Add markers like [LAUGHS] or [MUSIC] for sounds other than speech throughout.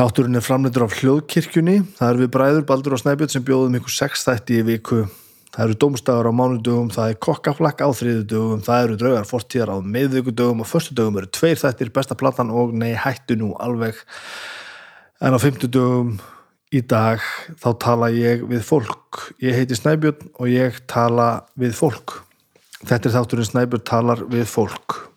Þátturinn er framleitur af hljóðkirkjunni. Það er við bræður Baldur og Snæbjörn sem bjóðum ykkur sex þætti í viku. Það eru dómstafur á mánudögum, það er kokkaflakk á þriðudögum, það eru draugar fortíðar á meðvíkudögum og förstudögum eru tveir þættir, besta platan og nei hættu nú alveg. En á fymtudögum í dag þá tala ég við fólk. Ég heiti Snæbjörn og ég tala við fólk. Þetta er þátturinn Snæbjörn talar við fólk.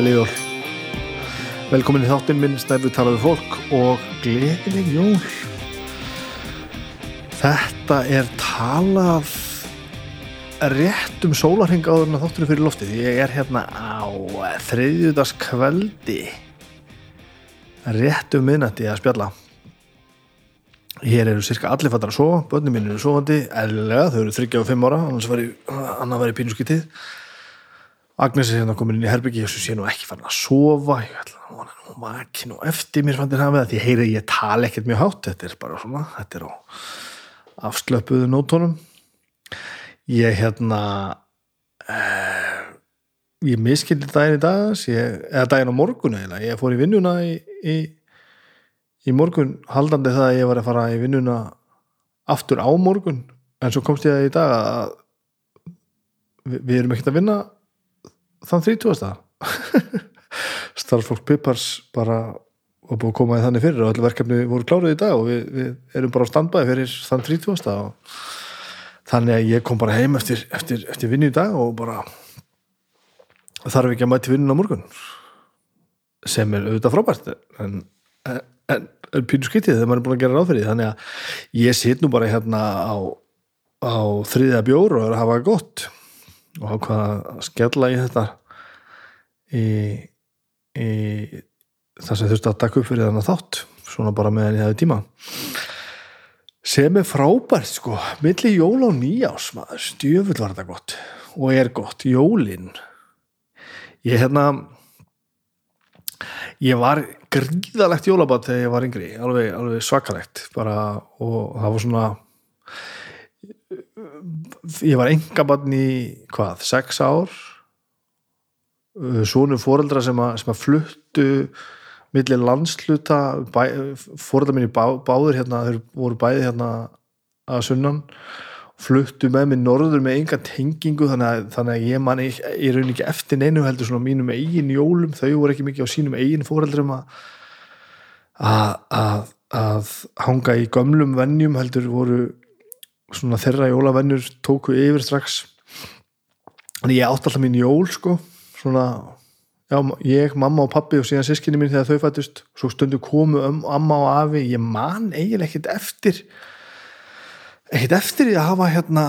Gleðileg jól. Velkomin í þáttinn minn Snæfur talaði fólk og gleðileg jól. Þetta er talað rétt um sólarhing áður en þátturinn fyrir loftið. Ég er hérna á þriðjúdaskvöldi rétt um minnati að spjalla. Hér eru cirka allir fattar að sofa, börnum mín eru sofandi, eðlilega, þau eru 35 ára, annars var ég, ég pínuskitið. Agnes er hérna komin inn í herbyggi og sé nú ekki farin að sofa. Ég ætla að vona nú makin og eftir mér fann þér það það því ég heyri að ég tala ekkert mjög hátt. Þetta er bara svona, þetta er á afslöpuðu nótónum ég hérna uh, ég miskildi daginn í dagas ég, eða daginn á morgun eða ég fór í vinnuna í, í, í morgun haldandi það að ég var að fara í vinnuna aftur á morgun. En svo komst ég að í dag að við, við erum ekkert að vinna þann 30. [LAUGHS] starfsfólk Pippars bara var búið að koma í þannig fyrir og allir verkefni voru klárið í dag og við, við erum bara á standbæði fyrir þann 30. og þannig að ég kom bara heim eftir, eftir, eftir vinnu í dag og bara þarf ekki að mæti vinnun á morgun sem er auðvitað frábært en, en, en pínu skyttið þegar maður er búin að gera ráð fyrir þannig að ég sitt nú bara hérna á, á þriðja bjór og er að hafa gott og ákvaða að skella í þetta í, í það sem þurfti að taka upp fyrir þannig þátt svona bara meðan ég hefði tíma. Sem er frábært sko. Milli jól og nýjás maður. Stjöfull var þetta gott. Og er gott, jólin. Ég hérna ég var gríðalegt jólabat þegar ég var yngri. Alveg, alveg svakalegt bara og það var svona ég var engabann í hvað, sex ár. Svonu fóreldra sem að, sem að fluttu millir landsluta fóreldra minni bá, báður hérna, þeir voru bæði hérna að sunnan fluttu með mig norður með enga tengingu þannig að, þannig að ég man ég, ég raun ekki eftir neinu heldur svona mínum eigin jólum, þau voru ekki mikið á sínum eigin fóreldrum að að, að hanga í gömlum vennjum heldur voru svona þeirra jólavennur tóku yfir strax. Þannig ég átti alltaf mín jól sko. Svona, já, ég, mamma og pappi og síðan sískinni mín þegar þau fættust svo stundu komu um amma og afi. Ég man eiginlega ekkert eftir ekkert eftir að hafa hérna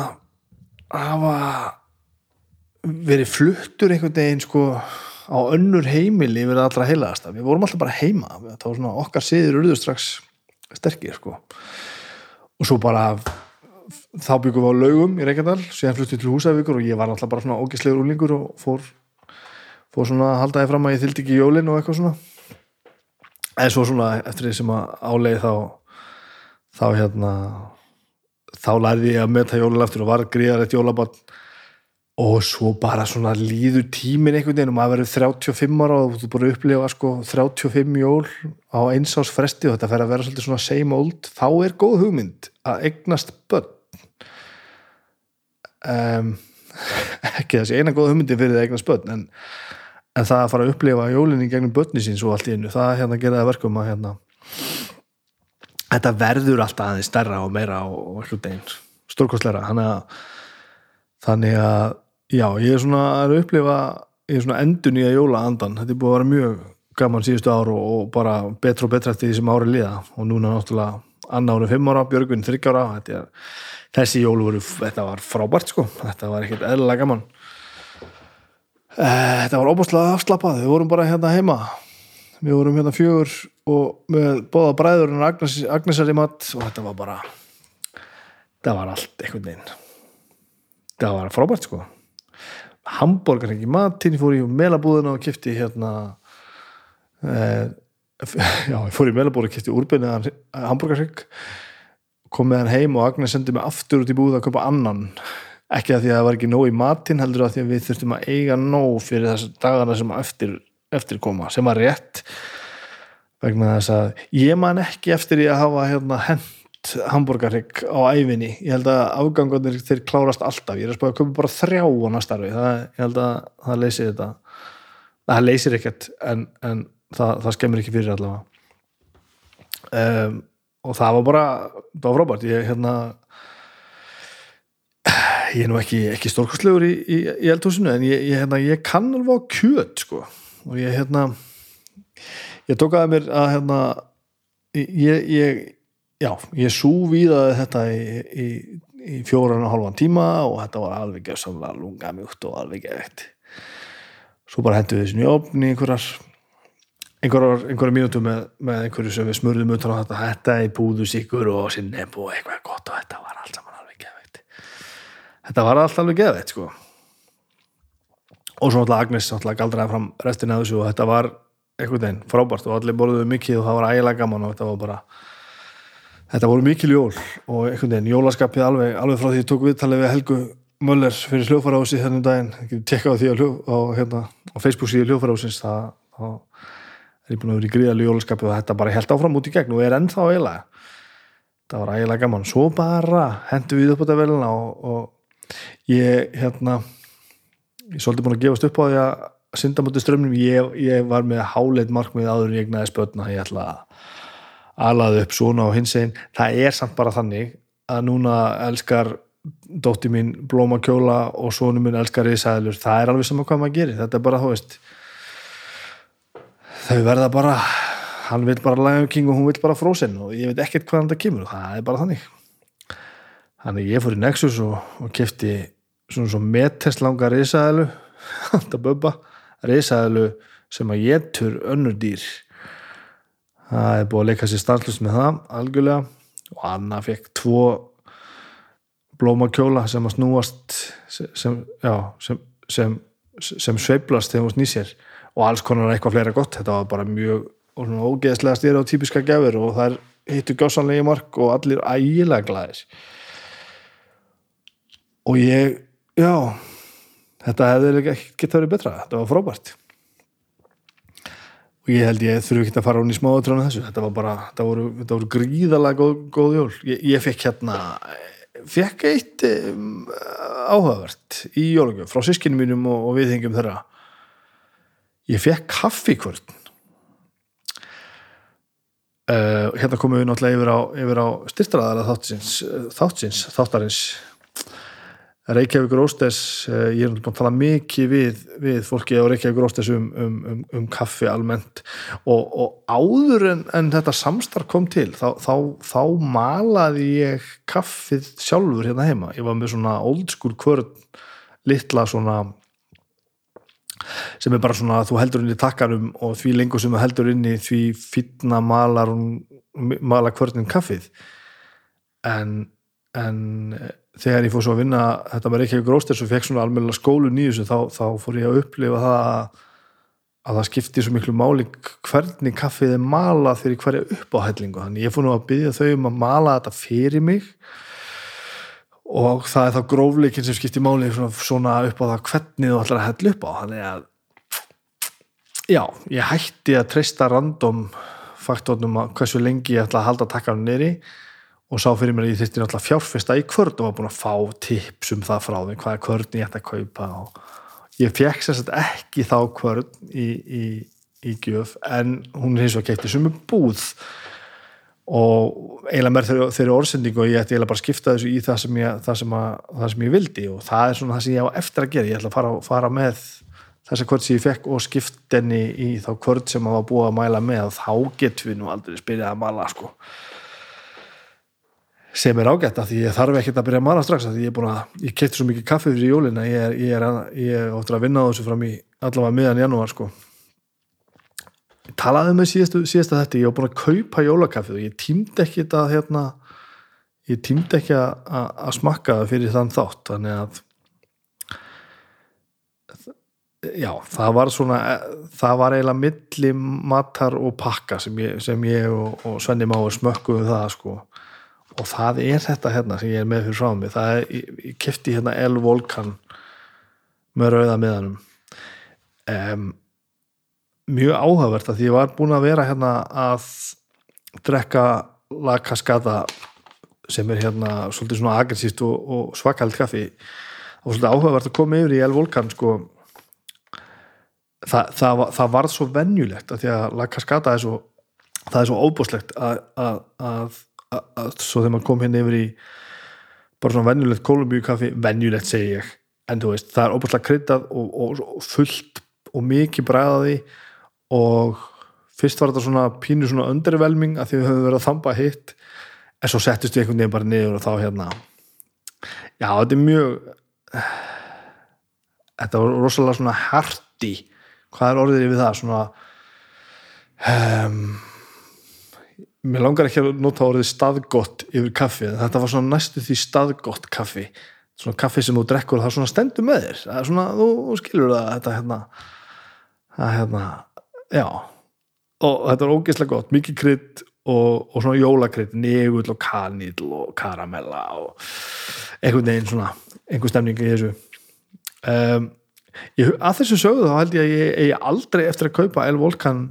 að hafa verið fluttur einhvern veginn sko á önnur heimili yfir allra heilaðasta, við vorum alltaf bara heima. Það var svona okkar siður urður strax sterkir sko. Og svo bara þá byggum við á laugum í Reykjadal síðan fluttum við til Húsavíkur og ég var alltaf bara svona ógislegur úlingur og fór, fór svona að halda þið fram að ég þyldi ekki jólin og eitthvað svona. Eða svo svona eftir því sem að áleiði þá þá hérna þá lærði ég að metta jólin eftir og var gríðar eitt jólabann og svo bara svona líður tímin einhvern veginn og maður verður 35 ára og þú búið að upplifa sko 35 jól á einsás fresti og þetta fer að vera svolítið svona same old, þá er góð hugmynd að eignast börn um, [LAUGHS] ekki þessi eina góð hugmyndi fyrir það eignast börn en, en það að fara að upplifa jólinni gegnum börni sín svo allt í einu, það hérna geraði verkum að hérna þetta verður alltaf aðeins stærra og meira og eitthvað einn stórkostleira þannig að, já, ég er svona að upplifa ég er svona endun í að jóla andan þetta er búið að vera mjög gaman síðustu ár og, og bara betra og betra eftir því sem ári liða og núna náttúrulega Anna voru fimm ára, Björgvin þryggjára þetta er, þessi jól voru þetta var frábært sko, þetta var ekkert eðlilega gaman. Eh, þetta var óbúslega afslappað. Við vorum bara hérna heima. Við vorum hérna fjögur og með bóða bræður og Agnes, Agnesar í mat og þetta var bara það var allt einhvern veginn. Það var frábært sko. Hambúrgar ekki matinn, ég fór í melabúðina og kipti hérna eh, já, ég fór í melabúðina og kipti úrbyrniðan hambúrgarsygg kom með hann heim og Agnes sendi mig aftur út í búð að köpa annan. Ekki að því að það var ekki nóg í matinn heldur að því að við þurftum að eiga nóg fyrir þess dagana sem eftir, eftir koma sem var rétt. Vegna þess að ég man ekki eftir því að hafa hérna, hent hambúrgarrygg á æfinni ég held að afgangunir þeir klárast alltaf. Ég er að spáða að köpa bara þrjá á næstarfi ég held að það leysir þetta. Það leysir ekkert en, en það, það skemmir ekki fyrir allavega. Um, og það var bara það var frábært. Ég hérna ég er nú ekki, ekki stórkostlegur í, í, í eldhúsinu en ég, ég, hérna, ég kann alveg á kjöt sko. Og ég hérna ég tók að mér að hérna ég, ég já, ég súvíðaði þetta í, í fjóran og hálfan tíma og þetta var alveg gefsamlega lunga mjúkt og alveg geft svo bara hendur við þessu njófni einhverjar einhverjar, einhverjar mínútu með, með einhverju sem við smurðum utan á þetta þetta er búðusíkur og sinneb og eitthvað gott og þetta var allt saman alveg gefið þetta var allt alveg gefið sko. Og svo náttúrulega Agnes náttúrulega galdraði fram restina af þessu og þetta var einhvern veginn frábært og allir borðuðu mikið og það var ægilega gaman og þetta var bara þetta voru mikil jól og einhvern veginn jólaskapið alveg, alveg frá því ég tók viðtalið við Helgu Möller fyrir hljófarási þennum daginn, ekki tekka á því á, hljó, á, hérna, á Facebook síðu hljófarásins það, það er ég búin að vera í gríðalegu jólaskapið og þetta bara held áfram út í gegn og er ennþá eiginlega. Það var ægilega gaman, svo bara hendur við upp á þetta velina og, og ég hérna ég er svolítið búin að gefast upp á því að synda mútið strömmnum, ég, ég var með háleit markmið áður en ég egnaði spötna ég ætla að alaði upp svona og hins einn, það er samt bara þannig að núna elskar dótti mín blóma kjóla og sonu mín elskar risaðilur, það er alveg saman hvað maður gerir, þetta er bara, þú veist þau verða bara hann vil bara Lion King og hún vil bara Frozen og ég veit ekkert hvaðan það kemur. Það er bara þannig. Þannig ég fór í Nexus og, og kefti svona svo metestlanga risaðilu þetta [LAUGHS] böbba risaðilu sem að getur önnur dýr. Það er búið að leika sér stanslust með það algjörlega. Og Anna fekk tvo blómakjóla sem að snúast sem, já, sem, sem, sem sveiblast þegar hún snýsir og alls konar eitthvað fleira gott. Þetta var bara mjög ógeðslega stýra og típiska gefur og það hittu gásanlega í mark og allir ægilega glæðis og ég já, þetta hefði ekki gett að vera betra. Þetta var frábært. Og ég held ég þurfu ekki að fara hún í smáðutrönu þessu. Þetta var bara, þetta voru, þetta voru gríðalega góð, góð jól, ég, ég fekk hérna fekk eitt um, áhugavert í jólugjöf frá sískinu mínum og, og viðhengjum þeirra ég fekk kaffikvörn uh, hérna komum við náttúrulega yfir á, yfir á styrtraðara þáttsins, þáttsins þáttarins. Reykjavík Róstes, ég er náttúrulega búin að tala mikið við, við fólki á Reykjavík Róstes um, um, um, um kaffi almennt. Og, og áður en, en þetta samstarf kom til þá, þá, þá malaði ég kaffið sjálfur hérna heima. Ég var með svona old school kvörn litla svona sem er bara svona að þú heldur inn í takkanum og því lengur sem þú heldur inn í því fýtna malar malar kvörnin kaffið. En en þegar ég fór svo að vinna þetta með Reykjavík Rósters og fekk svona almenna skólu nýjus þá, þá fór ég að upplifa það að, að það skipti svo miklu máli hvernig kaffið er malað fyrir hverja uppáhællingu þannig ég fór nú að byggja þau um að mala þetta fyrir mig og það er þá grófleikin sem skipti máli svona, svona upp á það hvernig þú ætlar að hella upp á. Þannig að já, ég hætti að treysta random faktornum að hversu lengi ég ætla að halda takkanum neyri og sá fyrir mér að ég þurfti náttúrulega fjárfesta í kvörn og var búin að fá tips um það frá því hvaða kvörn ég ætti að kaupa og ég fekk sérstaklega ekki þá kvörn í, í, í gjöf en hún er eins og keitti sem er búð og eiginlega mér þeirri orðsendingu og ég ætti eiginlega bara að skipta þessu í það sem ég, það sem að, það sem ég vildi. Og það er svona það sem ég á eftir að gera. Ég ætla að fara, fara með þessa kvörn sem ég fekk og skiptenni í þá kvörn sem maður búið að mæla með. Og þá getur við nú aldrei spyrjað að mala sko. Sem er ágætt að því ég þarf ekkert að byrja að mara strax að því ég er búin að ég kefti svo mikið kaffi fyrir jólina ég er, ég er, ég er ofta að vinna á þessu fram í allavega miðan janúar sko talaði með síðastu, síðasta þetta ég var búin að kaupa jólakaffið og ég tímdi ekki þetta hérna ég tímdi ekki að, að, smakka það fyrir þann þátt þannig að já, það var svona það var eiginlega milli matar og pakka sem ég, sem ég og, og Svenni Máur smökkuðu það sko. Og það er þetta hérna sem ég er með fyrir frá mig. Það er, ég, ég kefti hérna El Volkan með rauða miðanum. Um, mjög áhugavert að ég var búin að vera hérna að drekka La Cascada sem er hérna svolítið svona aggressíft og, og svakald kaffi. Og svolítið áhugavert að koma yfir í El Volkan sko. Það, það, það varð svo venjulegt að því að La Cascada er svo það er svo óbúslegt að, að, að, að svo þegar maður kom hérna yfir í bara svona venjulegt kolumbíu kaffi, venjulegt segi ég en þú veist, það er óbúslega kryddað og, og, og fullt og mikið bræðaði og fyrst var þetta svona pínu svona undervelming að því við höfum verið að þamba hitt. En svo settist við einhvern veginn bara niður og þá hérna já, þetta er mjög þetta var rosalega svona herti hvað er orðið við það? Svona um, mér langar ekki að nota orðið staðgott yfir kaffi, þetta var svona næstu því staðgott kaffi. Svona kaffi sem þú drekkur það er svona stendur með þér. Það er svona, þú skilur það þetta hérna, það hérna já, og þetta er ógeðslega gott. Mikið krydd og, og svona jólakrydd, negull og kanil og karamella og einhvern veginn svona, einhver stemning í þessu. Um, ég, að þessu sögðu þá held ég að ég, ég aldrei eftir að kaupa El Volkan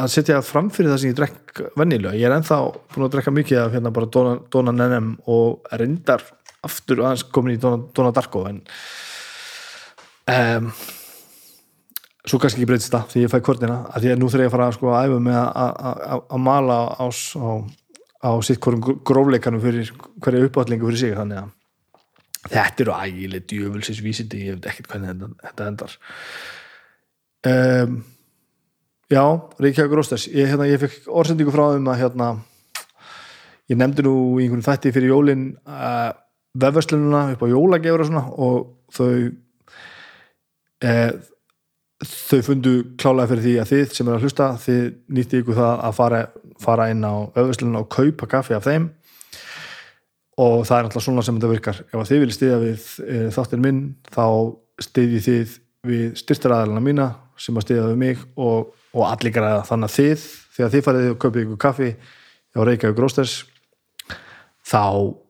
að setja fram fyrir það sem ég drekk vennilega, ég er ennþá búin að drekka mikið af hérna bara Dona, Dona Nenem og reyndar aftur aðeins komin í Dona, Dona Darko en um, svo kannski ekki breytist það því ég fæ kvörnina, að því að nú þurfa ég að fara sko, að æfa með að mala á, á, á sitt hverjum grófleikanum fyrir hverja uppátlingu fyrir sig þannig að þetta eru ægileg djöfulsins vísindi, ég veit ekkert hvernig þetta, endar. Um, já, Reykjavík Rósters ég, hérna, ég fekk orðsendingu frá þeim að hérna, ég nefndi nú í einhvern þætti fyrir jólin uh, vefverslununa upp á jólagefur og svona og þau eh, þau fundu klálega fyrir því að þið sem er að hlusta þið nýtti ykkur það að fara, fara inn á vefverslununa og kaupa kaffi af þeim. Og það er alltaf svona sem þetta virkar. Ef þið viljið stiðja við e, þáttir minn þá stiðjið þið við styrtaræðalina mína sem að stiðja við mig og, og allir græða. Þannig að þið, þegar þið farið og kaupið ykkur kaffi á Reykjavík Rósters þá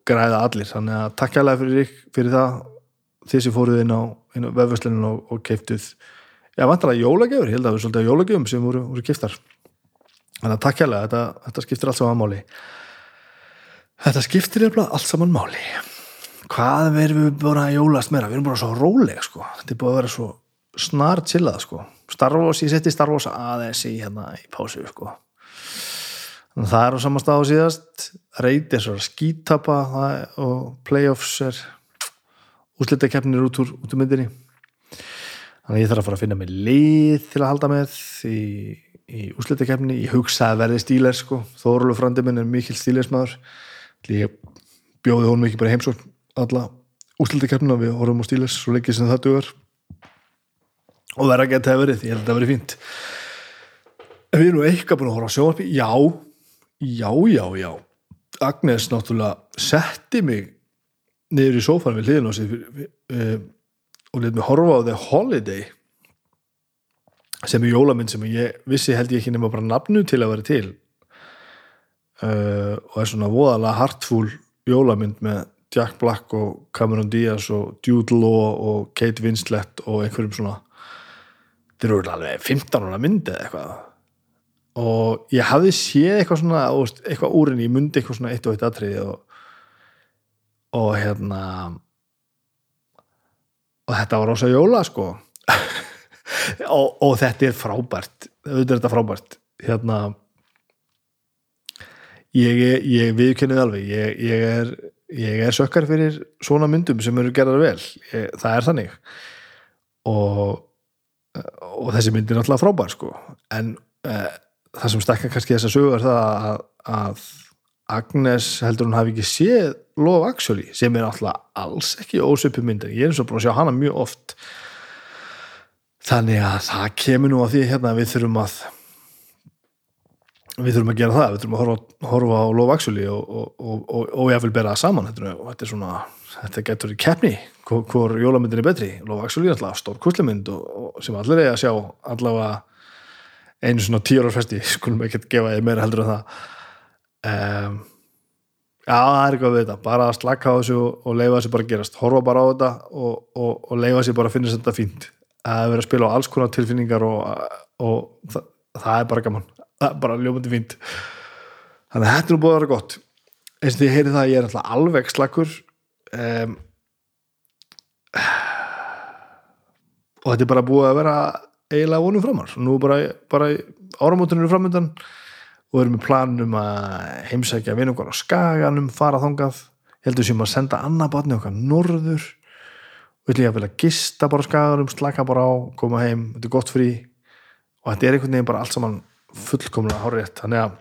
græða allir, þannig að takk hjálpa fyrir, fyrir það. Þið sem fóruð inn á, á vefverslunum og, og keiftuð já, vantalega jólagjöfur, ég held að það er svolítið jólagjöfum sem voru, voru kiftar þannig að takk hjálpa, þetta, þetta skiptir allt saman máli. Þetta skiptir allt saman máli. Hvað verðum við bara að jólast meira? Við erum bara svo róleg sko. Þetta er búin að vera svo snar chillað sko. Star Wars, ég setti Star Wars aðeins í hérna í pásu sko. Það er á samanstað á síðast. Reyti er svo skítapa og playoffs er úslitakeppnir út úr, út úr myndinni þannig að ég þarf að fara að finna mig lið til að halda með í, í úslitakeppni ég hugsaði að verði stíler sko. Þórulu frandi minn er mikil stílersmaður. Ég bjóði honum ekki bara heimsókn alla úslitakeppnina við horfum á stílers svo leikið sem það duður og verða að geta það verið, ég held að það verið fínt. Við erum eitthvað búin að horfa á sjónvarpi já, já, já, já. Agnes náttúrulega setti mig niður í sófan við hliðin á sig og let mig horfa á The Holiday sem er jólamynd sem ég vissi held ég ekki nema bara nafnu til að vera til. Uh, og er svona voðalega hartfúl jólamynd með Jack Black og Cameron Diaz og Jude Law og Kate Winslet og einhverjum svona. Þeir eru alveg 15 ára myndi eða eitthvað. Og ég hafði séð eitthvað svona eitthvað úrinni, ég myndi eitthvað svona eitt og eitt atriði og, og hérna og þetta var ósað jóla sko. [LAUGHS] Og, og þetta er frábært. Auðvitað er þetta frábært. Hérna ég, ég viðkennið alveg. Ég, ég er, er sökkar fyrir svona myndum sem eru gerðar vel. Ég, það er þannig. Og og þessi mynd er náttúrulega frábær sko. En uh, það sem stekka kannski þess að sögu er það að, að Agnes heldur hún hafi ekki séð Love Actually sem er alltaf alls ekki ósöpu mynd en ég er eins og búin að sjá hana mjög oft. Þannig að það kemur nú að því hérna að við þurfum að við þurfum að gera það, við þurfum að horfa, horfa á Love Actually og, ég vil bera það saman þetta, er- svona þetta getur í keppni, hvor, jólamyndin er betri. Love Actually er alltaf stór kuslemynd og sem allir er að sjá allavega einu svona tíu ára festi [LAUGHS] skulum ekki gefa þið meira heldur en það um, já, það er eitthvað við þetta. Bara að slaka á þessu og, leifa þessu bara að gerast. Horfa bara á þetta og, og, og leifa þessu bara að finna þetta fínt. Að vera að spila á alls konar tilfinningar og, og það, það er bara gaman. Það er bara ljómandi fínt. Þannig að þetta er nú búið að vera gott. Eins og því ég heyri það að ég er alltaf alveg slakur. Um, og þetta er bara búið að vera eiginlega vonum framar. Nú bara, bara áramótunum eru framöndan og við erum með planum að heimsækja vinum okkar á skaganum, fara þangað. Heldur sem að senda annað barni okkar norður. Við ætlum að vilja gista bara á skaganum, slaka bara á koma heim, þetta er gott frí. Og þetta er einhvern veginn bara allt saman fullkomlega hárétt, þannig að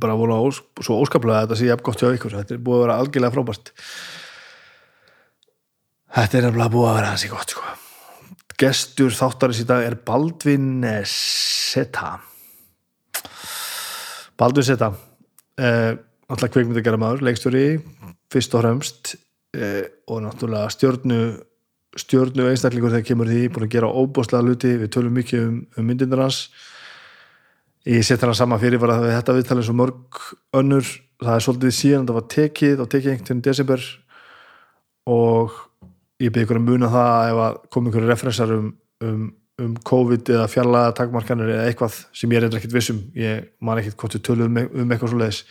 bara voru ós, svo óskaplega að þetta sé gott hjá ykkur, þetta er búið að vera algjörlega frábært. Þetta er nefnilega búið að vera hansi gott sko. Gestur þáttarins í dag er Baldvin Seta Baldvin Seta eh, alltaf kveikmynd að gera maður leikstjóri, fyrst og fremst eh, og náttúrulega stjórnu stjórnu einstaklingur þegar kemur því búin að gera óbúslega hluti, við tölum mikið um, um myndindur hans. Ég set hana sama fyrir var að þetta viðtalið svo mörg önnur, það er svolítið síðan það var tekið og tekið einhvern desember. Og ég byrði ykkur að muna það ef að kom ykkur referensar um, um, um COVID eða fjarlaga takmarkanir eða eitthvað sem ég er ekkert vissum ég man ekkert hvort við tölum um, um eitthvað svo leiðis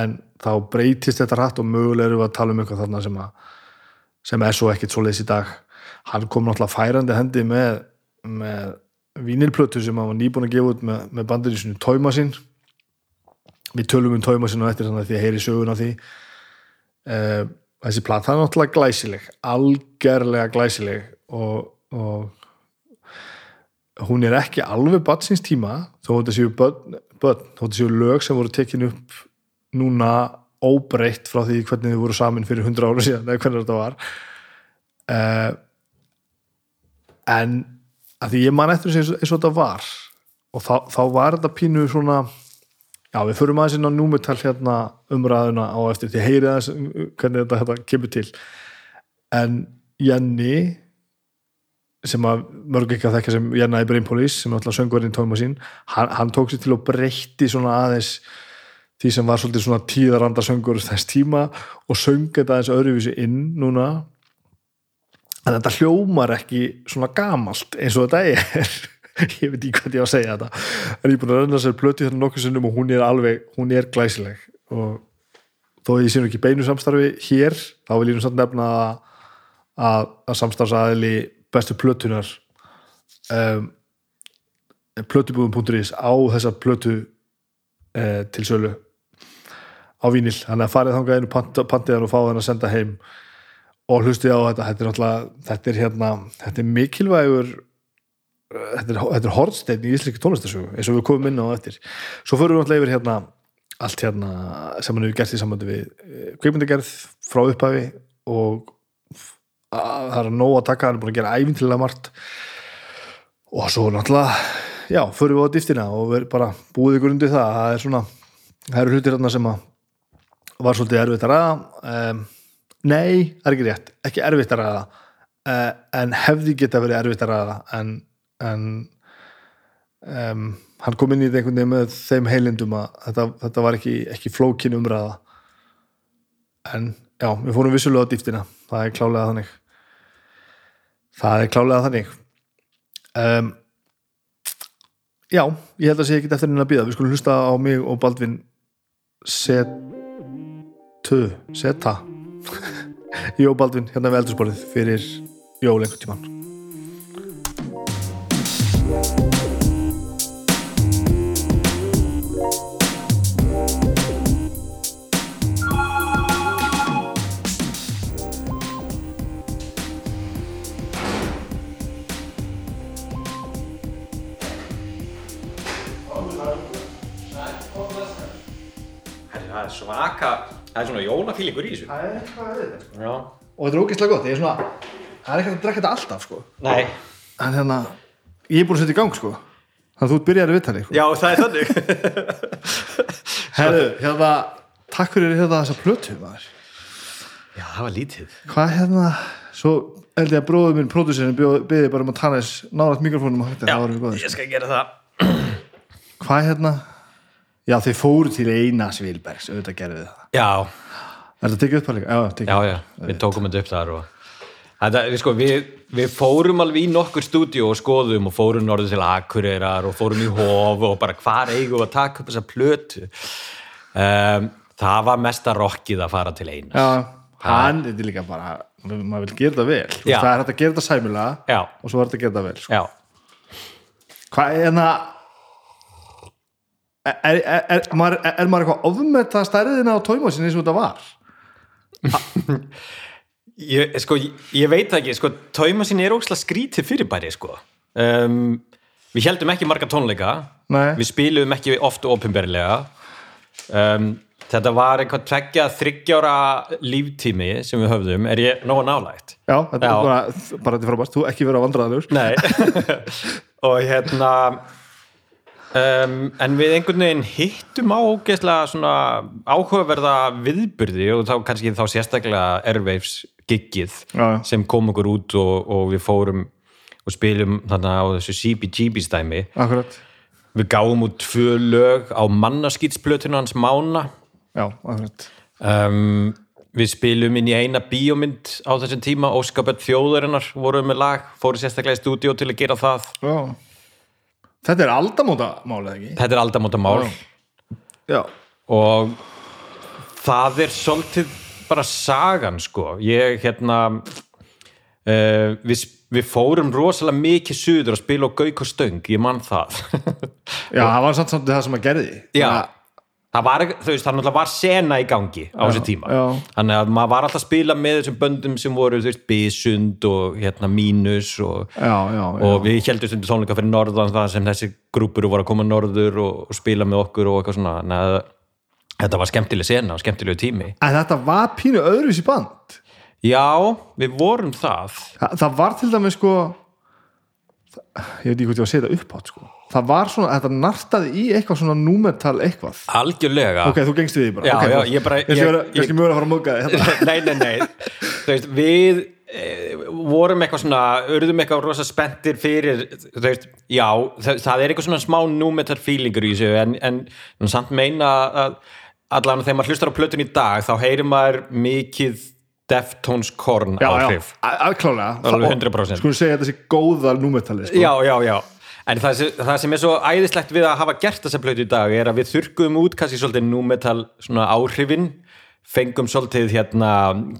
en þá breytist þetta rætt og mögulega erum við að tala um eitthvað þarna sem, að, sem er svo ekkert svo leiðis í dag. Hann kom náttúrulega færandi hendi með, með vínilplötu sem hann var nýbúin að gefa út með, með bandinu sinu Tóimasinn við tölum um Tóimasinn og eftir því að heyri sögun af því. Þessi plata er náttúrulega glæsileg algerlega glæsileg og, og hún er ekki alveg batsins tíma þó þetta séu, börn, börn, þó þetta séu lög sem voru tekin upp núna óbreytt frá því hvernig þið voru samin fyrir 100 ára síðan eða hvernig þetta var. Uh, en að því ég man eftir þessu eins og þetta var og þá, þá var þetta pínu svona já við förum aðeins inn á númutal hérna umræðuna á eftir því heyrið aðeins um, hvernig þetta, þetta kemur til. En Jenny sem að mörg ekki að þekka sem Jenna í Brain Police sem alltaf söngverðin tóma sín hann, hann tók sér til að breytti svona aðeins því sem var svolítið svona tíðaranda söngur þess tíma og söng þetta aðeins öðruvísi inn núna. En þetta hljómar ekki svona gamalt eins og þetta er. [LAUGHS] Ég veit ekki hvað ég á að segja þetta. En ég er búin að renna sér plötu hérna nokkuð sinnum og hún er alveg, hún er glæsileg. Og þó ég sé nú ekki beinu samstarfi hér, þá vil ég nú samt nefna að, að, samstarfsaðili bestu plötunar um, plötubúðum.is á þessa plötu eh, til sölu á vínil, þannig að farið þangað einu pantiðan og fá þenn að senda heim og hlusti á þetta, þetta er náttúrulega þetta er hérna, þetta er mikilvægur þetta er, þetta er hortsteinn í íslenski tónlistarsögu eins og við komum inn á eftir. Svo förum við náttúrulega yfir hérna allt hérna sem hann hefur gert í sambandi við kveikmyndagerð frá upphafi og það er nóg að taka, hann er búin að gera æfintilega margt. Og svo náttúrulega já, förum við á dýftina og við bara búið ykkur undir það. Það er svona, það eru hlutir hérna sem að var svolítið erfitt að ræða. Um, nei, það er ekki rétt. Ekki erfitt að ræða. Uh, en hefði geta verið erfitt að ræða. En, en um, hann kom inn í einhvern veginn með þeim heilindum að þetta, þetta var ekki, ekki flókin umræða. En já, við fórum vissulega á dýftina. Það er klálega þannig það er klálega þannig. Um, já, ég held að sé ekki eftir henni að býða, við skulum hlusta á mig og Baldvin set tu, seta. [LAUGHS] Jó Baldvin, hérna við eldursporið fyrir jól einhvern það er svona jólafílingur í þessu. Það er eitthvað að þetta Já. Og þetta er ógeðslega gott, ég er svona Það er ekkert að drekka þetta alltaf sko Nei. En hérna, ég er búin að setja í gang sko Þannig að þú byrjaðið að viðtali sko. Já, það er þannig. [LAUGHS] Herðu, hérna, takk fyrir hérna þessa plötu maður Já, það var lítið. Hvað hérna, svo held ég að bróður minn, pródúsirinn, byggði bara um að tala þess náðast mikrofónum og við það. Hvað hérna, já þeir fóru til Einars Vilbergs, auðvitað gerðu þið það. Já, Er þetta tekið upp líka? Já, tekið já, já, við tókum þetta upp þar og þetta, við, sko, við, við fórum alveg í nokkur stúdíu og skoðum og fórum norður til Akureyrar og fórum í Hof og bara hvar eigum við að taka upp þessa plötu? Um, það var mesta rockið að fara til Einars. Já, hann, þetta er líka bara maður vil gera þetta vel, Þú veist, Já. það er hægt að gera þetta sæmulega Já. og svo er þetta að gera þetta vel sko. Já, Hvað er hérna er, er, er, maður, er, maður eitthvað ofmeta stærðina á tóimásin eins og þetta var? [LAUGHS] ég, sko, ég, veit ekki sko, Tóimasin er ókslega skrítið fyrirbæri sko. um, við heldum ekki marga tónleika Nei. við spilum ekki oft opinberlega um, þetta var einhvern tveggja þryggjára líftími sem við höfðum, er ég nóga nálægt Já, þetta Já. er bara, bara þetta er frábært, þú ekki verið á vandræðalegur Nei [LAUGHS] [LAUGHS] og hérna um, en við einhvern veginn hittum á ógeðslega svona áhugaverða viðburði og þá kannski þá sérstaklega Airwaves giggið já. sem kom okkur út og, og við fórum og spilum þarna á þessu CBGB stæmi Akkurat, við gáum út tvö lög á mannaskýtsplötinu hans Mána. Já, akkurat. Um, við spilum inn í eina bíómynd á þessum tíma, Óskapet þjóðarinnar vorum með lag, fóru sérstaklega í stúdíó til að gera það. Já Þetta er aldamóta málið ekki? þetta er aldamóta mál Já, og það er svolítið bara sagan sko. Ég hérna uh, við, við fórum rosalega mikið suður að spila á gauk og stöng ég mann það. Já það var samt samt það sem að gerði. Já. Það var, þú veist, það var sena í gangi á þessu tíma. já. þannig að maður var alltaf að spila með þessum böndum sem voru, veist, Bísund og hérna Mínus og, Já, já, og við heldum stundu tónleika fyrir norðan það sem þessi grúpur voru að koma norður og, og spila með okkur og eitthvað svona. Nei, þetta var skemmtileg sena og skemmtilegu tími. En þetta var pínu öðruvísi band. Já, við vorum það. Þa, Það var til dæmis sko það- Ég veit ekki hvað ég var að segja þetta upp átt sko Það var svona, þetta nartaði í eitthvað svona númetal eitthvað. Algjörlega. Ok, þú gengst við því bara. Já, okay, já, þú- ég bara- Ég kannski mögulega að fara að móka þig. [LAUGHS] Nei, nei, nei. Þú veist, við e, vorum eitthvað svona urðum eitthvað rosa spenntir fyrir þú veist, já, það, það er eitthvað svona smá númetar feelingur í þessu en, en, samt meina að allan þegar maður hlustar á plötun í dag þá heyrir maður mikið Deftones Korn Já, já, áhrif. Alveg Og- 100%. Skulum segja þetta sé góða númetali sko. já, já, já en það, sem- það sem er svo æðislegt við að hafa gert þessa plötu í dag er að við þurrkuðum út kannski svolítið númetal svona áhrifin fengum svolítið hérna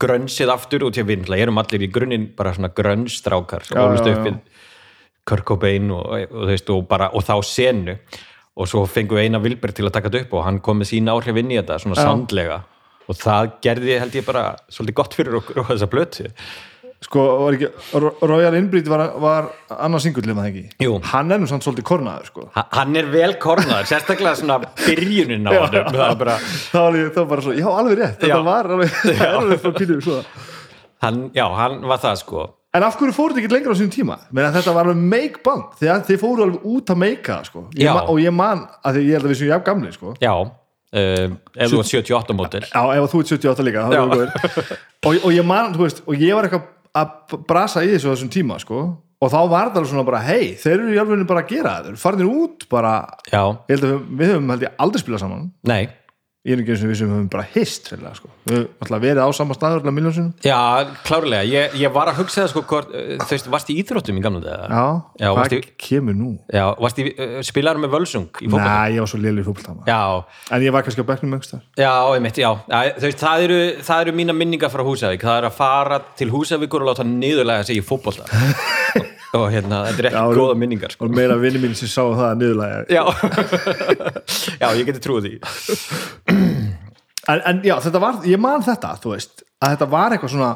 grönnsið aftur út að við náttúrulega erum allir í grunninn bara svona grönnstrákar Já, ólust já, upp já. við Kurt Cobain og, og, veist, og, bara, og þá senu og svo fengum við eina Vilberg til að taka þetta upp og hann kom með sína áhrif inn í þetta svona Já. sandlega og það gerði held ég bara svolítið gott fyrir okkur og þessa plötu Sko, var ekki Ro- Royal Inbreed var, var annars singullið maður ekki Jú. Hann er nú samt svolítið kornaður sko Ha- hann er vel kornaður, sérstaklega svona byrjunin á honum það er bara, [LAUGHS] Það var, það var bara svo, já alveg rétt Þetta Já. var alveg, [LAUGHS] alveg [LAUGHS] frá pínu svo. hann, já, hann var það sko En af hverju fóruð þið ekki lengra á sínum tíma? Menn að þetta var alveg make band Þegar þið fóruð alveg út að make það sko. Ég Já. ma- Og ég man, að því ég held að við séum jafn gamli sko. já, um, ef þú ert 78 mótil Já, ef þú ert 78 líka þá erum við góðir. og, og ég man, þú veist Og ég var eitthvað að brasa í þessu á þessum tíma sko. Og þá var það alveg svona bara Hei, þeir eru í alveg bara að gera þetta Farnir út bara. Já, Ég held að við, höfum aldrei spilað saman. Nei Ég er ekki eins og við sem höfum bara hist sko. Við höfum alltaf verið á sama miljónsunum já, klárlega, ég, ég var að hugsa það sko hvort, uh, þú veist, varst í íþróttum í gamla þetta? Já, Já, hvað varstu- kemur nú? já, varst í, uh, spilaður með völsung í fótbolta? Nei, ég var svo liðlega í já, En ég var kannski á bekknum mögstar já, einmitt, já, já þú veist, það eru, það eru mína minningar frá Húsavík, það er að fara til Húsavíkur og láta niðurlega sig í fótbolta [LAUGHS] og, hérna, þetta er ekki Já, góða minningar sko. Og meira vinni mín sem sáu það að niðurlega já, [LAUGHS] já, ég geti trúið því. [CLEARS THROAT] En, en já, þetta var, ég man þetta, þú veist Að þetta var eitthvað svona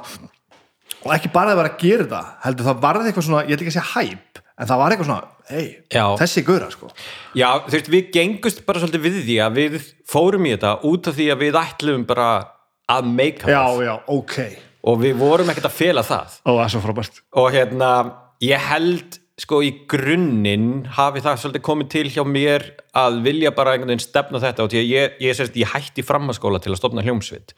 Og ekki bara að vera að gera þetta Heldur það varði eitthvað svona, ég ætla ekki að segja hæp en það var eitthvað svona, hei, þessi gura sko. Já, þú veist, við gengust bara svolítið við því að við fórum í þetta út af því að við ætlum bara að meika já, það og við vorum ekkert að fela það. Er frábært. Og hérna, ég held sko í grunninn hafi það svolítið komið til hjá mér að vilja bara einhvern veginn stefna þetta og ég, ég, sérst, ég hætti í framhaskóla til að stofna hljómsveit.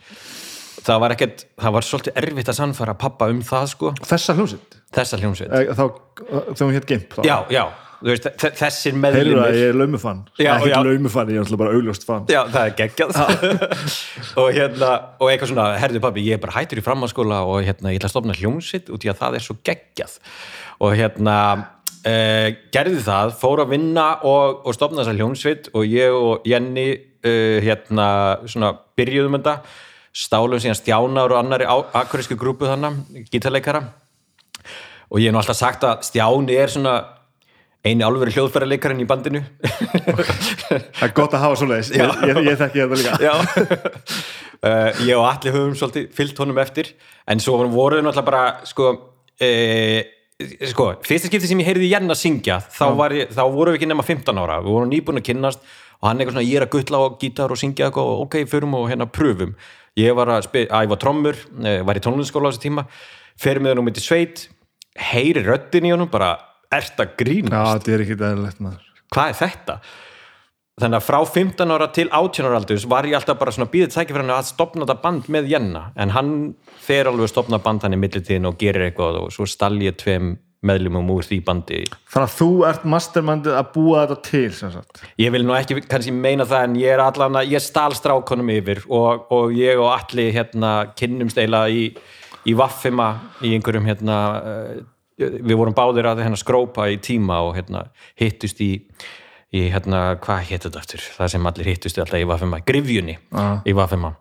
Það var ekkert, það var svolítið erfitt að sannfæra pappa um það sko, þessa hljómsitt, þessa hljómsveit. Þá, þegar hún hétt Gimp þá. já, já, veist, þe- þessir það, meðlimir ég er laumufann ekki laumufann, ég er bara augljóst fann Já, það er geggjað. [LAUGHS] Og hérna, og eitthvað svona herðu pabbi, ég er bara hættur í framhanskóla og hérna, ég ætla að stofna hljómsitt út í að það er svo geggjað og hérna uh, gerði það, fór að vinna og, og stofna þessa hljómsitt og ég og Jenny uh, hérna, svona, byrjuðum þetta. Stálum síðan Stjánar og annari akkurísku grúpu þannig, gítarleikara. Og ég hef nú alltaf sagt að Stjáni er svona eini alvöru hljóðfærarleikarinn í bandinu. Það er gott að hafa svoleiðis, ég, ég, ég þekki þetta líka. Já. Uh, [LAUGHS] Ég og allir höfum svolítið fyllt honum eftir en svo voruð náttúrulega bara sko, uh, sko fyrsta skipti sem ég heyrði Jenna syngja þá, var ég, þá vorum við ekki nema 15 ára. Við vorum nýbúin að kynnast og hann eitthvað svona ég er að guttla á gítar og syngja eitthvað og ok, förum og hérna pröfum. Ég var að, var trommur uh, var í tónlinsskóla á þessu tíma ferum með hann um í sveit heyri röddin í honum bara ert að grínast? Já, þetta er ekki eðlilegt maður. Hvað er þetta? Þannig að frá 15 ára til 18 ára aldurs var ég alltaf bara svona býðið tækifærinu að stopna þetta band með Jenna. En hann fer alveg að stopna band hann í millitíðin og gerir eitthvað og svo stall ég tveim meðlumum úr því bandi. Þannig að þú ert mastermandið að búa þetta til sem sagt? Ég vil nú ekki kannski meina það en ég er allan að ég stál strákonum yfir og, og ég og allir hérna kynnumst eila í, í vaffima í einhverjum hérna uh, við vorum báðir að hérna skrópa í tíma og hérna hittust í í hérna, hvað hétt þetta aftur? Það sem allir hittust alltaf í Vafema Grifjunni Ah. í Vafema.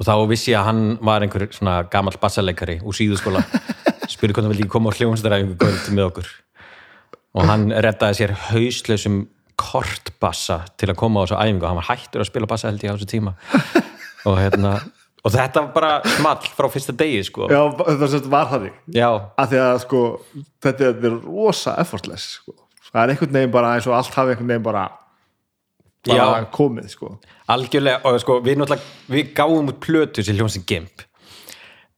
Og þá vissi ég að hann var einhver svona gamall bassaleikari úr síðuskóla. [LAUGHS] Spurði hvernig vildi ekki koma á hljónstæðræfingu kvöld með okkur. Og hann reddaði sér hauslausum kortbassa til að koma á þessu æfingu. Og hann var hættur að spila bassa held ég á þessu tíma. [LAUGHS] Og hérna og þetta var bara small frá fyrsta degi sko. Já, þetta var það þig að því að sko, þetta er rosa effortless sko. Það er einhvern veginn bara eins og allt hafi einhvern veginn bara, bara komið sko. algjörlega og sko við við gáum út plötu sem hljómsinn Gimp.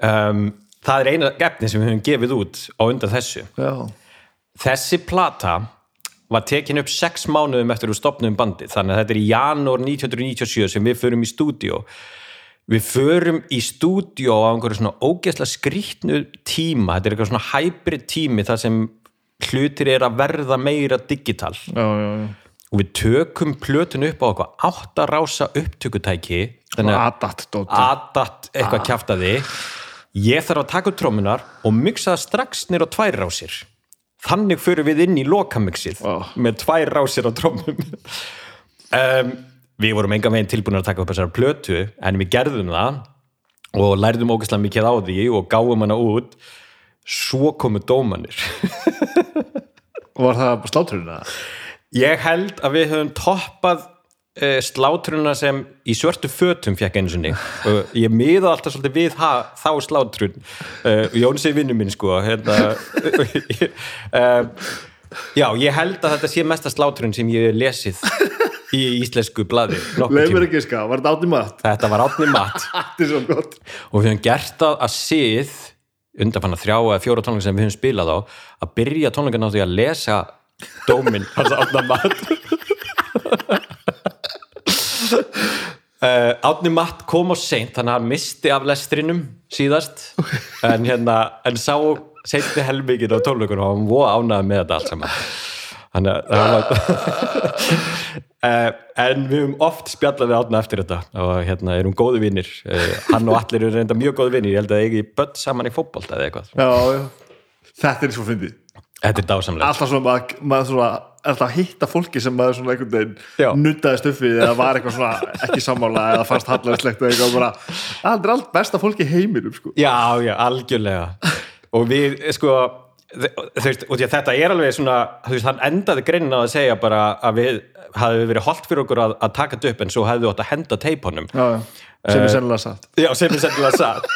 Um, það er eina gefni sem við höfum gefið út á undan þessu. Já, þessi plata var tekin upp sex mánuðum eftir við stopnum bandið. Þannig að þetta er í janúar 1997 sem við förum í stúdíó. Við förum í stúdíó á einhverju svona ógeðslega skrýtnu tíma. Þetta er eitthvað svona hybrid tími þar sem hlutir er að verða meira digital. Já, já, já. og við tökum plötun upp á eitthvað áttarása upptökutæki þannig að adat dóti adat eitthvað kjaftaði. Ég þarf að taka upp trómunar og mixa það strax nýr á tvær rásir. Þannig förum við inn í lokamixið með tvær rásir á trómum um, [LAUGHS] við vorum enga veginn tilbúin að taka upp þessara plötu en við gerðum það og lærðum ógeðslega mikið á því og gáum hana út svo komu dómanir [LAUGHS] var það að Ég held að við höfum toppað uh, slátruna sem í svörtu fötum fekk einu sinni. Og ég miða alltaf svolítið við ha, þá slátrun. Uh, Jóns er vinnu minn sko hérna, uh, [LAUGHS] Já, ég held að þetta sé mesta slátrun sem ég hef lesið í íslensku mér tíma. ekki ska, var þetta átni mat Þetta var átni mat [LAUGHS] þetta er svo gott. Og við höfum gert það að sið undanfanna þrjá eða fjóra tónleika sem við höfum spilað á að byrja tónleikan á því að lesa dóminn. [LAUGHS] Hans átna mat Uh, Átni Matt kom á seint þannig að hann misti af lestrinum síðast. En hérna en sá seinti helmingin á tónleikunum og hann voru ánæði með þetta allt saman þannig að uh, en við höfum oft spjallað við Átna eftir þetta og hérna erum góði vinnir uh, hann og allir eru reynda mjög góði vinnir ég held að eigi börn saman í fótbolta eða eitthvað. Já, já. þetta er svo fyndið. Þetta er dásamlega alltaf svona maður, svona, alltaf hitta fólki sem maður svona einhvern veginn nuttaði stuffið eða var eitthvað svona ekki sammála eða fannst hallarslegt eða eitthvað bara, það er allt besta fólki heiminum sko. Já, já, algjörlega. Og við, sko þú veist, og því að þetta er alveg svona þú veist, hann endaði greinin á að segja bara að við hafði verið holdt fyrir okkur að, að taka þetta upp en svo hefði við átt að henda teipunum já, já. sem er sennilega satt. Já, sem er sennilega satt.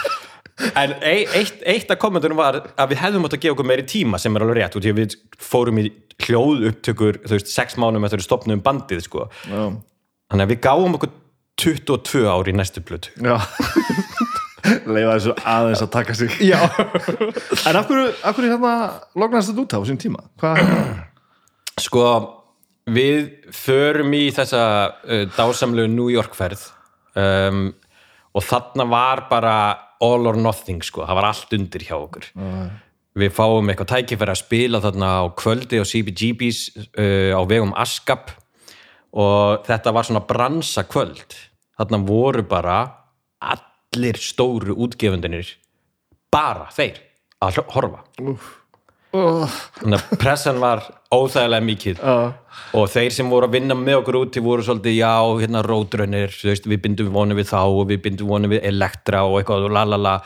En ei- eitt, eitt af kommentunum var að við hefðum átt að gefa okkur meiri tíma sem er alveg rétt, út í að við fórum í hljóð upptökur, þú veist, sex mánum eftir að við stopnum bandið, sko. Þannig að við gáum okkur 22 ári í næstu plötu. Já. [LAUGHS] leifa þessu aðeins að taka sig Já. En af hverju, af hverju hérna lognaðist þetta út á þessum tíma? Hvað? Sko, við förum í þessa uh, dásamlegu New York ferð um, og þarna var bara all or nothing, sko, það var allt undir hjá okkur. Við fáum eitthvað tækifæri að spila þarna á kvöldi og CBGB's uh, á vegum Askap og þetta var svona bransa kvöld. Þarna voru bara allir stóru útgefundinir bara þeir að horfa. Oh, Þannig að pressan var óþægilega mikið. Uh, og þeir sem voru að vinna með okkur úti voru svolítið, já, hérna rótrönnir veist, við bindum vonið við þá og við bindum vonið við Elektra og eitthvað og lalala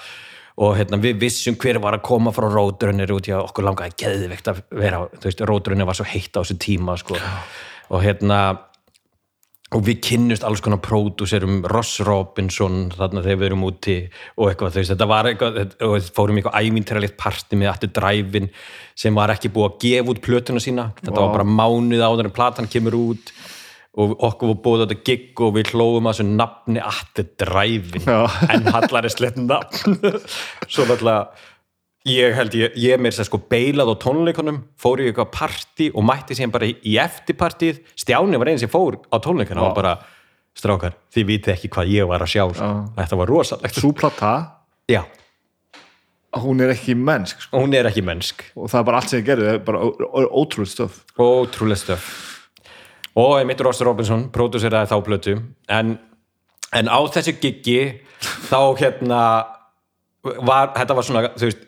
og hérna, við vissum hver var að koma frá rótrönnir út í að okkur langaði geðveikt að vera, þú veist, rótrönnir var svo heitt á þessu tíma, sko. Og hérna og við kynnust alls konar pródúserum Ross Robinson þarna þegar við erum úti og eitthvað veist, þetta var eitthvað og við fórum í eitthvað ævintýralegt parti með aftur dræfin sem var ekki búið að gefa út plötuna sína, þetta var bara mánuð áður en platan kemur út og okkur var búið á þetta gig og við hlóðum að þessu nafni aftur dræfin en hallari slett nafn. [LAUGHS] Svo náttúrulega ég held ég, ég mér sér sko beilað á tónleikunum, fór í eitthvað partí og mætti síðan bara í, eftirpartíð Stjáni var einn sem fór á tónleikuna og bara, strákar, þið vitið ekki hvað ég var að sjá, sko. þetta var rosalegt. Sú plata, já, hún er ekki mennsk sko. hún er ekki mennsk. Og það er bara allt sem ég gerði, það er bara ótrúlega stöf ótrúlega stöf og einmitt Ross Robinson pródúseraði þá plötu. En, en á þessu giggi þá hérna var, þetta var svona, þú veist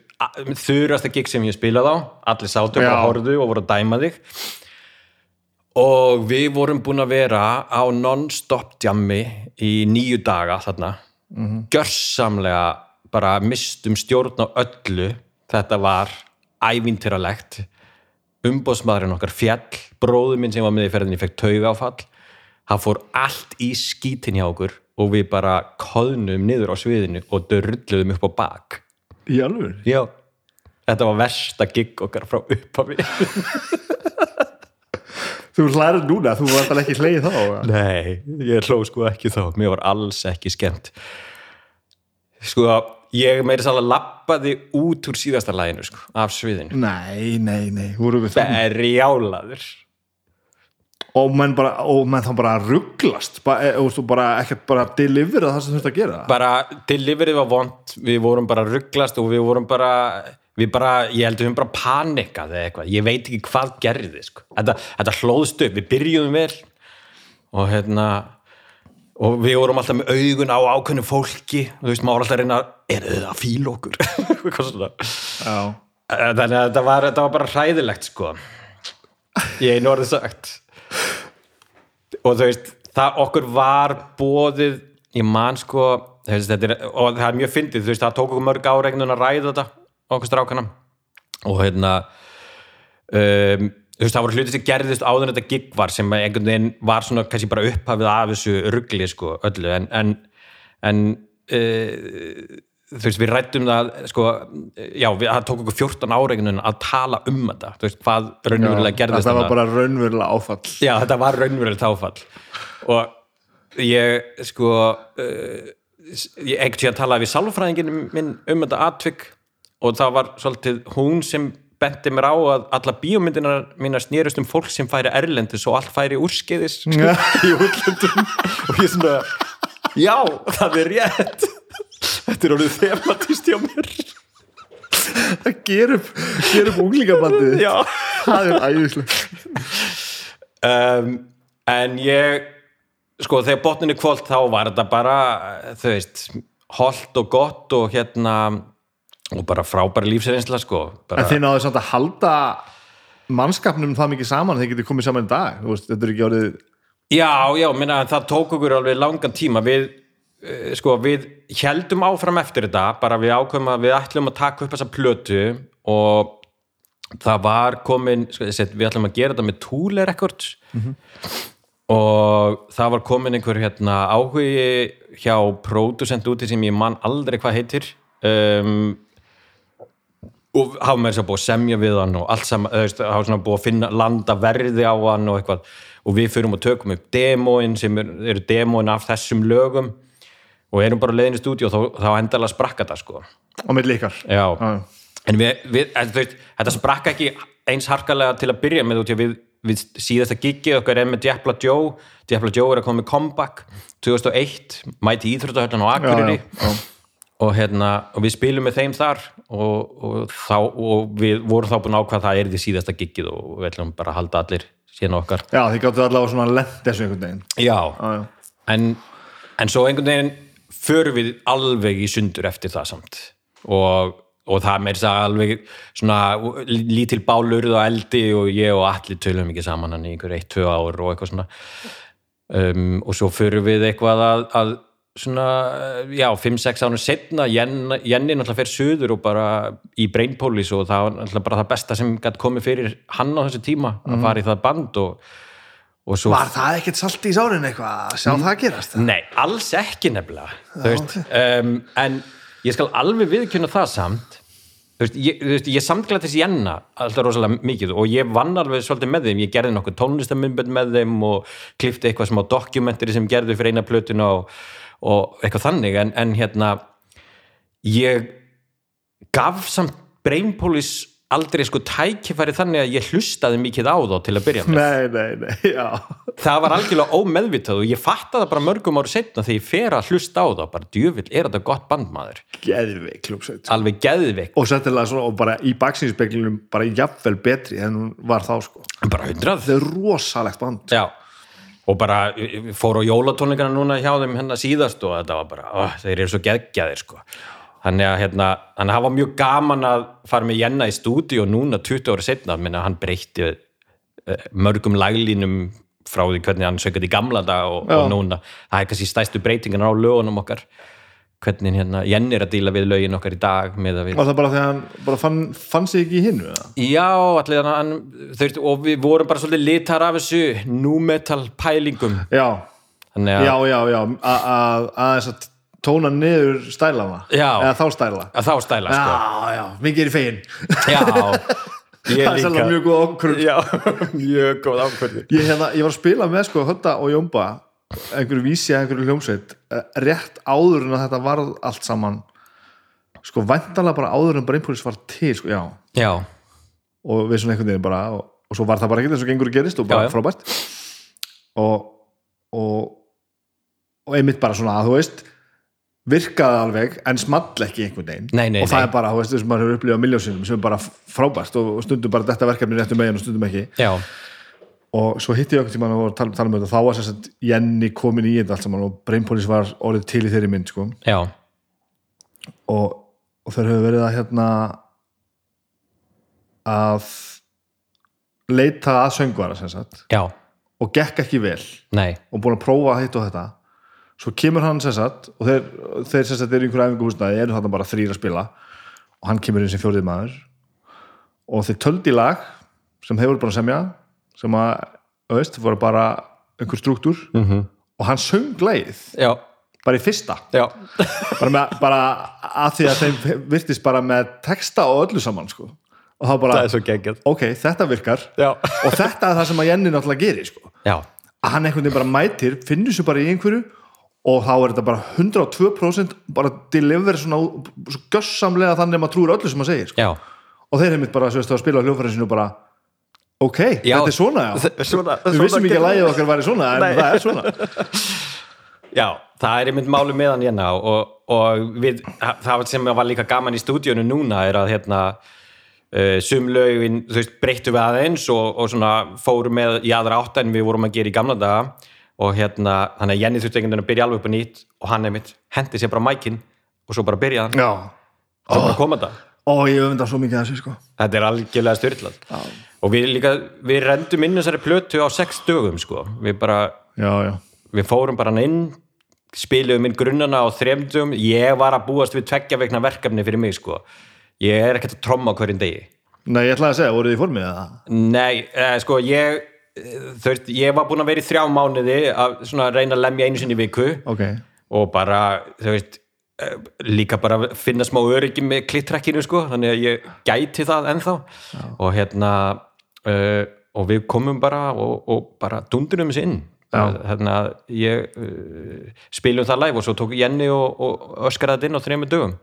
þurrasta gig sem ég spilaði á allir sátu og horfðu og voru að dæma þig. Og við vorum búin að vera á non-stop jammi í nýju daga þarna. Gjörsamlega bara mistum stjórn á öllu. Þetta var ævintýralegt. Umbóðsmaðurinn okkar fjall bróður minn sem var með í ferðinni fekk tauga áfall hann fór allt í skítin hjá okkur og við bara koðnum niður á sviðinu og dörrluðum upp á bak Í alveg? já, þetta var versta gig okkar frá upphafi. [LAUGHS] Þú hlærir núna, þú var alltaf ekki hlegið þá eða? nei, ég hló sko ekki þá. Mér var alls ekki skemmt. Sko, ég meiri sálega lappaði út úr síðasta læginu sko, af sviðinu. Nei, nei, nei, voru við það berjálaður og menn bara, og menn þá bara rugglast. Bara, e, og þú bara ekkert bara delivera það sem þú þurft að gera? Bara deliverið var vond við vorum bara rugglast og við vorum bara við bara, ég held að við höfum bara panikað eða eitthvað, ég veit ekki hvað gerði sko. þetta, þetta hlóðst upp, við byrjuðum vel og hérna og við vorum alltaf með augun á ákveðnu fólki, þú veist, maður alltaf reyna er þau að fíla okkur? [LAUGHS] Þannig að þetta var, þetta var bara hræðilegt sko. Ég einu orðið sagt og þú veist það okkur var bóðið ég man sko þú veist, þetta er, og það er mjög fyndið, þú veist, það tók okkur mörg áregnun að ræða þetta okkur strákana. Og hérna um, þú veist, það voru hluti sem gerðist áður en þetta gig var sem einhvern veginn var svona kannski bara upphafið af þessu ruggli sko öllu. En, en, en uh, þú veist, við rættum það sko, já, við, það tók okkur 14 áregnun að tala um þetta, þú veist, hvað raunverulega gerðist það var þarna. bara raunverulega áfall. Já, þetta var raunverulegt áfall. Og ég sko uh, ég ekkert að tala við sálfræðingin minn um þetta atvik og það var svolítið hún sem benti mér á að alla bíómyndinar mínar snýrust um fólk sem færi erlendis og allt færi úrskeiðis í útlöndum. Og ég svona já, það er rétt þetta er orðið thematist hjá mér. Það ger upp, ger upp unglingabandið já. Það er æðislega um, en ég sko þegar botninni kvöld þá var þetta bara þau veist holdt og gott og hérna og bara frábæri lífsreynsla sko bara, en þið náðu samt að halda mannskapnum það mikið saman þeir getið komið saman í dag veist, þetta er ekki orðið já, já, minna það tók okkur alveg langan tíma. Við sko við heldum áfram eftir þetta bara við ákveðum að við ætlum að taka upp þessa plötu og það var komin sko, við ætlum að gera þetta með Thule Records. Og það var komin einhver hérna áhugi hjá pródusent úti sem ég man aldrei hvað heitir. Um, og hafa með þess að búið að semja við hann og allt saman, hafa svona búið að finna landa verði á hann og eitthvað. Og við fyrum og tökum upp demóin sem er, eru demóin af þessum lögum og erum bara leiðin í stúdíu og þá, þá endalega sprakka það sko. Ykkar? Já, Já. en við, við veist, þetta sprakka ekki eins harkalega til að byrja með út við, við síðasta gigið okkar er með Diabla Joe. Diabla Joe er að koma með comeback 2001, mæti Akureyri já, já. og, hérna, og við spilum með þeim þar og, og, þá, og við vorum þá búin að ákvað það er því síðasta gigið og við ætlum bara að halda allir síðan okkar. Já, þið gáttu allavega svona lent þessu einhvern veginn. Já, já, já. en, en svo einhvern veginn förum við alveg í sundur eftir það samt. Og, og það með þess að alveg svona lítil bálurð og eldi og ég og allir tölum ekki saman hann í einhver eitt, tvö ár og eitthvað svona. Um, og svo förum við eitthvað að, að svona, já, 5-6 ánum setna, Jenni náttúrulega fer suður og bara í Brainpolis og það var náttúrulega bara það besta sem gæti komið fyrir hann á þessu tíma að fara í það band og svo var það ekkert salt í sárin eitthvað að sjá það gerast? Nei, alls ekki nefnilega. Þú veist, um, en ég skal alveg viðkynna það samt. Þú veist, ég, ég samtlæði þessi Jenna alltaf rosalega mikið og ég vann alveg svolítið með þeim, ég gerði nokkuð tónlistamindbönd með þeim og klifti eitthvað smá dokumentari sem gerðu fyrir eina plötuna og, og eitthvað þannig, en, en hérna ég gaf samt Brainpolis aldrei sko tækifæri þannig að ég hlustaði mikið á þá til að byrja með. Nei, nei, nei, já. Það var algjörlega ómeðvitað og ég fatt það bara mörgum ári setna þegar ég fer að hlusta á það bara djöfill, er þetta gott bandmaður geðveik klúpsveit alveg geðveik, og settilega svona og bara í baksýnspeglinum bara jafnvel betri en hún var þá sko. Bara hundrað. Þetta er rosalegt band. Já, og bara ég fór á jólatónleikana núna hjá þeim hérna síðast og þetta var bara, ó, þeir eru svo geðgjaðir sko þannig að hérna, það var mjög gaman að fara með Jenna í stúdíu og núna 20 ára setna, minna hann breytti eh, mörgum laglínum frá því hvernig hann sökði í gamla dag og, og núna, það er kannski stæstu breytingan á lögunum okkar. Hvernig hérna Jenni er að díla við lögin okkar í dag með að við var það bara þegar hann bara fann, fann sig ekki í hinnu? Já, allir hann, þau og við vorum bara svolítið litar af þessu nu metal pælingum. Já, já, já, já. Að aðeins að tóna niður stælana. Eða þá stæla. Að þá stæla sko. já, já, mikið er í fegin. [LAUGHS] Það er sérlega mjög góð okkur Já, [LAUGHS] mjög góð ákvörðu ég, hérna, ég var að spila með sko Hötta og Jómba einhverju vísi að einhverju hljómsveit eh, rétt áður en að þetta varð allt saman. Sko væntanlega bara áður en Brainpolis var til sko, já, Já, og við svona einhvern veginn bara og, og svo var það bara ekkert eins og gengur gerist og bara já. frábært. Og, og og einmitt bara svona að þú veist virkaði alveg en small ekki einhvern veginn. Nei, nei, og það nei. er bara, þú veist, þess að maður hefur upplifað miljónsinnum sem er bara frábært og og stundum bara þetta verkefni réttum megin og stundum ekki. Já, og svo hitti ég okkur tíma og tala, tala um þetta þá var sem sagt Jenny komin í þetta allt saman og Brainpolis var orðið til í þeirri mynd sko. og, og þeir hefur verið að hérna að leita að söngvara og gekk ekki vel. Nei, og búin að prófa hitt og þetta svo kemur hann sem sagt og þeir, þeir sem sagt eru í einhverju æfingu húsnaði eru þarna bara þrýr að spila. Og hann kemur inn sem fjórið maður. Og þeir töldi lag sem voru bara semja sem að, veist, voru bara einhver struktúr. Mhm. -hmm. og hann söng lagið. Já, bara í fyrsta. [LAUGHS] Bara, með, bara að því að þeim virtist bara með texta og öllu saman sko. og þá bara, er svo ok, þetta virkar. Já, og þetta er það sem að Jenny náttúrulega gerir sko. að hann einhvern veginn bara mætir finnur sér bara í einhverju og þá er þetta bara 102% bara deliver svona svo gössamlega þannig að maður trúir öllu sem maður segir sko. og þeir heimitt bara svo veist, að spila á hljófæri sinu bara ok, Já. þetta er svona já Svona, við vissum ekki að lægið okkar væri svona en Nei. það er svona [LAUGHS] Já, það er einmitt máli meðan hérna og, og við, það sem var líka gaman í stúdíunum núna er að hérna uh, sumlaugin, þú veist, breyttu við aðeins og, og svona fórum með í aðra átt en við vorum að gera í gamla daga og hérna, þannig að Jenny þurfti einhvern veginn að byrja alveg upp á nýtt og hann einmitt hendi sér bara mækin og svo bara byrjaði hann, já, svo bara koma þetta. Og ég öfunda svo mikið þessu sko. Þetta er algjörlega styrlað og við líka, við rendum inn þessari plötu á sex dögum sko, við bara já, já, við fórum bara inn spiluðum inn grunnana á þremdum ég var að búast við tveggja vegna verkefni fyrir mig sko. Ég er ekkert að tromma hverjum degi. Nei, ég ætlaði að segja, voruð þið í formið eða? nei, eh, sko ég eh, veist, ég var búin að vera í þrjá mánuði að reyna að lemja einu sinni viku. Ok, og bara, veist eh, líka bara finna smá öryggi með klittrekkinu sko, þannig að ég gæti það ennþá. Og hérna uh, og við komum bara og, og bara dundurum þessi inn. Hérna ég uh, spilum það live og svo tók Jenny og, og öskaraði þetta inn á þrejum dögum. [LAUGHS]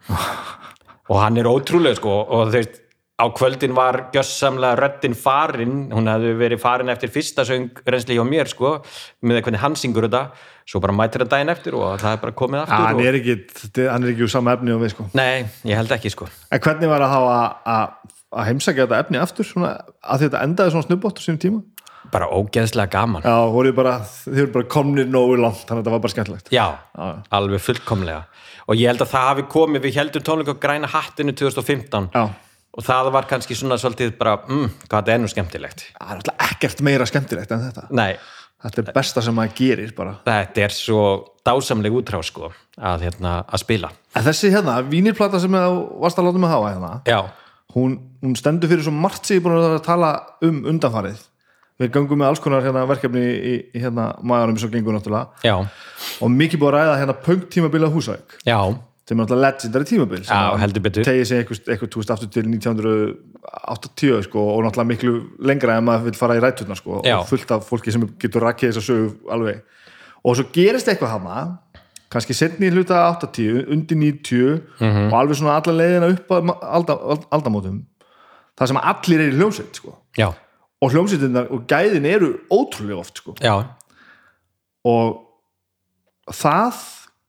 Og hann er ótrúlega sko. Og þú veist á kvöldin var gjössamlega röddin farin, hún hefði verið farin eftir fyrsta söng reynsli hjá mér sko með hann syngur þetta. Svo bara mætir það daginn eftir og það er bara komið aftur ja, hann, og... er ekki, hann er ekki úr sama efni og við sko. Nei, ég held ekki sko. En hvernig var að hafa að, heimsækja þetta efni aftur svona, að þetta endaði svona snubbótt á sínum tíma? bara ógeðslega gaman. Já, voruð bara, þið voru bara komnir nógu langt þannig að þetta var bara skemmtilegt. Já, alveg fullkomlega. Og ég held að það hafi komið, við heldum tónleika græna hattinu 2015 Já, og það var kannski svona svolítið bara mm, hvað þetta er nú skemmtilegt. Það er alltaf ekkert meira skemmtilegt en þetta. Nei, Þetta er besta sem maður gerir bara. Þetta er svo dásamleg útrá sko að, hérna, að spila. En þessi hérna, vínirplata sem þú varst að láta mig hafa hérna hún, hún stendur fyrir svo margt sem ég er búin að tala um undanfarið. Við gangum með alls konar hérna, verkefni í, í hérna maðurum svo gengur náttúrulega. Já, og mikið búið að ræða hérna punk tímabilið Húsavík. Já, sem er náttúrulega legendary tímabil sem Já, að heldur betur. tegið sig eitthvað, túst aftur til 1980 sko, og náttúrulega miklu lengra en maður vil fara í rætturnar sko, og fullt af fólki sem getur rakkið þess að sögu alveg og svo gerist eitthvað hana kannski setni hluta 80 undir 90 Mhm. og alveg svona alla leiðina upp að alda, aldamótum það sem allir er í hljómsveit sko. og hljómsveitinnar og gæðin eru ótrúlega oft sko. og það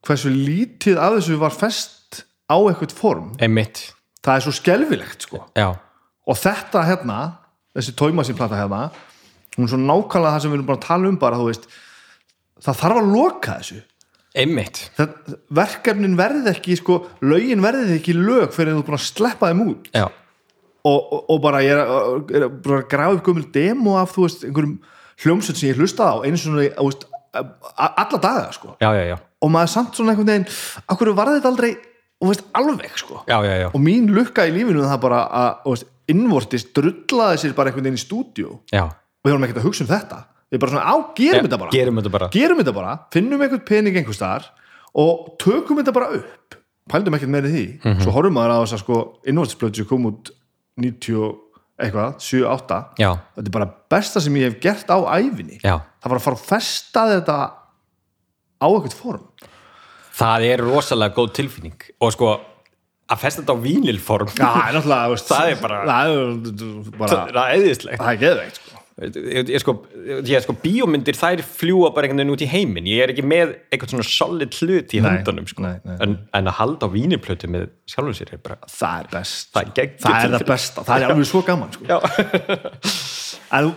hversu lítið af þessu var fest á eitthvað form. Einmitt, það er svo skelfilegt sko. og þetta hérna þessi tóimasínplata hérna hún er svo nákvæmlega það sem við erum bara að tala um bara þú veist það þarf að loka þessu. Einmitt. Það, verkefnin verði ekki sko, lögin verði ekki lög fyrir þú er búin að sleppa þeim út. Og, og, og bara ég er, að- er að að grafa upp gömul demo af þú veist einhverjum hljómsveit sem ég hlustaði á eins og svona, þú alla daga sko. já, já, já og maður samt svona einhvern veginn akkur var þetta aldrei og veist, alveg sko. já, já, já, og mín lukka í lífinu það bara að innvortist drullaði sér bara einhvern veginn í stúdíu já. og við vorum ekkert að hugsa um þetta. Við bara svona, á, gerum þetta bara. gerum þetta bara. Gerum þetta bara, finnum einhvern pening einhvers staðar og tökum þetta bara upp. Pældum ekkert meiri því. Mhm. svo horfum maður á þess að sko innvortisplötu sem kom út 90 og eitthvað 7-8, já, þetta er bara besta sem ég hef gert á æfinni já, það var að fara að festa þetta á eitthvað form. Það er rosalega góð tilfinning. Og sko að festa þetta á vínilform Já, það er [LAUGHS] bara- það er eðislegt það er geðveikt sko. ég, ég, sko, ég, sko, bíómyndir þær fljúa bara einhvern veginn út í heiminn. Ég er ekki með eitthvað svona solid hlut í höndunum sko. en, en að halda á víniplötu með sjálfur sér er bara það er best. Það er það er það besta, það er alveg svo gaman sko. en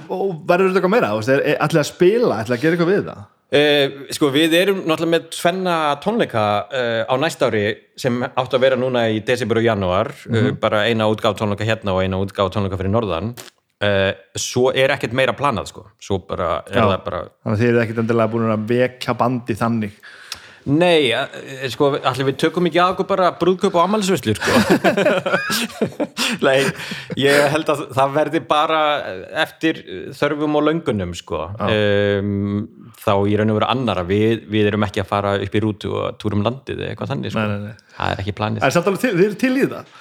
verður þetta eitthvað meira, ætlaði að spila? Ætlaði að gera eitthvað við það Uh, sko við erum náttúrulega með tvenna tónleika uh, á næsta ári sem átt að vera núna í desember og janúar. Uh, bara eina útgáf tónleika hérna og eina útgáf tónleika fyrir norðan. Svo er ekkert meira planað sko. Svo bara er Já. bara þannig að þið eru ekkit endilega búin að vekja bandi þannig Nei, eh, sko, allir við tökum ekki að okkur bara brúðköp og ammælisvöslur, sko. [LAUGHS] Nei, ég held að það verði bara eftir þörfum og löngunum, sko. Um, þá í raun og veru annara, við, við erum ekki að fara upp í rútu og túrum landið eða eitthvað þannig, sko. Nei, nei, nei. Það er ekki planið. en samt alveg til, eru til í það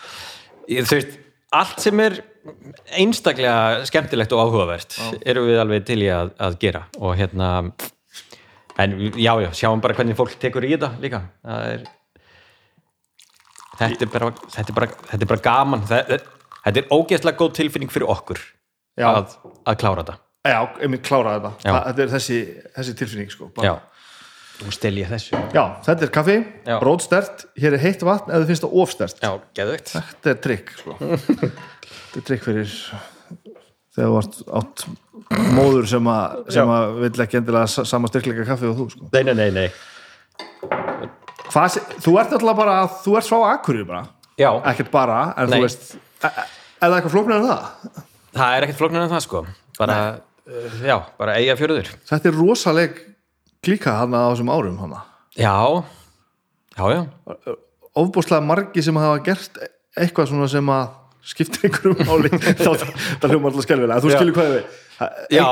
Ég- Þú veist, allt sem er einstaklega skemmtilegt og áhugavert erum við alveg til í að, að gera og hérna en já, já, sjáum bara hvernig fólk tekur í þetta líka. Er þetta er bara, þetta er bara, þetta er bara gaman. Þetta, þetta er ógeðslega góð tilfinning fyrir okkur að, að klára þetta. Já, einmitt klára þetta. Já. þetta er þessi, þessi tilfinning sko, bara. já, þú stel ég þessu. Já, þetta er kaffi, bróðstert hér er heitt vatn eða finnst það ofstert. Já, geðveikt. Þetta er trikk sko. [LAUGHS] þetta er trikk fyrir þegar þú vart átt móður sem, að, sem að vill ekki endilega sa- sama styrkleika kaffi og þú sko. nei, nei, nei, nei. Hvað, þú ert alltaf bara þú ert frá akkurir bara. Já, ekkert bara, en Nei. þú veist e- e- er það eitthvað flóknar en það? það er ekkert flóknar en það sko. Bara, uh, já, bara eiga fjöruður Þetta er rosaleg klíka hann á þessum árum hann já, já, já. Ofbúslega margi sem hafa gert eitthvað svona sem að skiptir einhverjum máli. [LAUGHS] Þá það hljóma alltaf skelvilega, þú skilur hvað við Já,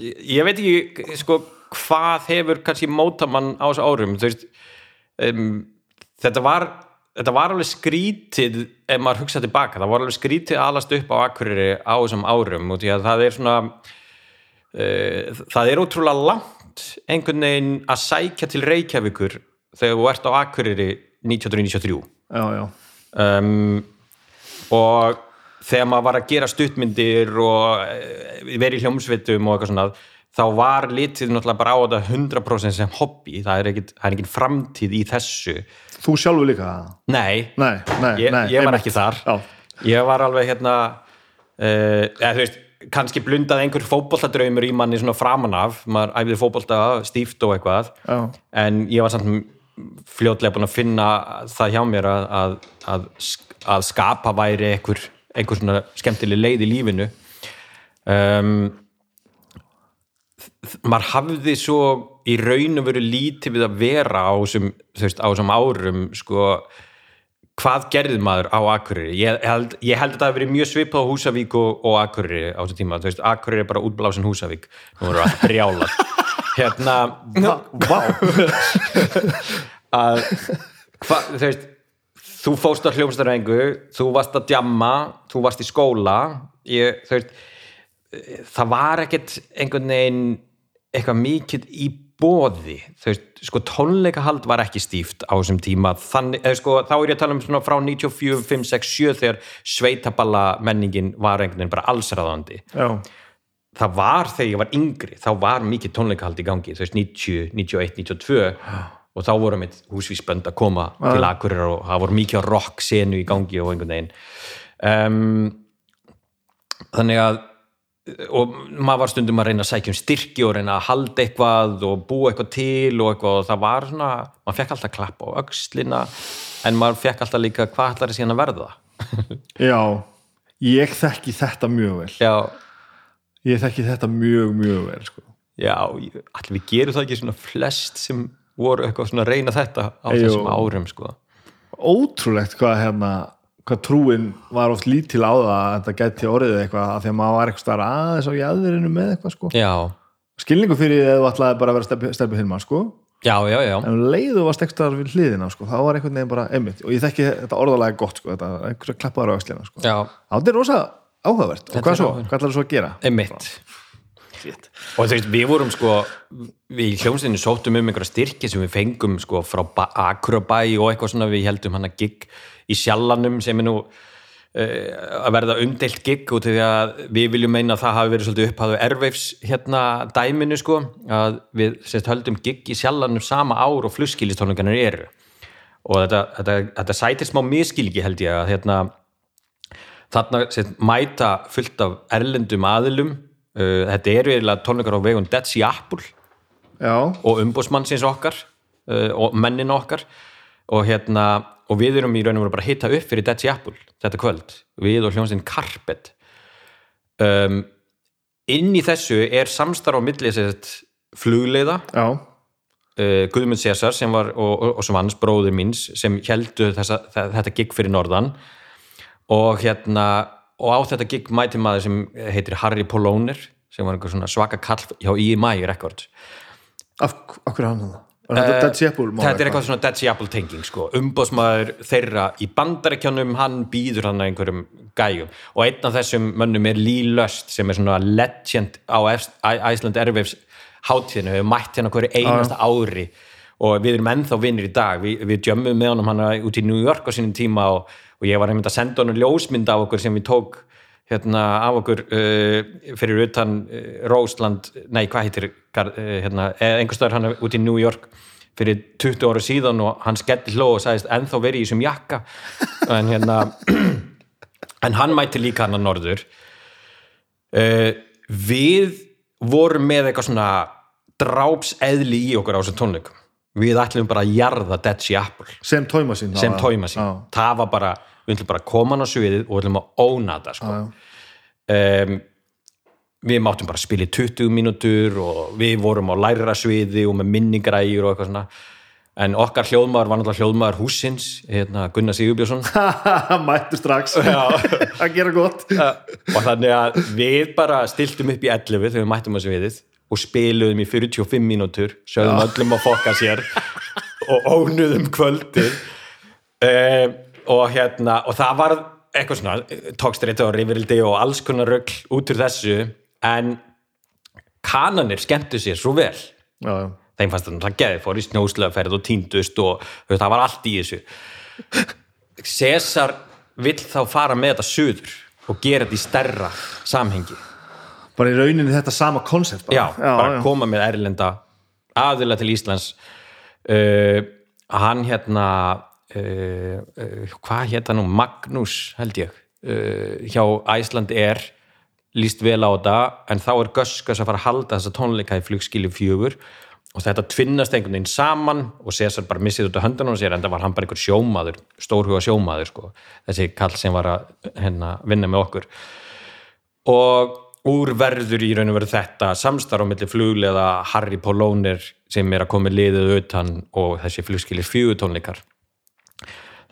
ég, ég veit ekki sko, hvað hefur kannski móta mann á þessu árum veist um, þetta var þetta var alveg skrítið ef maður hugsa tilbaka, það var alveg skrítið alast upp á Akureyri á þessum árum og því að það er svona uh, það er ótrúlega langt einhvern veginn að sækja til Reykjavíkur þegar þú ert á Akureyri 1993 já, já, um, og þegar maður var að gera stuttmyndir og eh, verið í hljómsveitum og eitthvað svona þá var litið náttúrulega bara á þetta 100% sem hobby, það er er ekkit framtíð í þessu. Þú sjálfur líka? Nei, nei, nei, ég, nei ég var ekki þar. Já, ég var alveg hérna uh, eða þú veist, kannski blundað einhver fótboltadraumur í manni svona framan af. Maður æfði fótbolta stíft og eitthvað. Já, en ég var samt fljótlega búin að finna það hjá mér að, að, að skapa væri einhver, einhver svona skemmtileg leið í lífinu. Um, maður hafði svo í raun og veru lítið við að vera á þessum, árum sko hvað gerði maður á Akureyri? Ég held, ég held að það hafi verið mjög svipað á Húsavík og, og Akureyri á þessu tíma. Veist, Akureyri er bara útblásin Húsavík. Nú erum við að brjála [LAUGHS] hérna [LAUGHS] að hva, veist þú fóst á hljómsdærengu þú varst að djamma, þú varst í skóla. Ég, veist það var ekkert einhvern veginn eitthvað mikið í bóði þú veist, sko tónleikahald var ekki stíft á þessum tíma. Þannig, eða sko, þá er ég að tala um svona frá 94, 5, 6, 7 þegar sveitaballa menningin var einhvern veginn bara allsræðandi já, það var þegar ég var yngri þá var mikið tónleikahald í gangi. Þú veist 90, 91, 92 og þá voru mitt húsvísbönd að koma til Akureyrar og það voru mikið rock senu í gangi og einhvern veginn. Um, þannig að og maður var stundum að reyna að sækja um styrki og reyna að halda eitthvað og búa eitthvað til og eitthvað og það var svona maður fekk alltaf klapp á öxlina en maður fekk alltaf líka hvað ætlar það síðan að verða? [LAUGHS] Já ég þekki þetta mjög vel. Já, ég þekki þetta mjög, mjög vel sko. Já, ætli við gerum það ekki svona flest sem voru eitthvað svona að reyna þetta á Jú. þessum árum sko. ótrúlegt hvað hérna hvað trúin var oft lítil á það að þetta gæti orðið eitthvað að því að maður var eitthvað starf aðeins á jæðurinu með eitthvað sko. Skilningu fyrir því að þú ætlaði bara að vera steppi hilma sko. já, já, já en um leiðu varst ekstra við hliðina sko. þá var einhvern veginn bara einmitt og ég þekki þetta orðalega gott sko. þetta einhverja klappaður á öxlina sko. Já, þetta er rosa áhugavert og hvað er þú svo að gera? einmitt Shit. Og þú veist, við vorum sko við í hljómsveitinu sóttum um einhverja styrki sem við fengum sko frá Akurabæ og eitthvað svona, við heldum hann að gig í sjallanum sem er nú uh, að verða umdelt gig út af því að við viljum meina að það hafi verið svolítið upphæðu erveifs hérna dæminu sko að við sérst höldum gig í sjallanum sama ár og flusskýlistónlingarnir eru og þetta, þetta, þetta sætir smá miskilgi held ég að hérna þarna sérst, mæta fullt af erlendum aðilum uh, þetta eru eiginlega tónleikar á vegum Dead Sea Apple já, og umbósmannsins okkar uh, og mennin okkar. Og hérna og við erum í raun og veru bara að hitta upp fyrir Dead Sea Apple þetta kvöld, við og hljómsinn Carpet. Um, inn í þessu er samstarf á milli sérst flugleiða já, uh, Guðmund César sem var og, og, og sem hans bróður míns sem heldu þessa, þe- þetta gig fyrir norðan. Og hérna og á þetta gig mæti maður sem heitir Harry Poloner sem var einhver svaka kall hjá EMI Records af, hverju hann það? Þetta Seapul? Eh, þetta er eitthvað svona Dead Sea Apple tenging sko. umbóðsmaður þeirra í bandarækjunum hann býður hann að einhverjum gæjum og einn af þessum mönnum er Lee Lust sem er svona legend á Iceland Airwaves hátíðinu, hefur mætt hérna hverju einasta ári og við erum ennþá vinnir í dag Vi, við jömmum með honum hann út í New York á sínum tíma og, og ég var einmitt að senda honum ljósmynd af okkur sem við tók hérna af okkur uh, fyrir utan uh, Rósland, nei hvað heitir uh, hérna, einhver stöður hann út í New York fyrir 20 ára síðan og hann skelli hló og sagðist ennþá verið í þessum jakka. En hérna [CLEARS THROAT] en hann mætti líka hann að norður. Uh, við vorum með eitthvað svona drápseðli í okkur á þessum tónleikum við ætlum bara að jarða Sea Apple. Sem tóima sín sem tóima sín, það var bara við ætlum bara að koma hann á sviðið og við ætlum að óna það sko. um, við máttum bara að spila í 20 mínútur og við vorum á læra sviði og með minningrægir og eitthvað svona. En okkar hljóðmaður var náttúrulega hljóðmaður húsins hérna Gunnar Sigurbjörnsson. [LAUGHS] Mættu strax. [LAUGHS] Að gera gott. Og þannig að við bara stiltum upp í 11 þegar við mættum að sviðið og spiluðum í 45 mínútur sögðum öllum að fokka sér og ónuðum kvöldið uh, og hérna og það var eitthvað svona tókstreiti og rifrildi og alls konar rögl út úr þessu en kananir skemmtu sér svo vel. Já, já. þeim fannst það geði fór í snjóslöðferð og týndust og veist, það var allt í þessu. César vill þá fara með þetta suður og gera þetta í stærra samhengi bara í rauninni þetta sama koncept já, bara koma með erlenda aðila til Íslands. Uh, hann hérna uh, uh, hvað hérna nú? Magnús held ég. Uh, hjá Æsland er líst vel á þetta en þá er Göskas að fara að halda þessa tónleika í flugskili fjögur. Og þetta tvinnast einhvern veginn saman og César bara missið út af höndunum og sér en það var hann bara einhver sjómaður, stórhuga sjómaður sko. þessi kall sem var að hérna, vinna með okkur. Og úr verður í raun og veru þetta samstarf á milli fluglega Harry Polónir sem er að koma liðið utan og þessi flugskilir fjögutónleikar.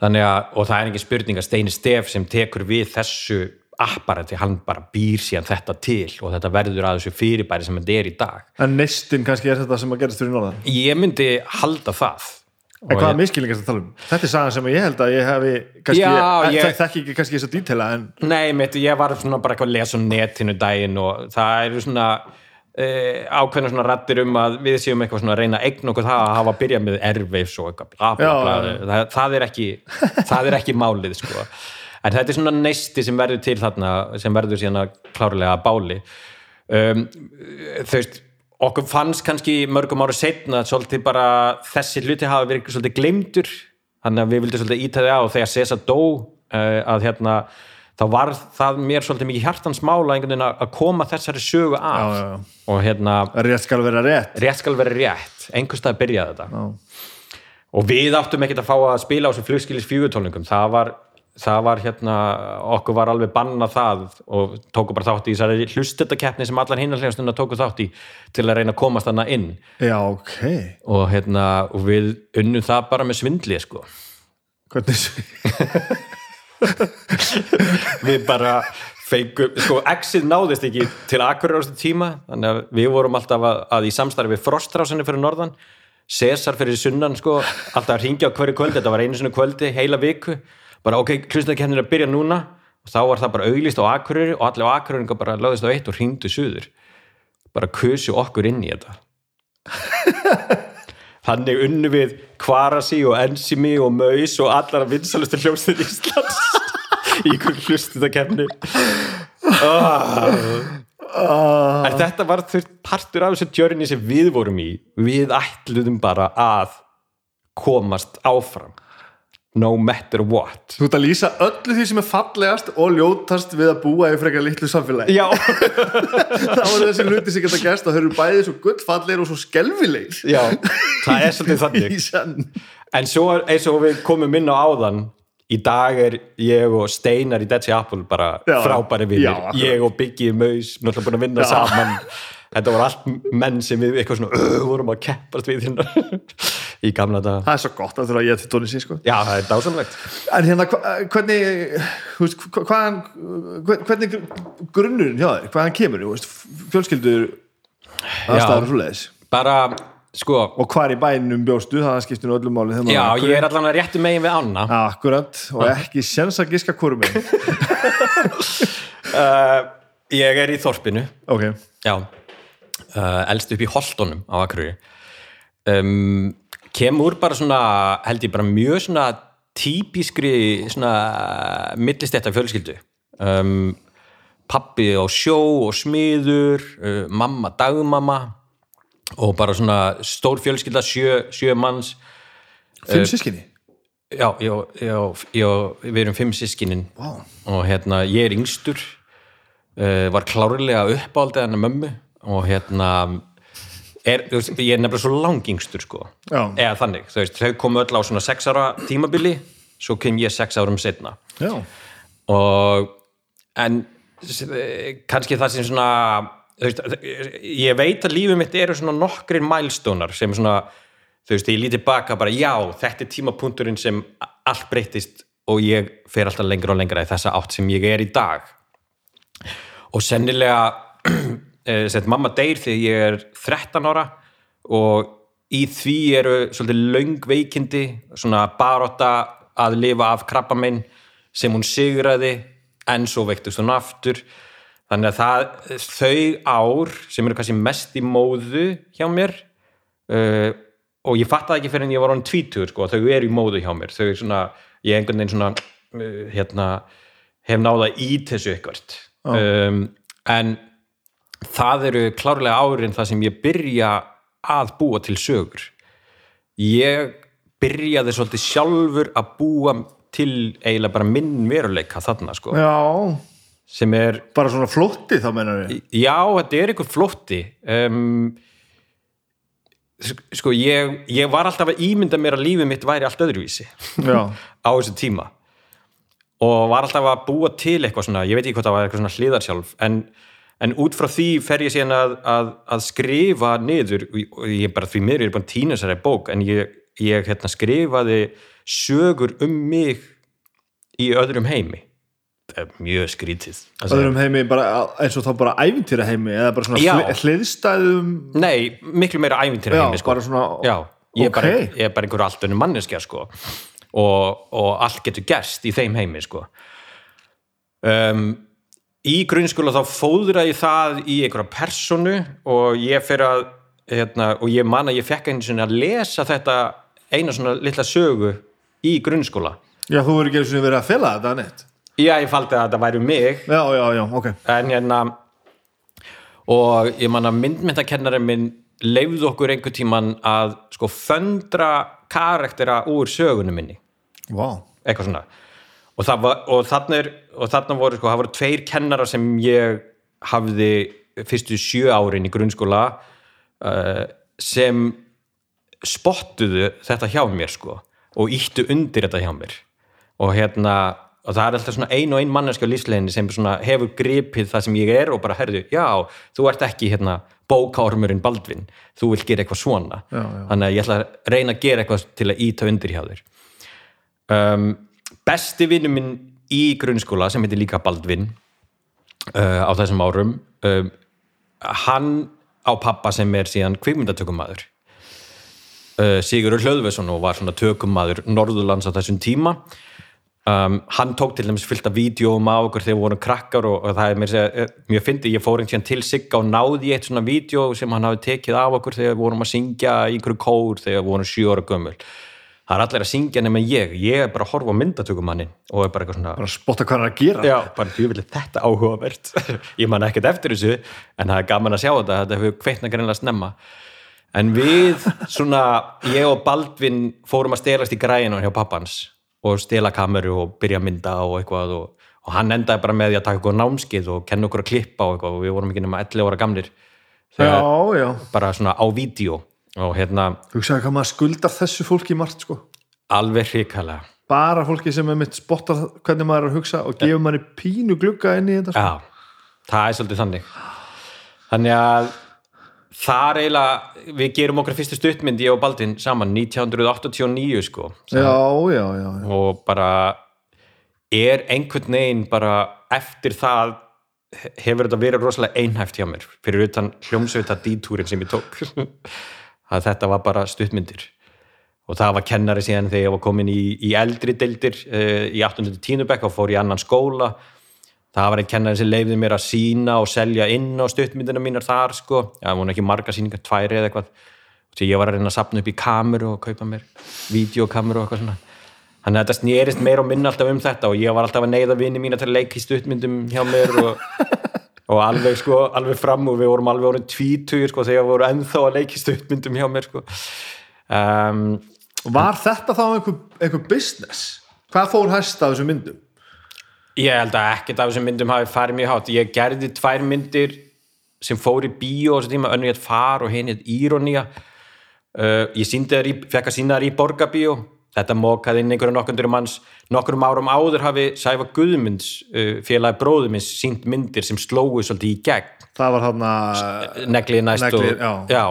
Þannig að, og það er ekki spurning að Steini Stef sem tekur við þessu apparati, hann bara býr síðan þetta til og þetta verður að þessu fyrirbæri sem þetta er í dag. En nestin kannski er þetta sem að gerast fyrir norðan? Ég myndi halda það en hvaða miskilningar þetta tala um? þetta er sagan sem ég held að ég Já, ég, þekki ekki kannski þess að dítela en nei, mitt, ég var svona bara eitthvað að lesa um netinu daginn og það eru svona uh, ákveðna svona rattir um að við séum eitthvað svona að reyna að eigna okkur það að hafa byrjað með erfeifs og eitthvað bla bla bla já, já. það, það er ekki það er ekki málið sko en þetta er svona neisti sem verður til þarna sem verður síðan að klárlega að báli um, þú veist okkur fannst kannski mörgum ára setna svolítið bara þessi hluti hafa verið svolítið gleymdur. Þannig að við vildum svolítið ítæði á og þegar César dó uh, að hérna þá var það mér svolítið mikið hjartans mála einhvern veginn að að koma þessari sögu af. Já, já, já. og hérna rétt skal vera rétt. rétt skal vera rétt, einhvers stað byrjaði þetta. Og við áttum ekkert að fá að spila á þessum flugskilis fjögutólningum það var, það var hérna okkur var alveg banna það og tóku bara þátt í þessari hlustetakeppni sem allar hinanlega tóku þátt í til að reyna að komast þarna inn. Já, ok. Og hérna og við unnum það bara með svindli sko. hvernig [LAUGHS] við bara fengum, sko exið náðist ekki til akkurir ástu tíma þannig að við vorum alltaf að, að í samstarfi við Frostrásinni fyrir norðan Cesar fyrir sunnan sko, alltaf að ringja á hverju kvöldi, þetta var einu sinni kvöldi heila viku, bara ok, hlustakennir að byrja núna og þá var það bara auglýst á akkurir og allir á akkurir bara lögðist á eitt og ringdu suður. Bara kusu okkur inn í þetta. [LAUGHS] Þannig unnu við Kvarasi og Enzimi og Maus og allar vinsalustu hljómsið Íslands [LAUGHS] í ykkur hlustakefni uh, En þetta var þurft partur af þessu journey sem við vorum í. Við ætluðum bara að komast áfram no matter what. Þú ert að lýsa öllu því sem er fallegast og ljótast við að búa í frekar litlu samfélagi. Já, [LAUGHS] það voru þessi hluti sem geta gæst og þau eru bæðið svo gullfallegir og svo skelfilegir. Já, það er svolítið [LAUGHS] þannig. En svo er eins og við komum inn á áðan í dag er ég og Steinar í Dead Sea Apple bara Já. frábæri vinnir ég og Biggi Maus, náttúrulega búin að vinna Já. saman þetta voru allt menn sem við eitthvað svona uh, vorum að keppast við hérna [LAUGHS] í gamla dag það er svo gott að þurfa að ég til sín sko. Já, það er dásamlegt. En hérna hvernig þú veist, hva- hvaðan hver- hvernig gr- grunnurinn hjá þér hvaðan kemur, þú? Veist, fjölskyldur aðstæður og svoleiðis. Bara, sko og hvar í bænum bjóstu, það skiptir nú öllum máli Já, er ég er allan að réttu megin við Anna. Akkurat og ekki sens að giska hvorum minn [LAUGHS] uh, Ég er í þorpinu. Ok, Já uh, Elst upp í Holtonum á Akureyri. Um, Kemur bara svona held ég bara mjög svona típiskri svona millistetta fjölskyldu. Um, Pappi á sjó og smiður uh, mamma dagmamma og bara svona stór fjölskylda sjö, sjö manns. Fimm sískinni Já, já, já, já, við erum fimm sískinin Vá. og hérna ég er yngstur uh, var klárlega uppáldið hennar mömmu og hérna er, veist, ég er nefnilega svo langingstur sko, Já. eða þannig þú veist, þau komu öll á svona sex ára tímabili svo kem ég sex árum setna já, og en eh, kannski það sem svona veist, ég veit að lífið mitt eru svona nokkrir mælstónar sem svona þú veist, ég lítið baka bara já, þetta er tímapunkturinn sem allt breytist og ég fer alltaf lengra og lengra í þessa átt sem ég er í dag. Og sennilega [CLEARS THROAT] sett mamma deyr þegar ég er 13 ára og í því eru svolítið löng veikindi svona baróta að lifa af krabbamein sem hún sigraði en svo veiktust hún aftur. Þannig að það, þau ár sem eru kannski mest í móðu hjá mér uh, og ég fattaði ekki fyrir en ég var án tvítur sko, þau eru í móðu hjá mér. Þau er svona, ég einhvern veginn svona uh, hérna, hef náða í þessu eitthvað um, en það eru klárlega árin það sem ég byrja að búa til sögur. Ég byrjaði svolítið sjálfur að búa til eiginlega bara minn veruleika þarna sko, Já, sem er bara svona flótti þá mennar við já, þetta er einhver flótti. Um, sko, ég, ég var alltaf að ímynda mér að lífið mitt væri allt öðruvísi [LAUGHS] á þessu tíma. Og var alltaf að búa til eitthvað svona, ég veit ekki hvað það var eitthvað svona hliðarsjálf en, en út frá því fer ég síðan að, að, að skrifa niður og ég bara því mér er bara tína þessari bók en ég, ég hérna, skrifaði sögur um mig í öðrum heimi er mjög skrítið að öðrum heimi bara, eins og þá bara ævintýra heimi eða bara svona hliðstæðum Nei, miklu meira ævintýra heimi sko. bara svona Já, ég, er ok. bara, ég er bara einhver allt önnum manneskja sko. og, og allt getur gerst í þeim heimi sko. um, í grunnskóla þá fóðra ég það í einhverja personu og ég fer að hérna, og ég man að ég fekk einu sinni að lesa þetta eina svona litla sögu í grunnskóla. Já, þú verður ekki einu sinni verið að fela þetta neitt Já, ég faldi að þetta væri um mig. Já, já, já, ok. En hérna og ég man að myndmyndakennari minn leifði okkur einhver tíman að sko föndra karaktera úr sögunum minni. Vá, eitthvað svona og, var, og, þarna, er, og þarna voru sko, það voru tveir kennara sem ég hafði fyrstu sjö árin í grunnskóla uh, sem spottuðu þetta hjá mér sko og íttu undir þetta hjá mér. Og hérna og það er alltaf svona ein og ein manneskja á lífsleginni sem svona hefur gripið það sem ég er og bara herðu, já, þú ert ekki hérna bókármurinn Baldvin. Þú vilt gera eitthvað svona. Já, já. þannig að ég ætla að reyna að gera eitthvað til að íta undir hjá þér. Um, besti vinnu minn í grunnskóla sem heitir líka Baldvin uh, á þessum árum um, hann á pappa sem er síðan kvikmyndatökumadur uh, Sigurður Hlöðvesson og var svona tökumadur Norðurlands á þessum tíma. Um, hann tók til dæmis fyllt af vídjóum á okkur þegar við vorum krakkar og, og það er mér segja, eh, mjög fyndi, ég fór einhvern til Sigga og náði eitt svona vídjó sem hann hafi tekið af okkur þegar við vorum að syngja í einhverju kór þegar við vorum sjö ára gömul það er allir að syngja nema ég. Ég er bara að horfa á myndatökumannin og er bara eitthvað svona bara að spotta hvað hann er að gera. Já, bara djúvillig þetta áhugavert. [LAUGHS] Ég man ekkert eftir þessu en það er gaman að sjá þetta, þetta hefur kveitna greinlega snemma. En við svona, ég og Baldvin fórum að stelast í græinu hjá pappans og stela kameru og byrja að mynda og eitthvað og, og hann endaði bara með því að taka eitthvað námskið og kenna okkur að klippa og eitthvað og við vorum ekki nema 11 ára gamlir. Þegar, já, já. bara svona á vídeo og hérna Hugsaðu hvað maður skuldar þessu fólki margt sko. alveg hrikalega. Bara fólki sem er mitt spottar hvernig maður er að hugsa og gefur manni pínu glugga inn í þetta sko. Já, það er svolítið þannig. Þannig að þar eiginlega, við gerum okkar fyrstu stuttmynd ég og Baldvin saman 1989 sko. Já, já, já, já. og bara er einhvern veginn bara eftir það hefur þetta verið rosalega einhæft hjá mér fyrir utan hljómsveita dítúrin sem ég tók [LAUGHS] að þetta var bara stuttmyndir. Og það var kennari síðan þegar ég var komin í, í eldri deildir uh, í 8. tínubekk og fór í annan skóla. Það var einn kennari sem leiði mér að sína og selja inn á stuttmyndina mínar þar sko, það voru ekki marga síningar, tværi eða eitthvað. Því ég var að reyna að sapna upp í kameru og kaupa mér videokameru og eitthvað svona. Þannig að þetta snerist meira og minna alltaf um þetta og ég var alltaf að neyða vini mína til að leika í stuttmyndum hjá mér og, og alveg sko, alveg fram og við vorum alveg orðin tvítugir sko þegar við vorum ennþá að leika í stuttmyndum hjá mér sko um, var þetta þá einhver, einhver business hvað fór hæst af þessum myndum Ég held að ekkert af þessum myndum hafi farið mjög hátt. Ég gerði tvær myndir sem fór í bíó á þessu tíma, önnur ég far og hinn ég írónía. Uh, ég síndi þær í, fekk að sína þær í borgabíó. Þetta mókaði inn einhverju nokkundur manns. Nokkurum árum áður hafi Sæfa Guðmunds, uh, félagi bróðumins, sínt myndir sem slóu svolítið í gegn. það var þarna Neglið næst Neglið, og... já.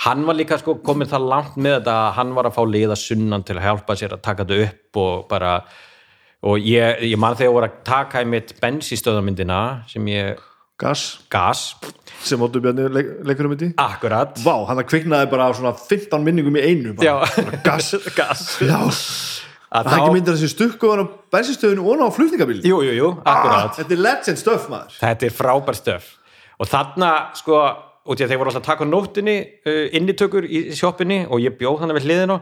Hann var líka sko komið það langt með þetta að hann var að fá liða sunnan til að hjálpa sér að taka þetta upp og bara og ég, ég man þegar voru að taka í mitt bensístöðamyndina sem ég gas. Gas, sem Óttur Bjarni leik, leikur um þetta í? Akkurat. Vá, hann kviknaði bara svona 15 minningum í einu bara. já, gas. [LAUGHS] Gas. Já, að Það er ekki myndir þessi stukku á bensinstöðinu og á flutningabíl jú, jú, jú, akkurát Þetta er legend stöf maður. Þetta er frábær stöf og þarna sko út í að þeir voru alltaf að taka á nóttinni uh, innitökur í sjoppinni og ég bjóð þannig við hliðina.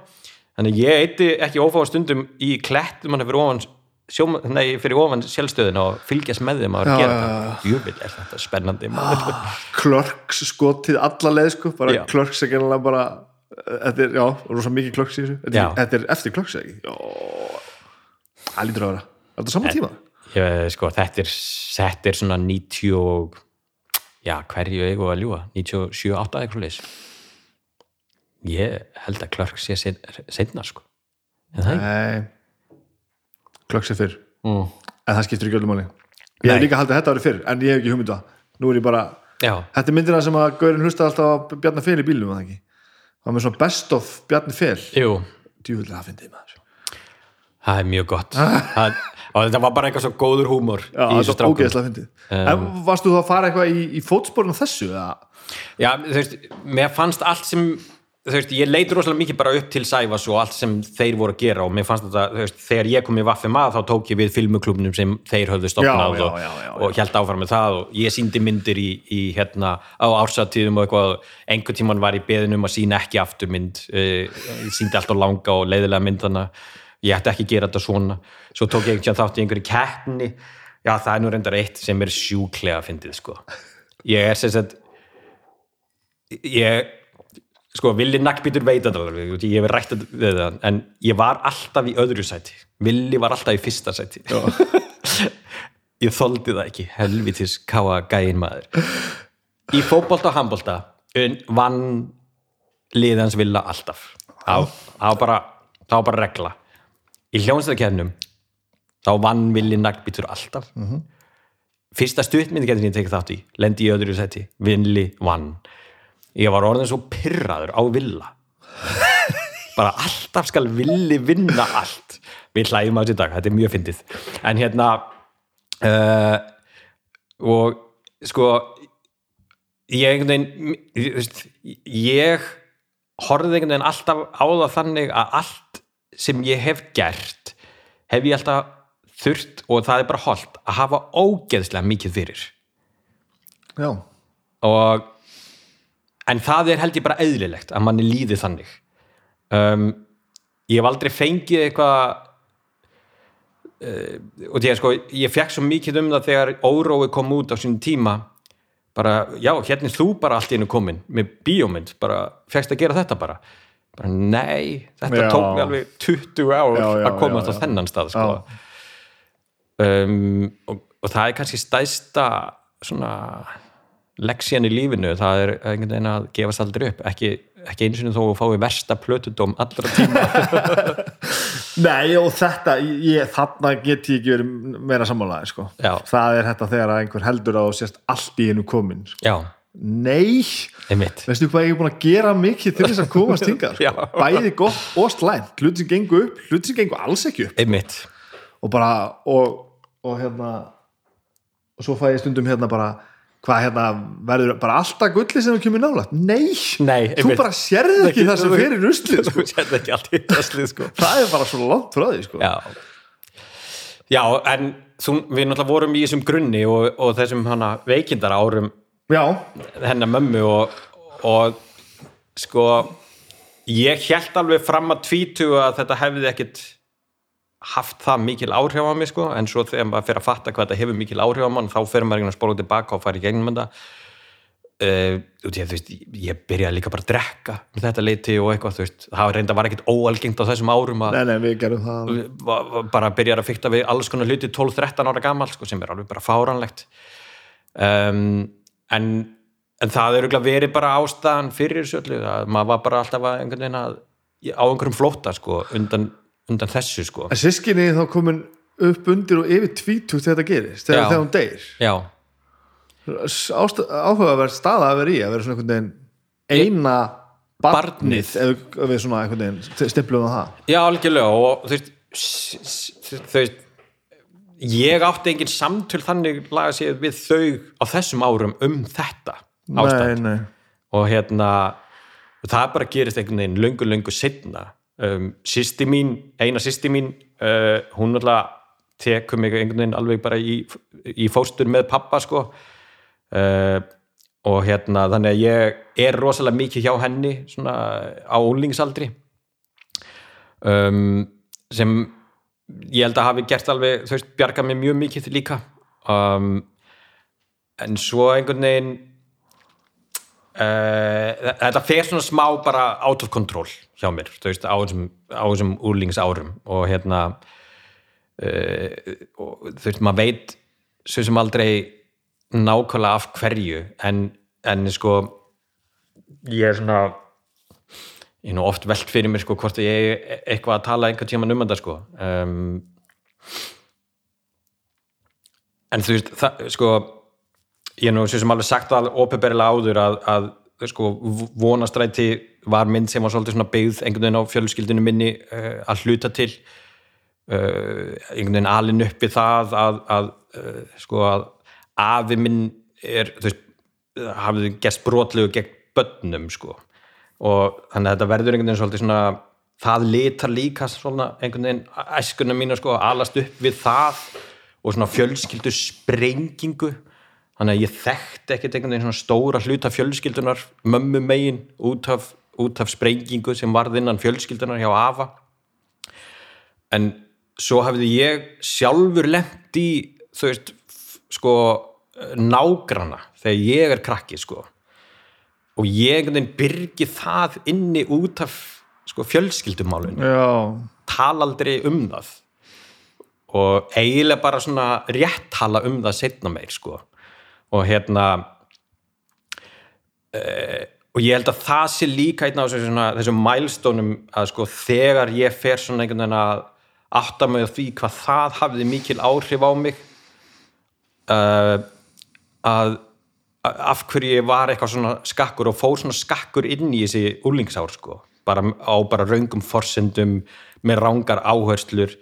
Þannig að ég eitti ekki ófáðan stundum í klettum hann fyrir ofan sjóma, nei, fyrir ofan sjálfstöðin og fylgjast með þeim að Já, gera þetta jöfnvel er þetta spennandi maður. Klörks skotið alla leið sko. Bara Já. klörks er gennilega bara Þetta er, já, rosa mikið klörks í þessu. Þetta, þetta er eftir klörks ekki? Já, það lítur að vera. Er þetta saman tíma? ég, sko, þetta, er, þetta er svona 90 og já, hverju eigu að ljúa 97, 8 eitthvað leis ég held að klörk sé setna sko. En það ekki? Nei Klörks er fyrr. Mm. En það skiptir ekki öllum máli. Ég hef líka haldið að þetta árið fyrr En ég hef ekki hugmynda Nú er ég bara já, Þetta er myndina sem að Gaurin hlusta alltaf á Bjarni Fel í bílum það var með svona best of Bjarni Fel. Jú. Djúvill það fyndið maður. Það er mjög gott. Það, og þetta var bara eitthvað svo góður húmor Já, í þessu strákum. En varstu þú að fara eitthvað í, í fótsporinu þessu? eða? Já, þú veist, mér fannst allt sem þú veist, ég leit rosalega mikið bara upp til Sæfas og allt sem þeir voru að gera og mér fannst þetta, þú veist, þegar ég kom í Vaffum að þá tók ég við filmuklubnum sem þeir höfðu stopnað Já, og, já, já, og held áfram með það og ég síndi myndir í, í hérna á ársatíðum og eitthvað einhvern tíman var ég beðin um að sína ekki afturmynd uh, ég síndi alltaf langa og leiðilega myndana ég ætti ekki að gera þetta svona. Svo tók ég þátt í einhverju keppni. Já það er nú reyndar eitt sem er sjúklega fyndið sko. Ég er sko, Villi Nagbítur veit þetta alveg, ég hef rætt við það en ég var alltaf í öðru sæti. Villi var alltaf í fyrsta sæti. [LAUGHS] Ég þoldi það ekki. Helvitis káa gæin maður. Í fótbolta og handbolta un- vann liðans Villa alltaf. Það það var bara, það bara regla. Í hljónstæðakernum þá vann Villi Nagbítur alltaf. Fyrsta stuttmyndi getur ég tekið þátt í lendi í öðru seti, Villi vann ég var orðin svo pyrraður á Villa. [LAUGHS] Bara alltaf skal Villi vinna allt. Við hlægjum á þessi dag, þetta er mjög fyndið. En hérna uh, og sko ég einhvern veginn ég horfði einhvern veginn alltaf á það þannig að allt sem ég hef gert hef ég alltaf þurft og það er bara holdt að hafa ógeðslega mikið fyrir. Já, og en það er held ég bara eðlilegt að manni líði þannig. Um, ég hef aldrei fengið eitthvað uh, og að sko ég fekk svo mikið um það þegar órói kom út á sínum tíma. Bara, já, hérna er þú bara allt í einu komin með bíómynd, bara, fegst að gera þetta bara, bara nei þetta Já. tók mig alveg 20 ár Já, já, að komast já, á þennan stað sko. Um, og, og það er kannski stæsta svona leksjan í lífinu, það er einhvern veginn að gefast aldrei upp, ekki, ekki eins og þó að fái versta plötudóm allra tíma. [LAUGHS] Nei og þetta, ég, þarna get ég ekki verið meira sammálaði sko. Já. það er þetta þegar einhver heldur á og sést allt í einu komin sko. Nei, veistu hvað ég er búin að gera mikið til þess að komast [LAUGHS] hingar sko. bæði gott og slæmt, hluti sem gengur upp hluti sem gengur alls ekki upp. Einmitt, og bara, og, og hérna og svo fæ ég stundum hérna bara hvað hérna, verður bara alltaf gulli sem við kemur nálægt, nei, Nei, þú bara sérði ekki það sem fyrir ruslið sko. sko. [LAUGHS] Það er bara svo langt frá því sko. já, já en þú, við náttúrulega vorum í þessum grunni og, og þessum hana veikindar árum já, hennar mömmu og, og sko ég held alveg fram að tvítu að þetta hefði ekkit haft það mikil áhrif á mig sko. En svo þegar maður fyrir að fatta hvað þetta hefur mikil áhrif á mann þá fyrir maður einhvern að spóla tilbaka og fara í gegnum þetta. Uh, í að þú veist ég byrjaði líka bara að drekka með þetta leiti og eitthvað þú veist það reynda var ekkit óalgengt á þessum árum að nei, nei, við gerum það. bara byrjar að fykta við alls konar hluti 12-13 ára gammal sko, sem er alveg bara fáranlegt um, en, en það er örugglega verið bara ástæðan fyrir að maður var bara alltaf veginn að á einhverjum flóta sko, undan, undan þessu sko. en sískinni þá komin upp undir og yfir tvítugt þegar þetta gerist þegar, þegar hún deyr. Já, áhugaverð staða að vera í að vera svona einhvern veginn eina barnið, við- ef við svona einhvern veginn stimplum á það. Já algjörlega og þú veist, þú veist ég átti engin samtöl þannig laga sér við þau á þessum árum um þetta ástand. nei, nei. og hérna það bara gerist einhvern veginn löngu löngu setna um, sýsti mín, eina sýsti mín uh, hún náttúrulega tekur mig einhvern veginn alveg bara í, í fóstur með pappa sko. Uh, og hérna þannig að ég er rosalega mikið hjá henni svona á úlingsaldri um, sem ég held að hafi gert alveg, þú veist, bjarga mér mjög mikið líka. Um, en svo einhvern veginn uh, þetta fer svona smá bara out of control hjá mér, þú veist, á þessum, úrlingsárum og hérna uh, og, þú veist, maður veit svo sem aldrei nákvæmlega af hverju en, en sko ég er svona ég er nú oft velt fyrir mér sko hvort ég er eitthvað að tala einhvern tíma um þetta sko. Um, en þú veist það, sko ég er nú sem alveg sagt alveg ópeberilega áður að, að sko vonastræti var mynd sem var svolítið byggð einhvern veginn á fjölskyldinu minni uh, að hluta til uh, einhvern veginn alin upp við það að, að uh, sko að afi minn er þú veist hafið gæst brotlegu gegn börnum sko. Og þannig að þetta verður einhvern veginn svolítið svona það litar líka svona einhvern veginn æskunum mínu sko að alast upp við það og svona fjölskyldu sprengingu þannig að ég þekkti ekkert einhvern veginn svona stóra hluta fjölskyldunar mömmu megin út af, út af sprengingu sem varð innan fjölskyldunar hjá Ava en svo hafði ég sjálfur lemt í þú veist sko nágrana þegar ég er krakki sko. Og ég einhvern veginn byrgi það inni út af sko fjölskyldumálunum já, tala aldrei um það. Og eiginlega bara svona rétt tala um það setna meir sko og hérna uh, og ég held að það sé líka einn á þessum mælstónum að sko þegar ég fer svona einhvern veginn að átta mig á því hvað það hafði mikil áhrif á mig uh, að af hverju ég var eitthvað svona skakkur og fór svona skakkur inn í þessi úlingsár sko, bara á bara raungum forsendum, með rángar áherslur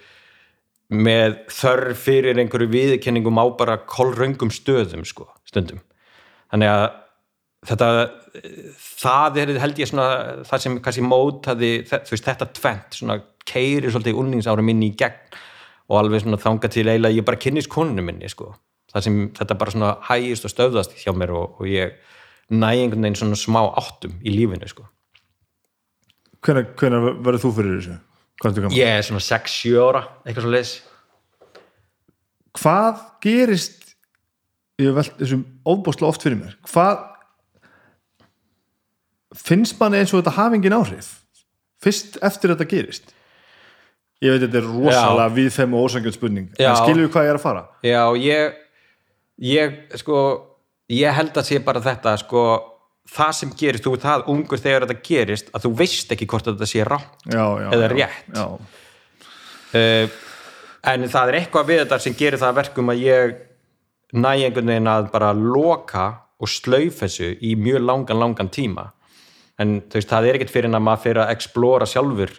með þörf fyrir einhverju viðkenningum á bara kolraungum stöðum sko, stundum þannig að þetta það er held ég svona það sem kannski mótaði veist, þetta tvent, svona keiri svolítið úlningsárum inn í gegn og alveg svona þanga til eiginlega ég bara kynnist konunum minni sko það sem þetta bara svona hægist og stöðast hjá mér og, og ég næ einhvern veginn svona smá áttum í lífinu sko. hvenær verður þú fyrir þessu? Ég er svona 6-7 ára, eitthvað svo leis Hvað gerist ég hef velt þessum óbúslega oft fyrir mér. Hvað finnst manni eins og þetta hafi engin áhrif? Fyrst eftir þetta gerist. Ég veit þetta er rosalega viðfem og ósangjöld spurning Já. en við hvað ég er að fara? Já, ég ég, sko ég held að sé bara þetta, sko það sem gerist, þú ert það ungur þegar þetta gerist að þú veist ekki hvort þetta sé rátt já, já, Eða já, rétt. já, uh, en það er eitthvað við þetta sem gerir það að verkum að ég næ einhvern veginn að bara loka og slauf þessu í mjög langan, langan tíma. En þú veist, það er ekkert fyrir en að maður fyrir að explora sjálfur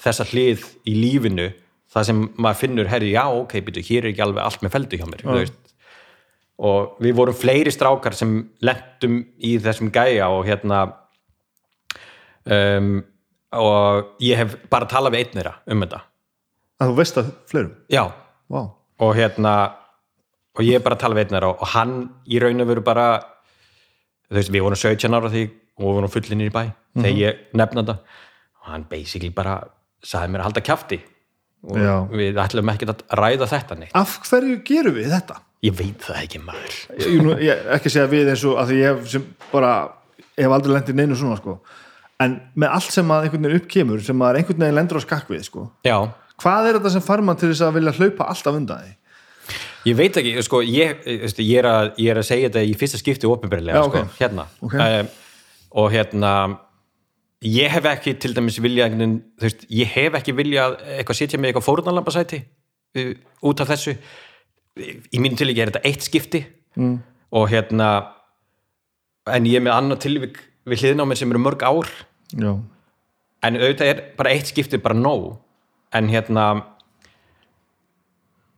þessa hlið í lífinu það sem maður finnur, herri, já, ok, byrju, hér er ekki alveg allt með feldu hjá mér, veist. Og við vorum fleiri strákar sem lentum í þessum gæja og hérna um, og ég hef bara talað við einn þeirra um þetta. Að þú veist að fleirum? Já, Vá. og hérna og ég er bara að tala þeirra og hann í raun og veru bara þú veist, við vorum 17 ára því og við vorum fullinir í bæ þegar ég nefna þetta og hann basically bara sagði mér að halda kjafti og Já. við ætlum ekki að ræða þetta neitt af hverju gerum við þetta? ég veit það ekki maður ég, nú, ég ekki segja við eins og að því ég hef bara, ég hef aldrei lendið neinu svona sko. en með allt sem að einhvern veginn uppkemur sem að einhvern veginn lendur á skakk við sko. já, hvað er þetta sem fær mann til þess að vilja hlaupa alltaf undan því? Ég veit ekki, sko, ég, veistu, ég, er að, ég er að segja þetta í fyrsta skipti ópenbarlega, Já, sko, hérna. Ok. um, og hérna ég hef ekki til dæmis viljað ég hef ekki viljað eitthvað setja mig eitthvað fórunarlambasæti uh, út af þessu. Í mínu tilvíki er þetta eitt skipti. Mm. og hérna en ég er með annað tilvík við mér sem eru mörg ár. Já, en auðvitað er bara eitt skipti bara nóg. En hérna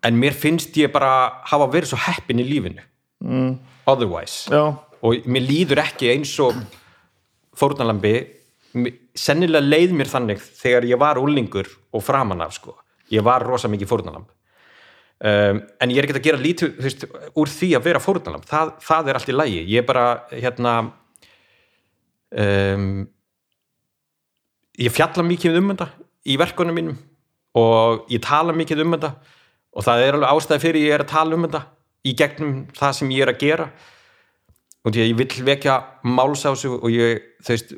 en mér finnst ég bara hafa verið svo heppin í lífinu. Mm. otherwise. Já, og mér líður ekki eins og fórnalambi sennilega leið mér þannig þegar ég var úlingur og framan af sko. ég var rosa mikið fórnalamb um, en ég er ekki að gera lítið veist, úr því að vera fórnalamb það, það er allt í lægi, ég er bara hérna um, ég fjalla mikið um þetta í verkunum mínum og ég tala mikið um þetta og það er alveg ástæði fyrir ég er að tala um þetta í gegnum það sem ég er að gera. Og því að ég vill vekja málsásu og ég veist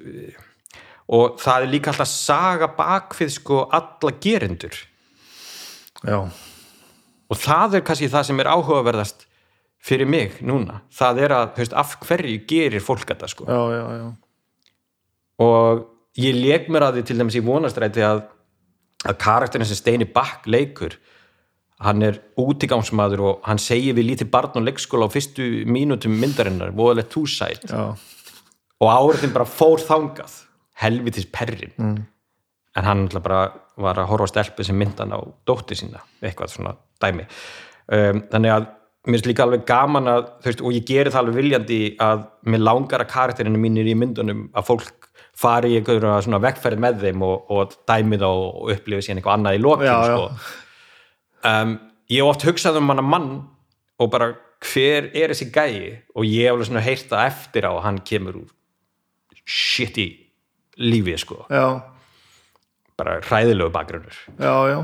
og það er líka alltaf saga bakfið sko alla gerendur. Já, og það er kannski það sem er áhugaverðast fyrir mig núna. Það er að, veist, af hverju gerir fólk þetta sko? Já, já, já. og ég leik mér að því til dæmis í vonastræti að, að karakterin sem Steini Bakk leikur hann er útigámsmaður og hann segir við lítið barn og leikskóla á fyrstu mínútum myndarinnar, voðalegt túsætt og áriðin bara fór þangað helvitis perrin mm. en hann bara var að horfa á stelpu sem myndan á dóttir sína eitthvað svona dæmi um, þannig að mér finnst líka alveg gaman að veist, og ég geri það alveg viljandi að mér langar að karakterinu mínir í myndunum að fólk fari í einhverjum svona vekkferð með þeim og, og dæmi þá og upplifi síðan eitthvað annað í já. sko. Um, ég oft hugsað um hann mann og bara hver er þessi gæi og ég hef alveg svona heyrt það eftir á að hann kemur úr shit í lífi sko, já, bara hræðilegu bakgrunnur. Já, já.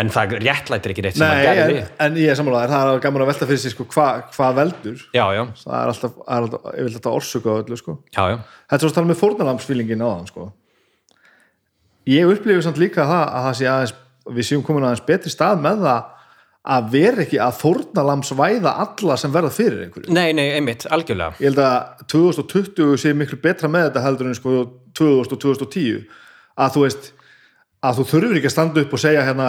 en það réttlætir ekki neitt sem Nei, hann gerði en, en ég er sammálaðir, það er gaman að velta fyrir sig sko, hvað hva veldur. Já, já, það er alltaf, er alltaf, ég vil þetta orsöka öllu sko. já, já, þetta er svo að tala með fórnalamsfílingin á þann sko. ég upplifi samt líka það að það sé aðeins við séum komin aðeins betri stað með það að vera ekki að fórnalamsvæða alla sem verða fyrir einhverju. Nei, nei, einmitt, algjörlega. Ég held að 2020 sé miklu betra með þetta heldur en sko 2000 og 2010 að þú veist að þú þurfur ekki að standa upp og segja hérna,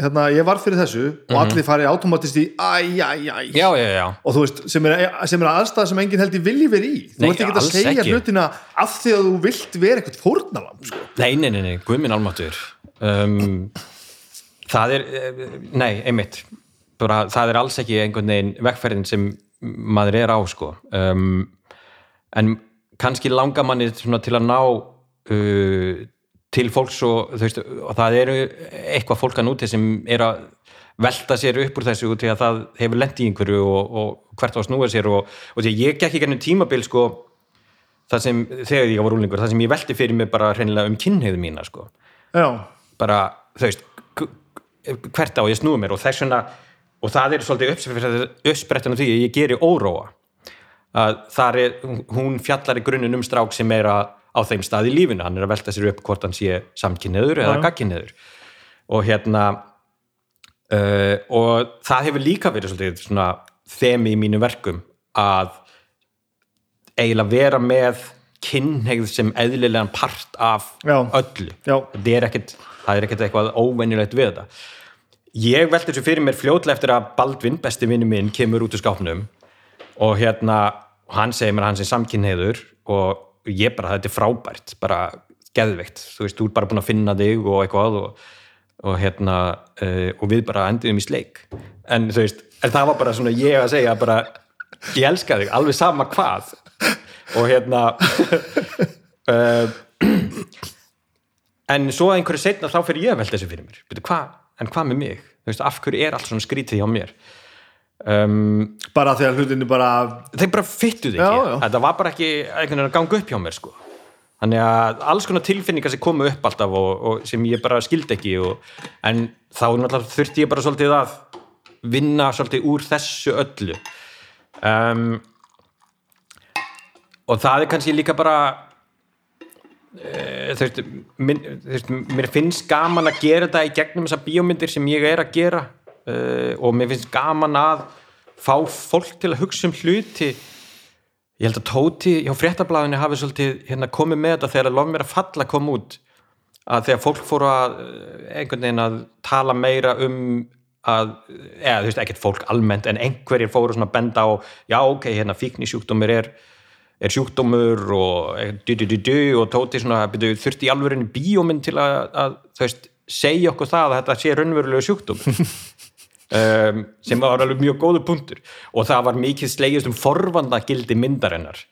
hérna ég var fyrir þessu og allir fari automatist í æj, æj, æj og þú veist, sem er, sem er aðstæð sem enginn heldur vilji verið í. Þú Nei, ert ekki að segja ekki. hlutina af því að þú vilt vera eitthvað fórnalam sko. nei, nei, nei, nei guðminn almáttur um, það er eh, nei, einmitt. Bara, það er alls ekki einhvern veginn vekkferðin sem maður er á sko. Um, en kannski langar manni til að ná uh, til fólks og, veist, og það eru eitthvað fólk að núti sem er að velta sér upp úr þessu út í að það hefur lent í einhverju og, og hvert á að snúa sér og, og því að ég gekk í gennum tímabil sko það sem, þegar ég var úlingur, það sem ég velti fyrir mig bara hreinlega um kynheiðu mína sko. Já, bara, þú veist hvert á ég snúi mér og þess vegna og það er svolítið uppsprettan af því að ég geri óróa. Að þar er, hún fjallar í grunninn um strák sem er að á þeim stað í lífinu, hann er að velta sér upp hvort hann sé samkynniður eða Já. gagkynniður og hérna uh, og það hefur líka verið svolítið svona þemi í mínu verkum að eiginlega vera með kynneigð sem eðlilegan part af Já. öllu. Já, það er ekkert eitthvað óvenjulegt við þetta ég velti þessu fyrir mér fljótlega eftir að Baldvin, besti vinnu minn, kemur út úr skápnum og hérna hann segir mér að hann sé samkynheiður og ég bara, þetta er frábært bara geðveikt, þú veist, þú er bara búin að finna þig og eitthvað og, og hérna, uh, og við bara endiðum í sleik. En þú veist, en það var bara svona ég að segja bara, ég elska þig alveg sama hvað. Og hérna uh, [LAUGHS] [CLEARS THROAT] en svo einhverju setna þá fyrir ég að velta þessu fyrir mér. Byrju, hva, en hvað með mig, þú veist, af hverju er allt svona skrítið hjá mér um, bara þegar hlutinni bara þeir bara fyttu þig Já, ekki já. þetta var bara ekki einhvern veginn að ganga upp hjá mér sko. þannig að alls konar tilfinningar sem komu upp alltaf og, og sem ég bara skildi ekki og, en þá þurfti ég bara svolítið að vinna svolítið úr þessu öllu um, og það er kannski líka bara minn, þú veist mér finnst gaman að gera þetta í gegnum þessar bíómyndir sem ég er að gera. Uh, og mér finnst gaman að fá fólk til að hugsa um hluti. Ég held að Tóti hjá fréttablaðinu hafi svolítið hérna, komið með þetta þegar Lof mér að falla kom út. Að þegar fólk fóru að eh, einhvern veginn að tala meira um að, eða þú veist ekkert fólk almennt en einhverjir fóru svona að benda á já ok, hérna fíknisjúkdómur er er sjúkdómur og eh, du, du, du, du, og Tóti svona byrju, þurfti í alvörinni bíómynd til að, að veist, segja okkur það að þetta sé raunverulegu sjúkdómur. Um, [LAUGHS] sem var alveg mjög góðu punktur. Og það var mikið slegist um forvanda gildi myndarinnar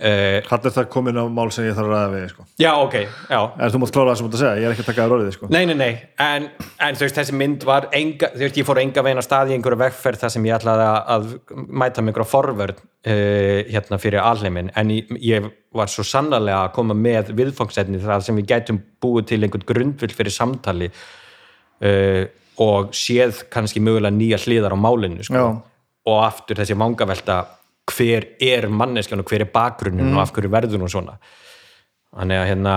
uh, Hann er það komin á mál sem ég þarf að ræða við sko. já, ok, já. Er þú mátt klára það sem þú ert að segja, ég er ekki að taka þér orðið sko. Nei, nei, nei, en, en þú veist, þessi mynd var enga, þú veist, ég fór enga veginn á staði í einhverju vegferð þar sem ég ætlaði að, mæta mig einhverja forvörð uh, hérna fyrir alheimin, en ég, ég var svo sannarlega að koma með viðfangsefni þar sem við gætum búið til einhvern grundvill fyrir samtali uh, og séð kannski mögulega nýja hliðar á málinu, sko, og aftur þessi vangavelta hver er manneskjan og hver er bakgrunnin og af hverju verður hún svona þannig að hérna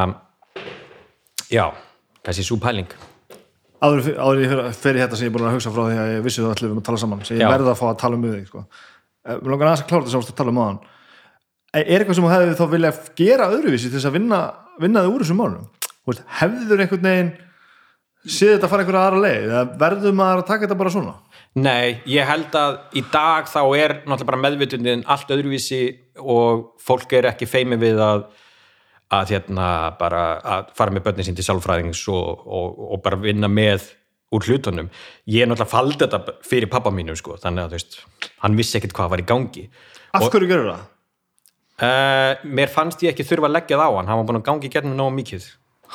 já, þessi svo pæling áður, áður ég í þetta sem ég er búin að hugsa frá því að ég vissi þú allir um að tala saman sem ég Já. verða að fá að tala um við þig sko. Eh, Mér langar aðeins að klára þetta sem að tala um aðan Er eitthvað sem þú hefði þá vilja gera öðruvísi til þess að vinna, vinna þig úr þessum málum? Hefður einhvern veginn séð þetta að fara einhverja aðra leið verður maður að taka þetta bara svona? Nei, ég held að í dag þá er náttúrulega bara meðvitundin allt öðruvísi og fólk er ekki feimi við að að hérna bara að fara með börnin sín til sjálfræðings og, og, og bara vinna með úr hlutunum. Ég er náttúrulega faldi þetta fyrir pappa mínu sko, þannig að veist, hann vissi ekkit hvað var í gangi. Af hverju gerur það? Uh, mér fannst ég ekki þurfa að leggja það á hann, hann var búin að gangi í gegnum nóg mikið.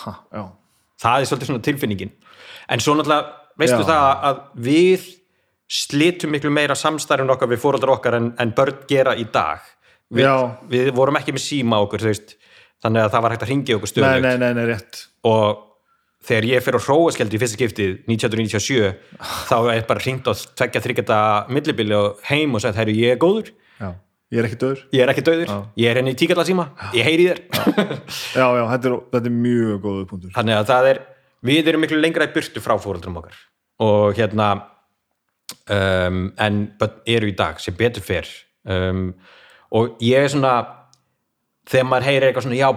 Ha, já. það er svolítið svona tilfinningin en svo náttúrulega, veistu Já. það að við slitum miklu meira samstærun okkar við fóreldrar okkar en, en börn gera í dag við, Já. við vorum ekki með síma okkur veist, þannig að það var hægt að ringja okkur Nei, stöðugt nei, nei, nei, rétt. og þegar ég fer á hróaskjaldi í fyrsta skiptið 1997 þá er bara ringt á tveggja þryggjata millibili og heim og sagt, herru, ég er góður Já. Ég er ekki döður. ég er ekki döður, ég er henni í tíkalla síma ég heyri þér Já, já, þetta er, þetta er mjög góðu punktur. þannig að það er við erum miklu lengra í burtu frá fóreldrum okkar og hérna um, en eru í dag sem betur fyrr um, og ég er svona þegar maður heyrir eitthvað svona já,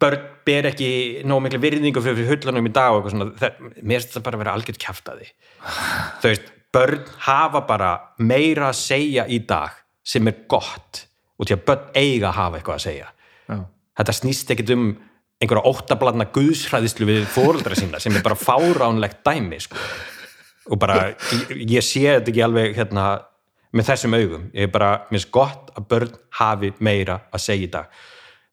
börn ber ekki nóg miklu virðingu fyrir, hullunum í dag og eitthvað svona, það, mér finnst það bara að vera algjört kjaftaði þú veist, börn hafa bara meira að segja í dag sem er gott og til að börn eiga að hafa eitthvað að segja Já. þetta snýst ekkit um einhverja óttabladna guðsræðislu við fóreldra sína sem er bara fáránlegt dæmi sko. Og bara ég, ég sé þetta ekki alveg hérna, með þessum augum ég er bara, mér finnst gott að börn hafi meira að segja í dag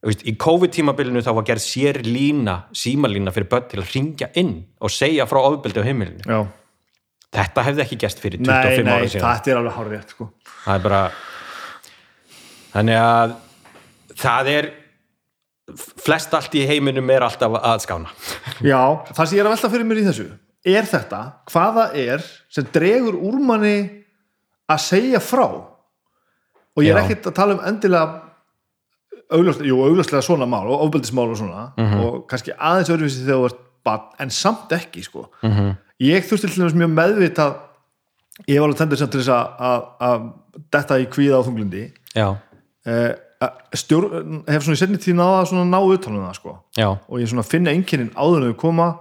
veist, í COVID-tímabilinu þá var gerð sér lína, símalína fyrir börn til að ringja inn og segja frá ofbeldi á heimilinu. Já. Þetta hefði ekki gerst fyrir Nei, 25 nei, ára síðan. þetta er alveg hár rétt, sko. það er bara þannig að það er flest allt í heiminum er alltaf að skána Já, það sem ég er að velta fyrir mér í þessu er þetta, hvaða er sem dregur úr manni að segja frá. Og ég er ekkert að tala um endilega augljóslega, svona mál og ofbeldismál og svona og kannski aðeins öðruvísi þegar þú ert barn en samt ekki, sko. -hmm. ég þurfti til þess mjög meðvitað ég var alveg tendur sem til þess að- detta í kvíða á þunglindi. Já, eh, að stjór, hef svona í setni tíð náða að svona ná utan um það, sko. Já, og ég finna einkennin áður en þau koma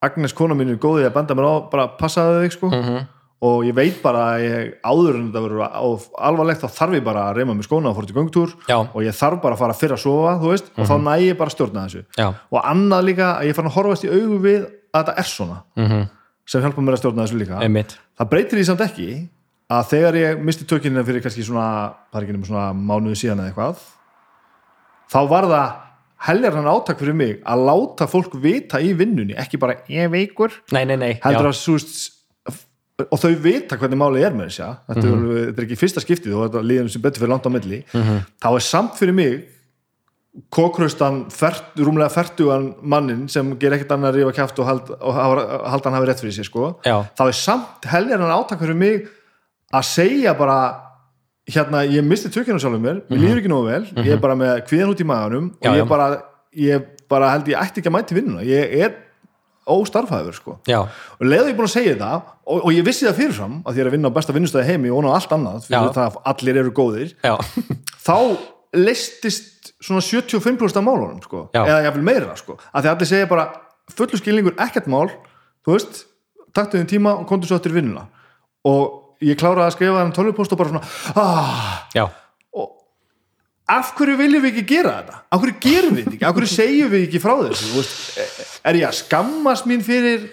Agnes kona mín er góðið að benda mér á bara passaðu þig sko. Mhm. og ég veit bara að ég áður en þetta verður alvarlegt þá þarf ég bara að reyma með skóna og fór til göngtúr Já. og ég þarf bara að fara fyrr að sofa þú veist, og þá næ ég bara stjórna þessu. Já. og annað líka að ég fann að horfast í augu við að þetta er svona mhm, sem hjálpa mér að stjórna þessu líka. Einmitt. Það breytir því samt ekki að þegar ég misti tökinina fyrir kannski svona, svona mánuðu síðan eða eitthvað þá var það heljar hann átak fyrir mig að láta fólk vita í vinnunni, ekki bara ég veikur, nei, nei, nei, heldur já, að veist, og þau vita hvernig málið er með þess að þetta, Mhm. er, þetta er ekki fyrsta skiptið og þetta líðan sem betur fyrir langt á milli. Þá er samt fyrir mig kókraustan fert, rúmlega fertugan mannin sem ger ekkert annað að rífa kæft og, hald, og hafa- halda hann hafi rétt fyrir sér sko. Þá er samt heljar hann átak fyrir mig að segja bara hérna, ég misti tökina sjálfum mér mér líður ekki nógu vel, ég er bara með kvíðan út í maganum og ég bara, ég bara held ég ætti ekki að mæti vinnuna, ég er óstarfæður sko. Já, og leiðu ég búin að segja það og, og ég vissi það fyrirfram að ég er að vinna á besta vinnustæði heimi og á allt annað, fyrir það að allir eru góðir já, [LAUGHS] þá leistist svona 75% af málunum sko, Já. eða jáfnvel meira sko, að því allir segja bara fullu skilningur ekkert mál, þú veist taktu þinn tíma og kontur svo eftir vinnuna. Og ég kláraði að skrifa þann tölvupóst og bara svona ah, og af hverju viljum við ekki gera þetta? af hverju gerum við þetta ekki? af hverju segjum við ekki frá þessu? Veist, er ég að skammast mín fyrir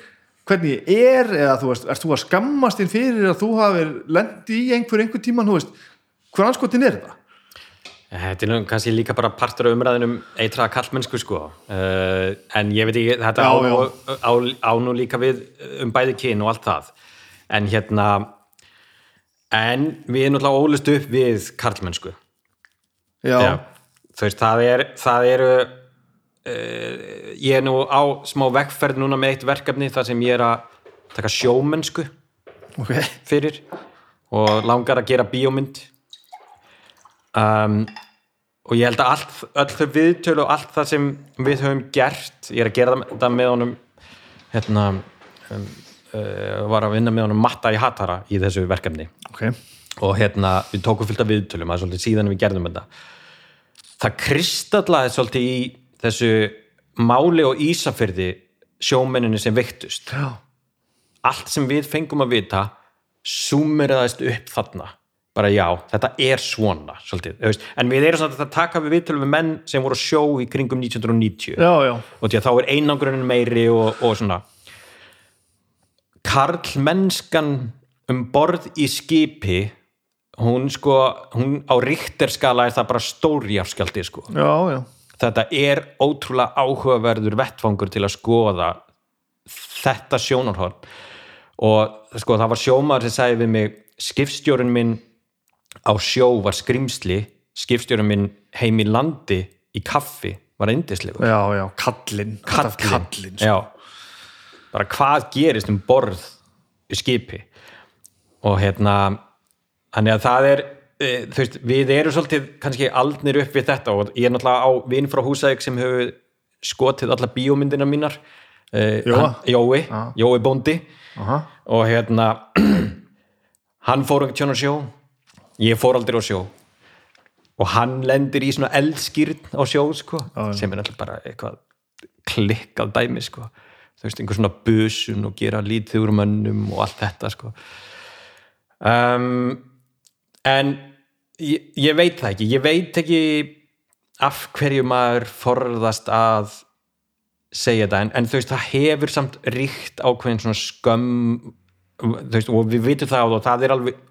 hvernig ég er eða þú veist, ert þú að skammast þín fyrir að þú hafir lendi í einhver einhver tíman, þú veist hver anskotin er þetta? Þetta er nú kannski líka bara partur af umræðinum eitraða kallmennsku sko uh, en ég veit ekki, þetta Já, á, já. á, á nú líka við um bæði kyn og allt það en hérna en við erum náttúrulega ólist upp við kallmennsku já, Já, þú veist, það er það eru uh, ég er nú á smá vegferð núna með eitt verkefni þar sem ég er að taka sjómennsku ok. fyrir og langar að gera bíómynd. Um, og ég held að allt, öll þau viðtölu og allt það sem við höfum gert ég er að gera það- með honum hérna um, var að vinna með honum Matta í Hatara í þessu verkefni. Ok, og hérna við tókum fullt af viðtölum það er svolítið síðan við gerðum þetta. Það kristallaði svolítið í þessu máli og ísafyrði sjómenninni sem veiktust. Já, allt sem við fengum að vita sumeraðist upp þarna. Bara já, þetta er svona svolítið, en við erum samt að taka við viðtölum við menn sem voru sjó í kringum 1990 já, já. Og því að þá er einangrunin meiri og, og svona karlmennskan um borð í skipi hún sko, hún á ríkterskala er það bara stóri afskjaldi sko. Já, já, þetta er ótrúlega áhugaverður vettfangur til að skoða þetta sjónarhorn. Og sko það var sjómaður sem sagði við mig skipstjórun minn á sjó var skrimsli skipstjórun minn heim í landi í kaffi var eindislegur já, já, kallinn. kallinn, sko. já, bara hvað gerist um borð í skipi og hérna þannig að það er e, veist, við erum svolítið kannski aldnir upp við þetta og ég er náttúrulega á vinn frá Húsæk sem hefur skotið alla bíómyndina mínar e, Jóa? Jói, Já. Jói Bóndi Aha. og hérna [CLEARS THROAT] hann fór ekki tjóna sjó ég fór aldrei á sjó og hann lendir í svona eldskýrn á sjó sko, já. sem er náttúrulega bara eitthvað klikkað dæmi sko þú veist, einhver svona busun og gera lítið úr mönnum og allt þetta sko um, en ég, ég veit það ekki ég veit ekki af hverju maður forðast að segja þetta, en, en þú veist, það hefur samt ríkt ákveðin svona skömm veist, og við vitum það og það er alveg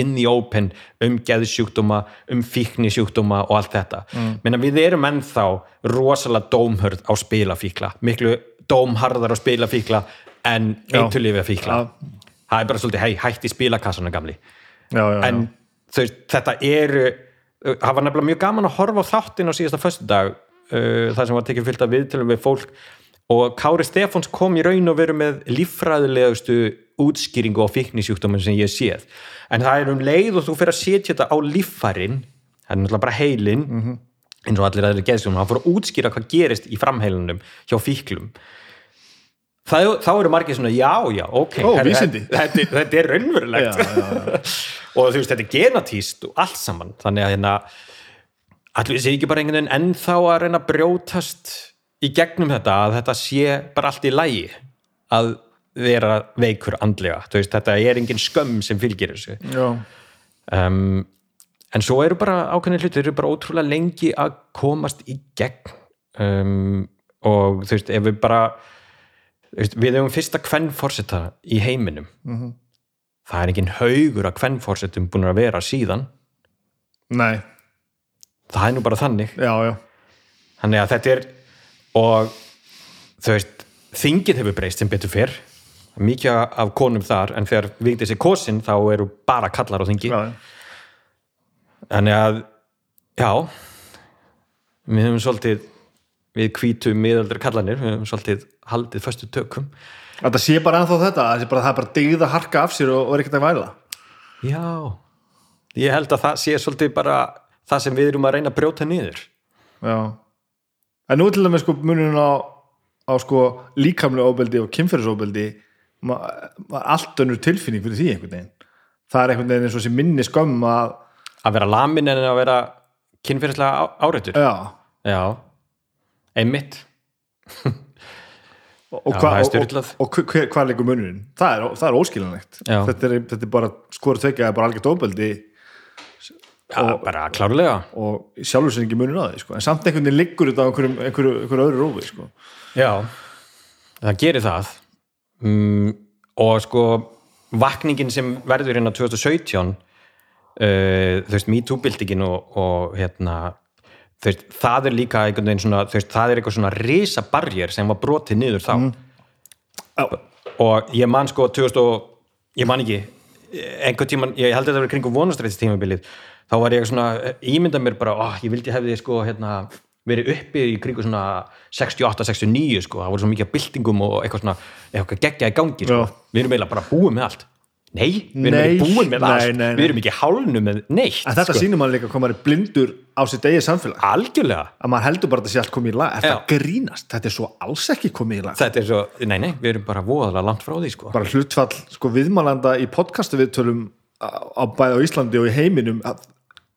inn í open um geðsjúkdóma, um fíknisjúkdóma og allt þetta. Mm. Menna við erum ennþá rosalega dómhörð á spilafíkla, miklu dómharðar á spilafíkla en Já. eitulifja fíkla. Já. Það er bara svolítið, hei, hætti spilakassana gamli. já, já, En veist, þetta eru það var nefnilega mjög gaman að horfa á þáttin á síðasta föstudag uh, þar sem var tekið fyllt af viðtölum við fólk og Kári Stefáns kom í raun og veru með líffræðilegustu útskýringu á fíknisjúkdóminn sem ég séð en það er um leið og þú fyrir að setja þetta á líffærin það er náttúrulega bara heilin eins og allir aðri geðsjónum, hann fór að útskýra hvað gerist í framheilunum hjá fíklum. Það, þá eru margir svona, já, já, ok Ó, þetta- vísindi. [LAUGHS] þetta, þetta er raunverulegt. Já, já, [LAUGHS] og þú veist, þetta er genatíst og allt saman, þannig að hérna allir sé ekki bara einhvern veginn ennþá að reyna að brjótast í gegnum þetta, að þetta sé bara allt í lægi að vera veikur andlega, þú veist, þetta er engin skömm sem fylgir þessu. Já, um, en svo eru bara ákveðin hlutir, eru bara ótrúlega lengi að komast í gegn um, og þú veist, ef við bara veist, við hefum fyrsta kvennforseta í heiminum. Það er engin haugur að kvennforsetum búin að vera síðan. Nei, það er nú bara þannig. Já, já. Þannig að þetta er og þú veist, þingið hefur breyst sem betur fyrr mikið af konum þar en þegar vikti sér kosin þá eru bara kallar á þingi. Já. Þannig að já við höfum svolítið við hvítum miðaldri kallanir við höfum svolítið haldið föstu tökum. Þetta sé bara ennþá þetta, það sé bara, það er bara digð að harka af sér og, og er ekkert að væla. Já, ég held að það sé svolítið bara það sem við erum að reyna að brjóta niður. Já. En nú til dæmis sko munurinn á, á sko líkamlega óbeldi og kynferðisóbeldi ma- ma- allt önnur tilfinning fyrir því einhvern veginn. Það er einhvern veginn eins og þessi minni skömm að að vera lamin en að vera kynfyrirslega áreitur já, já, einmitt. Og, og, Já, hva, það er og, og, og hver, hvað leikur munurinn? Það er, það er óskiljanlegt. Já. þetta er, þetta er bara skora tvekja er bara algjört óbeldi já, bara klárlega. og sjálfur sem ekki munur á því sko. en samt einhvern veginn liggur þetta á einhverjum, einhverju, einhverju öðru rófi sko. já, það gerir það. Mm, og sko vakningin sem verður hérna 2017 uh, þú veist, MeToo-bildingin og, og hérna þú veist, það er líka einhvern veginn svona þú veist, það er eitthvað svona risa barjér sem var brotið niður þá Já. og ég man sko 2000 og, ég man ekki einhvern tíman, ég held að þetta var kringum vonastrættistímabilið þá var ég svona ímyndað mér bara, ó, ég vildi hefði sko hérna, verið uppi í kringu svona 68-69 sko, það voru svo mikið af byltingum og eitthvað svona, eitthvað geggja í gangi sko. Já. við erum eiginlega bara búið með allt nei, við erum Nei, ekki búið með allt nei, nei. við erum ekki hálnu með neitt en þetta sko. sýnir mann líka hvað maður er blindur á sitt eigið samfélag algjörlega að maður heldur bara að þetta sé allt komið í lag er það grínast, þetta er svo alls ekki komið í lag þetta er svo, nei nei, við erum bara voðalega langt frá því sko bara hlutfall sko, viðmálanda í podcastu viðtölum á, á bæði á Íslandi og í heiminum að,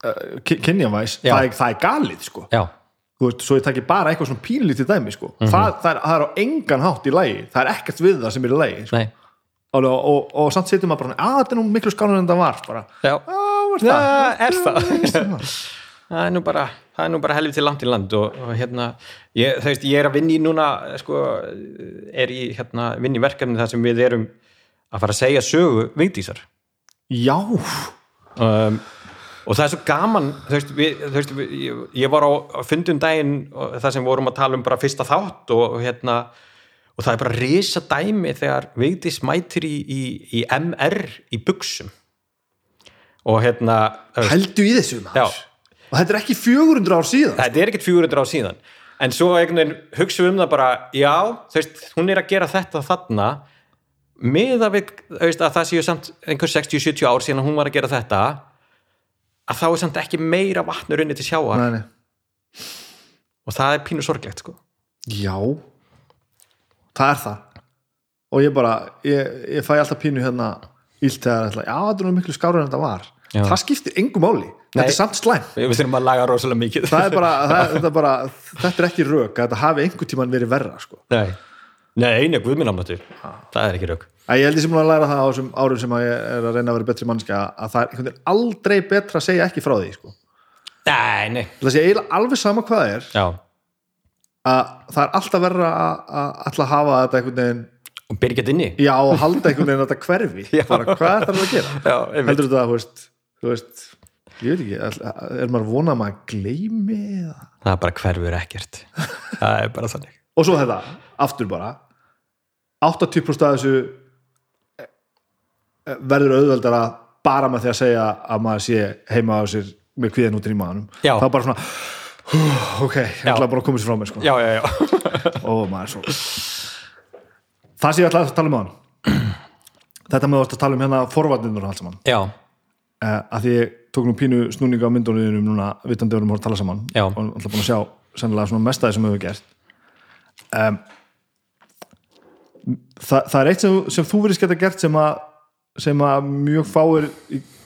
uh, kynjavæs, Já. það, er- það er galið sko. já, þú veist, svo ég taki bara eitthvað svona pínlítið dæmi sko. Mhm. það, það, er, það er á engan hátt í lagi það er ekkert við það sem er í lagi sko. Og, og, og, samt setjum maður bara, að þetta er nú miklu skánur en það var bara, já, það? er það? Það? er nú bara, það er nú bara helviti langt í land og, og hérna, ég, það veist, ég er að vinna í núna, sko, er í hérna, vinna í verkefni þar sem við erum að fara að segja sögu vigdísar. Já, um, og það er svo gaman þú veist, við, þú veist við, ég, ég var á, á fundum daginn og það sem við vorum að tala um bara fyrsta þátt og hérna og það er bara risa dæmi þegar Vigdís mætir í, í, í MR í buksum og hérna hældu í þessu maður. Og þetta er ekki 400 ár síðan. Þetta er ekkert 400 á síðan. En svo hugsaum við um það bara já, veist, hún er að gera þetta þarna með að, við, veist, að það séu samt einhver 60-70 ár síðan að hún var að gera þetta að þá er samt ekki meira vatnur unni til sjáar Nei, nei. og það er pínu sorglegt sko. Já það er það. Og ég bara, ég, ég fæ alltaf pínu hérna ílt þegar ætla, já þetta er nú miklu skárur en þetta var. Já. það skiptir engu máli, þetta er samt slæm við þurfum að laga rosalega mikið. Það er bara, [LAUGHS] það, þetta, er bara þetta er ekki rök, að þetta hafi einhver tíman verið verra sko. nei, nei, einu guðminnamnáttu það er ekki rauk að ég held ég sem að læra það á þessum árum sem að ég er að reyna að vera betri mannskja að það er aldrei betra að segja ekki frá því sko. nei, nei, það sé eiginlega alveg sama hvað það er. Já að það er alltaf verra að, að alltaf hafa þetta einhvern veginn og byrja gett inni. Já, og halda einhvern veginn að þetta hverfi. [LAUGHS] Bara hvað er það að gera? [LAUGHS] Já, heldur þetta, þú veist, þú veist ég veit ekki, er maður vonað að maður gleymi eða? Það er bara hverfur ekkert. [LAUGHS] Það er bara þannig. Og svo þetta, aftur bara 80% af þessu eh, eh, verður auðveldara bara með því að segja að maður sé heima á sér með kvíðan út í maðanum Já. þá bara svona ok, ég ætla bara að koma sér frá mér sko. já, já, já, [LAUGHS] og maður svo. Það sé ég ætla að tala um hann þetta með að tala um hérna forvarnirnur og allt saman. Já, uh, að því ég tók nú pínu snúninga á myndunum núna vitandi vorum að tala saman. Já. og alltaf búin að sjá sennilega svona mestaði sem við hefur gert um, það, það er eitt sem, sem þú verið geta gert sem að, sem að mjög fáir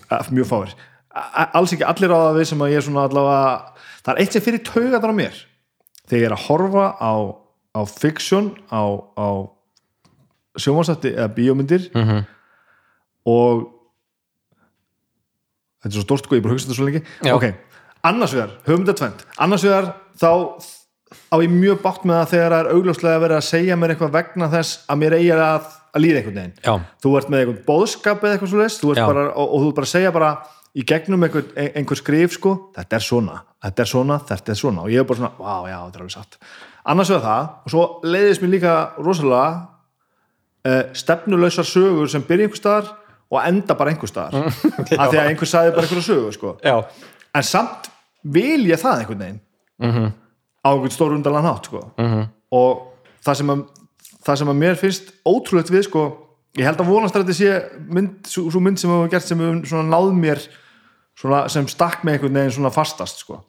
að, mjög fáir alls ekki allir á það við sem að ég er svona allavega það er eitt sem fyrir taugatar á mér. Þegar ég er að horfa á, á fiksjón á, á sjómansætti eða bíómyndir Mhm. og þetta er svo stórt sko, ég bara hugsa þetta svo lengi. Já. ok, annars vegar, höfum þetta tvend annars vegar, þá á ég mjög bátt með það þegar það er augljóslega verið að segja mér eitthvað vegna þess að mér eigi að, að líða einhvern veginn. Já, þú ert með einhvern bóðskap eða eitthvað svo leist og þú ert bara að segja bara í gegnum einhver, einhver skrif sko þetta er svona, þetta er svona, þetta er svona. Og ég er bara svona, vá, já, þetta er alveg satt. Annars vegar það, og svo leiðist mér líka rosalega uh, stefnulausar sögur sem byrja einhver staðar og enda bara einhver staðar. [LAUGHS] Af því að einhver sagði bara einhverja sögu sko. en samt vil ég það einhvern veginn. Mhm, á einhvern stór undarlan hátt sko. mhm. Og það sem, að, það sem að mér finnst ótrúlegt við sko, ég held að vonast að þetta sé mynd, svo, svo mynd sem hefur gert sem hefur svona náð mér svona, sem stakk með einhvern veginn svona fastast sko.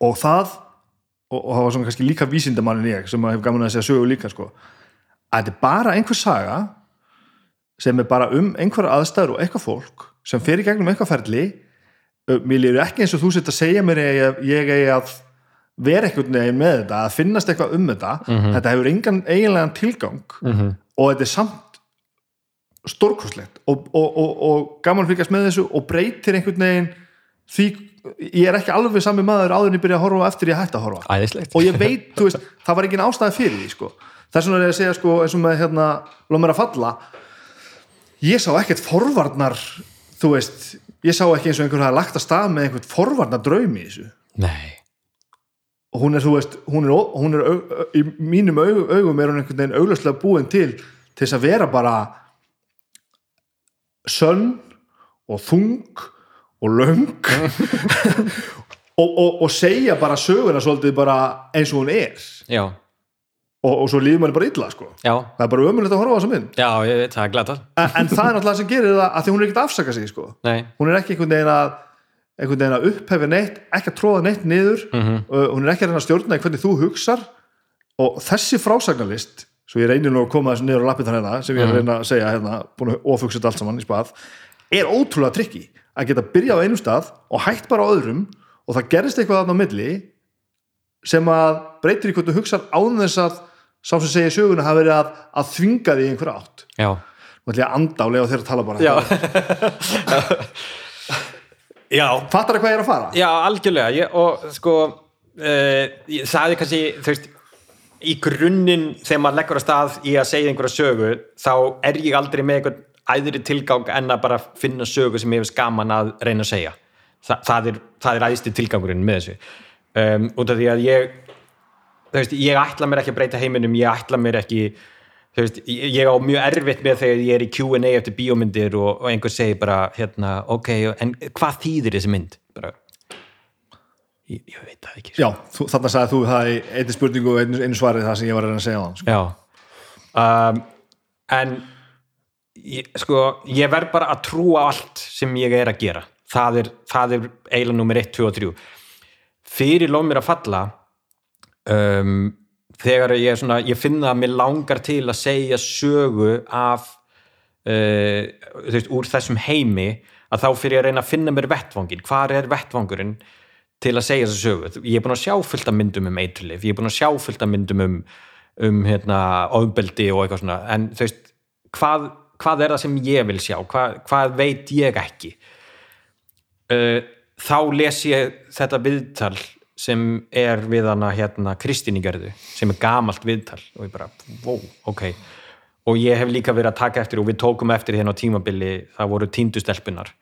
og það og, og það var svona kannski líka vísindamannin ég sem hef gaman að segja sögu líka sko, að þetta er bara einhver saga sem er bara um einhverja aðstæður og eitthvað fólk sem fer í gegnum eitthvað ferli. Mér líður ekki eins og þú sett að segja mér að ég, eigi að vera einhvern veginn með þetta, að finnast eitthvað um þetta. Þetta hefur engan eiginlegan tilgang. Mhm. Og þetta er samt stórkoslegt og, og, og, og gaman fylgjast með þessu og breytir einhvern veginn því ég er ekki alveg sami maður áður en ég byrja að horfa eftir ég hætti að horfa. Æðislegt. Og ég veit, þú veist, það var ekki ástæði fyrir því sko. þess vegna er ég að segja sko, eins og með hérna, loð mér að falla. Ég sá ekkert forvarnar þú veist, ég sá ekki eins og einhver hafa lagt að stað með einhvern forvarna draum í þessu. Nei, og hún er, þú veist, hún er, hún er au, au, í mínum augum, er hún einhvern veginn auglöslega búin til til þess að vera bara sönn og þung og löng [LAUGHS] og, og, og segja bara söguna svolítið bara eins og hún er. Já, og, og svo líður manni bara illa sko. já. Það er bara ömulegt að horfa á þessa mynd. Já, ég það er glatað. En, en það er náttúrulega sem gerir það að því hún er ekkert að afsaka sig sko. nei, hún er ekki einhvern veginn að einhvern veginn að upphefja neitt, ekki að tróða neitt niður. Mhm. uh, hún er ekki að stjórna hvernig þú hugsar. Og þessi frásagnarlist svo ég reynir nú að koma þessu niður á lappið hérna sem ég er að reyna að segja hérna, búin að ofugsa þetta allt saman í spað. Er ótrúlega trikki að geta byrjað á einum stað og hætt bara á öðrum og það gerist eitthvað þarna á milli sem að breytir í hvernig þú hugsar án þess að sá sem segja söguna hafi verið að, að þvinga því í einhver átt. Já, og ætla ég að anda og lega þeirra að tala bara. Já. [LAUGHS] Já, fattar það hvað ég er að fara? já, algjörlega. Ég, og sko uh, ég sagði kannski, þú veist í grunninn þegar maður leggur að stað í að segja einhverja sögu þá er ég aldrei með einhvern æðri tilgang en að bara finna sögu sem ég hef skaman að reyna að segja Þa, það, er, er æðsti tilgangurinn með þessu um, út af því að ég veist, ég ætla mér ekki að breyta heiminum ég ætla mér ekki veist, ég á mjög erfitt með þegar ég er í Q&A eftir bíómyndir og, og einhver segir bara hérna, ok, en hvað þýðir þessi mynd? bara ég, ég veit það ekki sko. Já, þú, þarna sagði þú það í einni spurningu og einu, einu svarið það sem ég var að reyna að segja á hann sko. Já. Um, en ég, sko, ég verð bara að trúa allt sem ég er að gera. Það er, það er eiginlega nummer 1, 2 og 3 fyrir lof mér að falla um, þegar ég, svona, ég finna að mér langar til að segja sögu af uh, veist, úr þessum heimi að þá fyrir ég að reyna að finna mér vettvangin hvar er vettvangurinn til að segja þessu sögu. Ég er búin að sjá fullt af myndum um eiturlif ég er búin að sjá fullt af myndum um, um hérna, ofbeldi og eitthvað svona. En þú veist, hvað, hvað er það sem ég vil sjá, hvað, hvað veit ég ekki? Uh, þá les ég þetta viðtal sem er við hana hérna Kristín í gerðu, sem er gamalt viðtal. Og ég bara, wow, ok. Og ég hef líka verið að taka eftir og við tókum eftir hérna á tímabili, það voru tíndustelpunar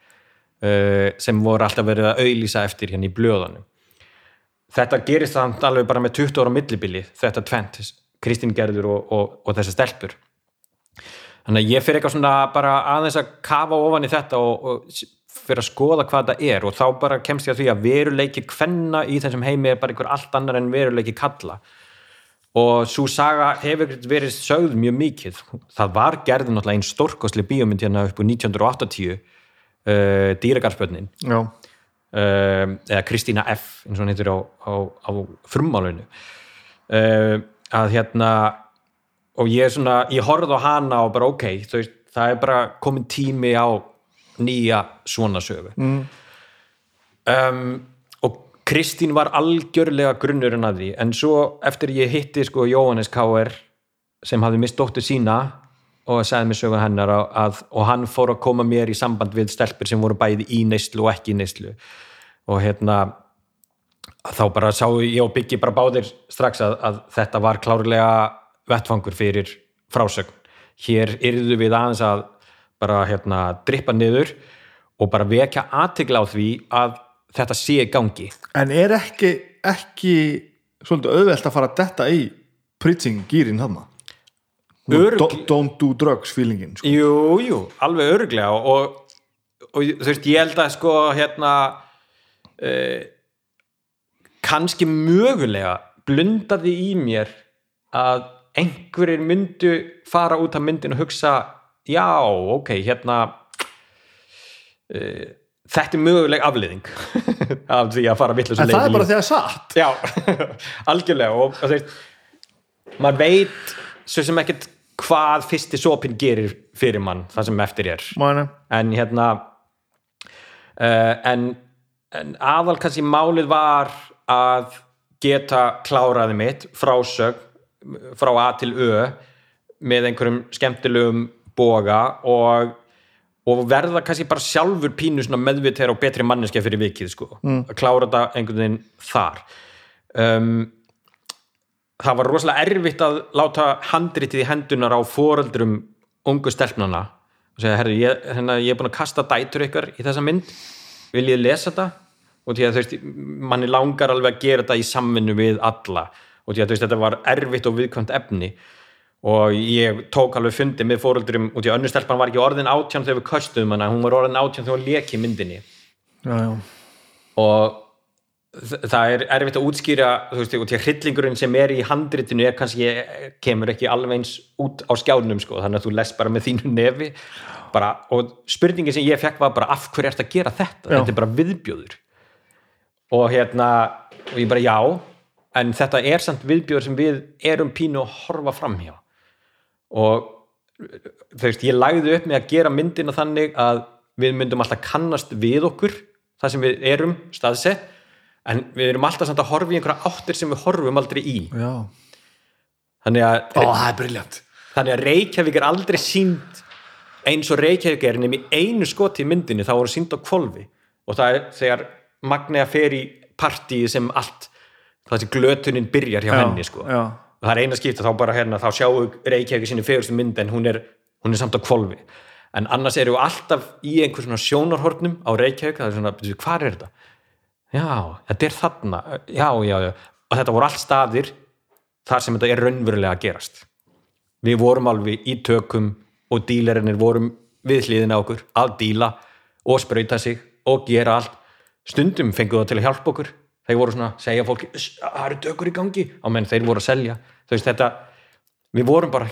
sem voru alltaf verið að auðlýsa eftir hérna í blöðunum. Þetta gerist þannig alveg bara með 20 ára millibili, þetta tvent Kristín gerður og, og, og þessar stelpur. Þannig að ég fyrir eitthvað svona bara aðeins að kafa ofan í þetta og, og fyrir að skoða hvað það er og þá bara kemst ég að því að veruleiki kvenna í þessum heimi er bara einhver allt annar en veruleiki kalla og svo saga hefur verið sögð mjög mikið. Það var gerðin náttúrulega einn stórkosli bíómynd hérna upp úr 1980 uh, dýragarspötnin Já, uh, eða Kristína F eins og hann heitir á, á, á frummálinu uh, að hérna og ég er svona, ég horfði á hana og bara ok, veist, það er bara komin tími á nýja svona sögu mm. um, og Kristín var algjörlega grunnurinn að því en svo eftir ég hitti sko Jóhannes K.R. sem hafði mist dóttur sína og sagði mér sögu hennar að, og hann fór að koma mér í samband við stelpur sem voru bæði í neyslu og ekki í neyslu. Og hérna þá bara sá ég og Byggi bara báðir strax að, að þetta var klárlega vettfangur fyrir frásögn. Hér yrðu við aðeins að bara hérna drippa niður og bara vekja aðtigla á því að þetta sé gangi. En er ekki ekki svolítið auðvelt að fara að detta í preaching gýrin hann Örugl- don't do drugs feelingin sko. Jú, jú, alveg örglega og, og, og þú veist, ég held að sko hérna uh, kannski mögulega blundaði í mér að einhverjir myndu fara út af myndin og hugsa já, ok, hérna uh, þetta er möguleg afliðing [LAUGHS] af því að fara vitlega en það er bara því að satt Já, [LAUGHS] algjörlega og þú veist, maður veit svo sem ekkert hvað fyrsti sopin gerir fyrir mann það sem eftir er. Mæna. en hérna uh, en, en aðal kannski málið var að geta kláraði mitt frásög frá A til Ö með einhverjum skemmtilegum boga og og verða kannski bara sjálfur pínu meðvitað og betri manneskja fyrir vikið sko, að klára þetta einhvern veginn þar. Um, það var rosalega erfitt að láta handritið í hendunar á foreldrum ungu stelpnana og segja, herri, ég, hérna, ég er búin að kasta dætur ykkar í þessa mynd. Vil ég lesa þetta? Og því að þú veist, manni langar alveg að gera þetta í samvinnu við alla. Og því að þú veist, þetta var erfitt og viðkvæmt efni. Og ég tók alveg fundi með fóröldurum og því að önnur stelpan var ekki orðin átján þegar við köstum hana, hún var orðin átján þegar hún leki myndinni. Já, já, og það er erfitt að útskýra þú veist, og því að hryllingurinn sem er í handritinu er kannski, kemur ekki alveg eins út á skjánum, sko, þannig að þú lest bara með þínu nefi. Bara, og spurningin sem ég fekk var bara af hverju ert að gera þetta, Já. þetta er bara viðbjóður. Og hérna og ég bara já, en þetta er samt viðbjóður sem við erum pínu að horfa framhjá og þú veist, ég lagði upp með að gera myndina þannig að við myndum alltaf kannast við okkur það sem við erum staðsett en við erum alltaf samt að horfa í einhverja áttir sem við horfum aldrei í já. þannig að, Ó, það er briljant þannig að Reykjavík er aldrei sínd eins og Reykjavík er nefnir einu skoti í myndinni þá voru sínd á kvolfi og það er þegar Magnea fer í partíi sem allt það sem glötunin byrjar hjá henni sko. já, og það er eina skipta þá bara hérna þá sjáum Reykjavík sinni fegurstu mynd en hún er, hún er samt á kvolfi en annars eru við alltaf í einhver svona sjónarhornum á Reykjavík það er svona, "Bíddu, hvað er þetta? Já, þetta er þarna. Já, já, já, og þetta voru allt staðir þar sem þetta er raunverulega að gerast. Við vorum alveg í tökum og dílerinnir vorum við hliðina á okkur að díla og sprauta sig og gera allt. Stundum fengu það til að hjálpa okkur. Þeir voru svona að segja fólki "Uss, það eru tökur í gangi. Á menn þeir voru að selja. Þú veist þetta, við vorum bara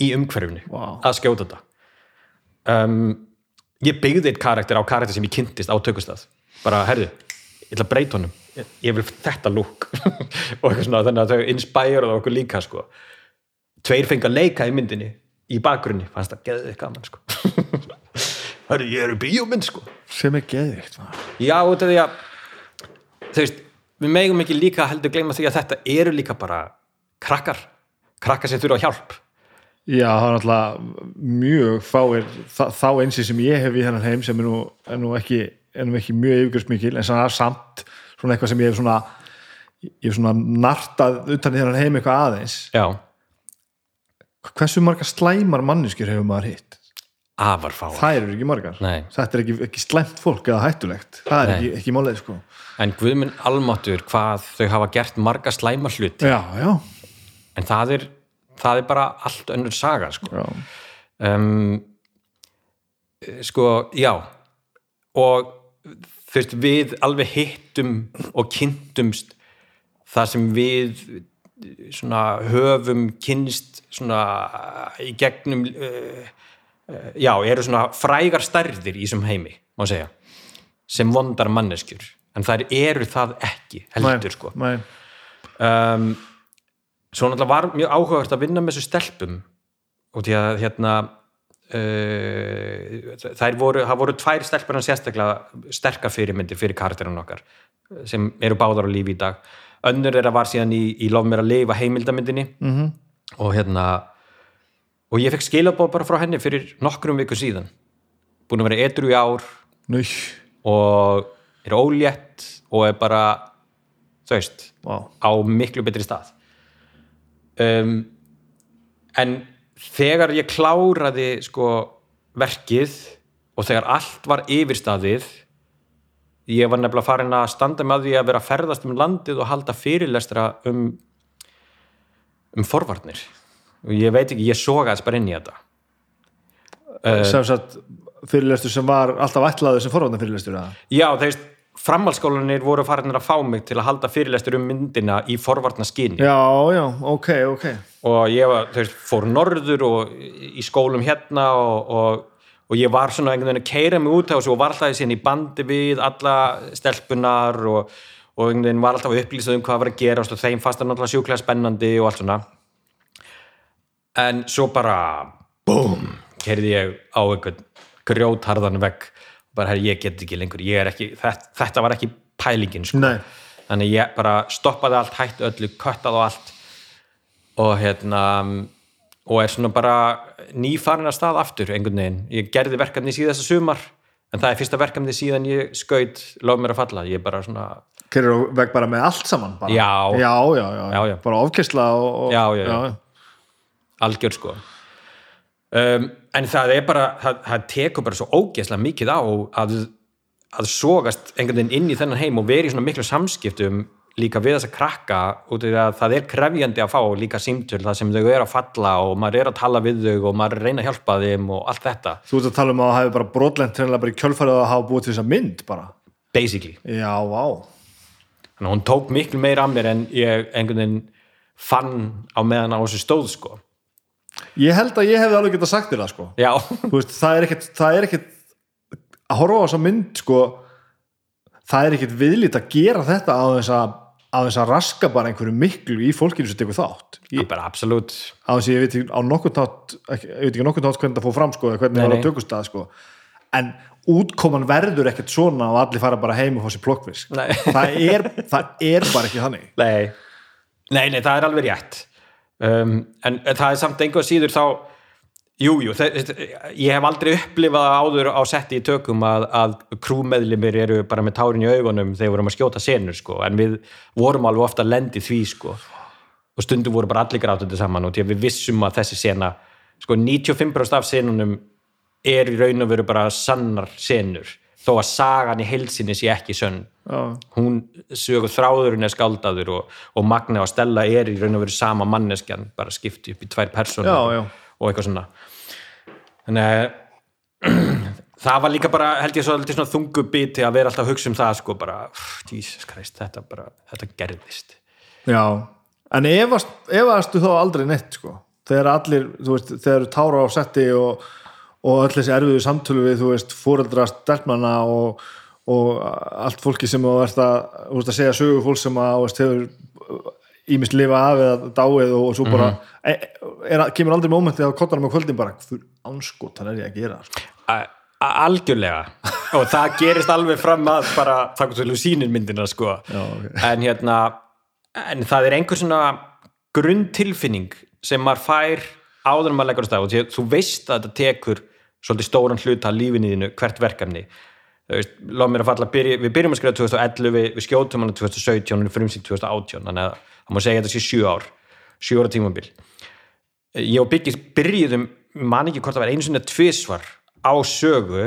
í umhverfni Vá. að skjóta þetta. Um, ég byggði eitt karakter á karakter sem ég kynntist á tökustað bara, herðu, ég ætla að breyta honum ég, vil þetta lúk [LAUGHS] og eitthvað svona, þannig að þau inspireðu okkur líka sko. tveir fengi að leika í myndinni í bakgrunni, fannst það geðið gaman sko. [LAUGHS] herðu, ég er í bíómynd sko sem er maður. Já, út af því að þú veist, við megum ekki líka heldur gleyma því að þetta eru líka bara krakkar, krakkar sem þurfa hjálp já, það er náttúrulega mjög fáir þá einsi sem ég hef í þennan heim sem er nú, er nú ekki, nú ekki mjög yfirgjörnsmikil en samt svona eitthvað sem ég hef svona ég hef svona nartað utan í þennan heim eitthvað aðeins. Já, hversu margar slæmar manneskjur hefur maður hitt? Afar fá það eru ekki margar. Nei. þetta er ekki, ekki slæmt fólk eða hættulegt. Það er Nei. ekki, ekki málið sko. En guðminn almáttur hvað þau hafa gert marga slæma hlut já, já, en það er, það er bara allt önnur saga sko. já. um, sko, já. Og þú veist, við alveg hittum og kynntumst það sem við svona höfum kynst svona í gegnum uh, uh, já, eru svona frægar stærðir í þessum heimi, má segja sem vondar manneskjur. En þær eru það ekki heldur sko. nei, um, svo náttúrulega var mjög áhugavert að vinna með þessu stelpum og því að hérna uh, þær voru, það voru tvær stelpur en sérstaklega sterkar fyrirmyndir fyrir karakterinn okkar sem eru báðar á lífi í dag. Önnur þeirra var síðan í, í Lof mér að lifa heimildamyndinni. -hmm. og hérna og ég fekk skilabóð bara frá henni fyrir nokkrum viku síðan. Búin að vera edru í ár. Nú, og er ólétt og er bara þú veist, Vá. á miklu betri stað. Um, en þegar ég kláraði sko verkið og þegar allt var yfirstaðið ég var nefnilega farin að standa með því að vera að ferðast um landið og halda fyrirlestra um um forvarnir. Og ég veit ekki, ég sogaðist bara inn í þetta. Sem sagt fyrirlestur sem var alltaf ætlaður sem forvarnar fyrirlestur? Já, þeir veist, framhaldsskólanir voru farin að fá mig til að halda fyrirlestur um myndina í forvarna skinni já, já, ok, ok og ég var, veist, fór norður og í skólum hérna og, og, og ég var svona einhvern veginn að keira mig út á þessu og var alltaf síðan í bandi við alla stelpunar og, og einhvern veginn var alltaf upplýsað um hvað var að gera og þeim fannst það náttúrulega sjúklega spennandi og allt svona. En svo bara búm, kerði ég á einhvern grjótharðan vegg. Bara, herri, ég get ekki lengur, ég er ekki þetta, þetta var ekki pælingin, sko. Þannig ég bara stoppaði allt, hætti öllu köttaði allt og hérna og er svona bara nýfarin að stað aftur einhvern veginn, ég gerði verkefni síðasta sumar en það er fyrsta verkefni síðan ég skaut, lof mér að falla ég bara svona, Kerir á veg bara með allt saman bara. Já. já, já, já, Já, já. bara ofkessla og, Já, já, já. algjör sko um, en það er bara það, það tekur bara svo ógeðslega mikið á að, að sogast einhvern veginn inn í þennan heim og veri í svona miklu samskiptum líka við þess að krakka út af því að það er krefjandi að fá líka símtöl það sem þau eru að falla og maður er að tala við þau og maður er að reyna að hjálpa þeim og allt þetta, Þú ert að tala um að það hefði bara brotlent treinlega bara í kjölfærið að hafa búið til þessa mynd bara. basically Já, vá. þannig að hún tók miklu meira af mér en ég einhvern veginn fann á meðan á þessu stóð sko Ég held að ég hefði alveg getað sagt þér það sko. já, veist, það er ekkit, það er ekkit að horfa á þessa mynd sko, það er ekkit viðlít að gera þetta á þess að á þess að raska bara einhverju miklu í fólkinu sem tekur þátt. Ég, bara absolutt. Á þess að ég veit ekki á nokkurn nátt ekki, ég veit ekki á nokkurn nátt hvernig það fór fram sko, eða hvernig það var á tökustað sko. en útkoman verður ekkert svona og allir fara bara heim og fá sér plokkvisk Nei. það, er, það er bara ekki þannig. Nei, nei, nei það er alveg rétt. Um, en það er samt einhver síður þá Jújú, jú, ég hef aldrei upplifað áður á setti í tökum að, að krúmeðlimir eru bara með tárin í augunum þegar við vorum að skjóta senur sko, en við vorum alveg ofta að lendi því sko, og stundum voru bara allir grátandi saman og því að við vissum að þessi sena, sko 95% af senunum er í raun og veru bara sannar senur, þó að sagan í heilsinni sé ekki sönn Já. hún sögur þráðurinn er skáldaður og, og Magna og Stella er í raun og veru sama manneskjan, bara skipti upp í tvær já. Og eitthvað svona. Þannig að [CLEARS THROAT] það var líka bara, held ég svona þungu biti að vera alltaf að hugsa um það sko bara, Jesus Christ, þetta bara þetta gerðist. Já, en efast, efastu þá aldrei neitt sko, þegar allir þú veist, þegar tára á setti og, og öll þessi erfiðu samtölu við þú veist, fóreldra stelpmanna og, og allt fólki sem þú veist að, að segja sögu fólk sem að veist, hefur ímist lifa af eða dáið og, svo bara e, er, kemur aldrei mómentið á kottanum á kvöldin bara, þú anskotan er ég að gera? Sko. Algjörlega. Og það gerist alveg fram að bara það til sýnir myndina sko. Já, ok. en hérna en það er einhver svona grunntilfinning sem maður fær áður en maður leggur á stað. Og að þú veist að þetta tekur svolítið stóran hluta af lífinu þínu hvert verkefni. Veist, að falla, byrja, við byrjum að skrifa 2011 við, við skjótum hana 2017 og við fyrir 2018 þannig að það má segja að þetta sé sjö ár sjö ára tímabil. Ég og Byggi byrjuðum man ekki hvort það var einu sinni tvisvar á sögu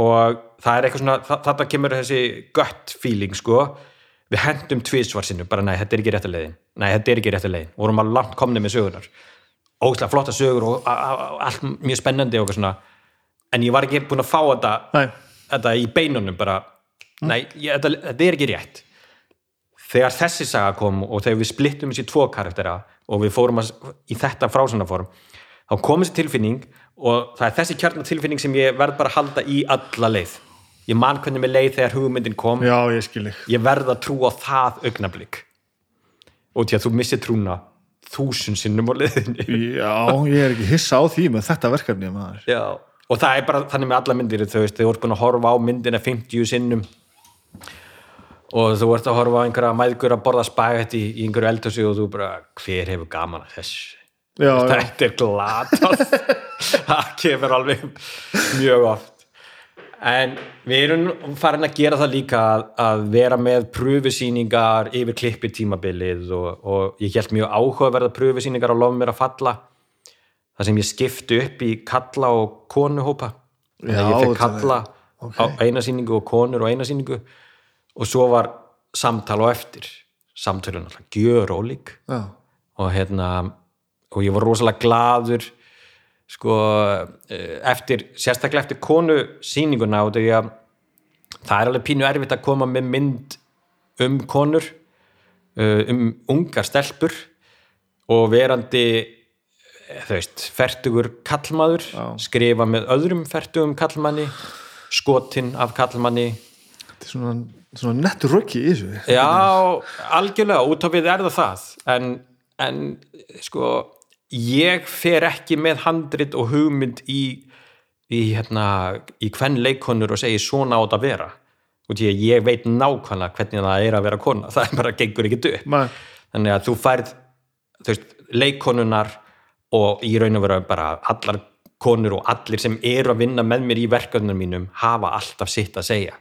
og það er eitthvað svona þarna kemur þessi gött feeling sko. Við hendum tvisvar sinnu, bara nei, þetta er ekki rétt að leiðin. Nei, þetta er ekki rétt að leiðin, vorum alveg langt komni með sögunar ógæslega flotta sögur og allt mjög spennandi og eitthvað svona. En ég var ekki búin að fá þetta þetta í beinunum bara nei, ég, þetta, þetta er ekki rétt þegar þessi saga kom og þegar við splittum þessi tvo karaktera og við fórum að, í þetta frásannaform þá kom þessi tilfinning og það er þessi kjarnatilfinning sem ég verð bara að halda í alla leið. Ég man hvernig mér leið þegar hugmyndin kom. Já, ég ég verð að trúa það augnablík og til að þú missir trúna þúsund sinnum á leiðinni. [LAUGHS] Já, ég er ekki hissa á því með þetta verkefni maður. Já. og það er bara þannig með alla myndir þú veist, þau voru búin að horfa á myndina 50 sinnum og þú ert að horfa á einhverja mæðgur að borða spagetti í, í einhverju eldhúsi og þú bara, hver hefur gaman að þessu? Já, [LAUGHS] já. þetta er glatað. [LAUGHS] Það kemur alveg mjög oft. En við erum farin að gera það líka að, að vera með pröfusýningar yfir klippi tímabilið og, og ég held mjög áhugaverða pröfusýningar á lof mér að falla. Það sem ég skipti upp í kalla og konuhópa. Já, ég fekk kalla á eina sýningu og konur á eina sýningu og svo var samtal á eftir. Samtalun alltaf gjör ólík Já, og hérna og ég var rosalega gladur sko eh, eftir, sérstaklega eftir konu sýninguna og því að það er alveg pínu erfitt að koma með mynd um konur eh, um ungar stelpur og verandi eh, þú veist, fertugur kallmaður Já. skrifa með öðrum fertugum kallmanni skotin af kallmanni svona, svona nettur röggi í þessu. Já, algjörlega, út á við er það það. En, en sko ég fer ekki með handrit og hugmynd í í, hérna, í hvern leikonur og segi svona átt að vera. Og því að ég veit nákvæmlega hvernig það er að vera kona, [LAUGHS] það er bara gengur ekki upp. Nei. þannig að þú færð þú veist, leikonunar og í raun og vera bara allar konur og allir sem eru að vinna með mér í verkefnum mínum hafa alltaf sitt að segja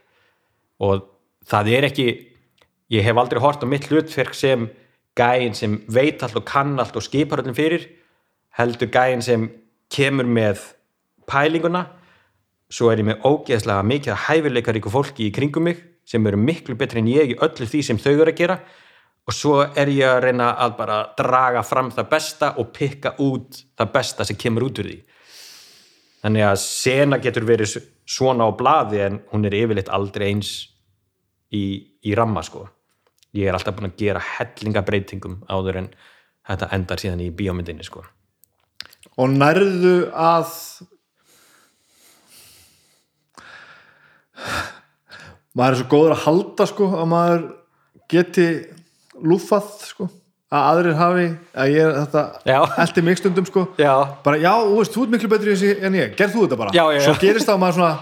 og það er ekki ég hef aldrei hort á mitt hlutverk sem gæin sem veit allt og kann allt og skipar öllum fyrir heldur gæin sem kemur með pælinguna. Svo er ég með ógeðslega mikið hæfileikaríku fólki í kringum mig sem eru miklu betri en ég í öllu því sem þau eru að gera. Og svo er ég að reyna að bara draga fram það besta og pikka út það besta sem kemur út úr því. Þannig að sena getur verið svona á blaði en hún er yfirleitt aldrei eins í, í ramma sko. Ég er alltaf búin að gera hellingabreitingum áður en þetta endar síðan í bíómyndinni sko. Og nærðu að maður er svo góður að halda sko að maður geti lúfað sko að aðrir hafi að ég er þetta eldi mig stundum sko. Já, bara já, þú veist, þú ert miklu betri en ég, gerð þú þetta bara? Já, já, svo gerist og maður svona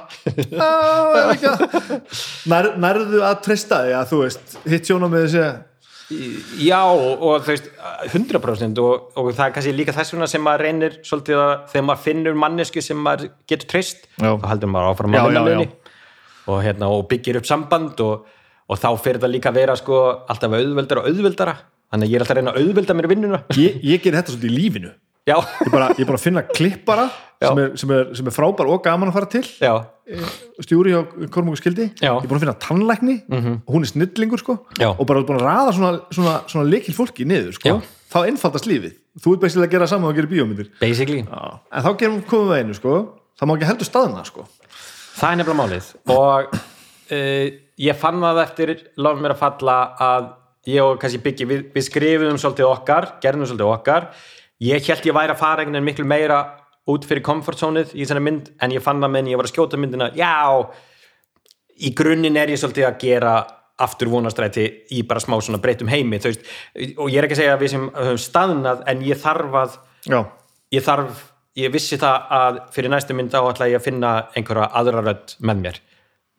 "Á, er ekki að-" [LAUGHS] Nær, nærðu að treysta því að þú veist hitt sjónum með þessi Já, og þú veist 100% og, og það er kannski líka þess vegna sem maður reynir svolítið að þegar maður finnur mannesku sem maður getur treyst þá heldur maður áfram að vinna henni og, hérna, og byggir upp samband og, og þá fyrir það líka að vera sko, alltaf auðveldara og auðveldara þannig að ég er alltaf að reyna að auðvelda mér vinnuna. Ég, ég ger þetta svolítið í lífinu. Já, ég er bara, ég bara að finna klippara sem er, sem, er, sem er frábær og gaman að fara til. Já, stjúri á Kormungu skildi. Ég er búin að finna tannlækni. Og hún er snillingur sko. Já. og bara búin að raða svona, svona, svona leikil fólki niður sko. Þá einfaldast lífið. Þú ert bæstilega að gera saman og gera bíómyndir. Basically. En þá gerum komum við einu sko. Það má ekki heldur staðna sko. Það er nefnilega málið. Og uh, ég fann það eftir láfum mér að falla að ég og kannski byggi, við, við skrifum svolítið okkar, gerðum svolítið okkar. Ég held ég væri að fara einhvern veginn miklu meira út fyrir komfortzónið í þessari mynd en ég fann það meðan ég var að skjóta myndina. Já, í grunninn er ég svolítið að gera aftur vonastræti í bara smá svona breytum heimi veist, og ég er ekki að segja að við sem höfum staðnað en ég þarf að já, ég þarf, ég vissi það að fyrir næstu mynd á ætla ég að finna einhverja aðra rödd með mér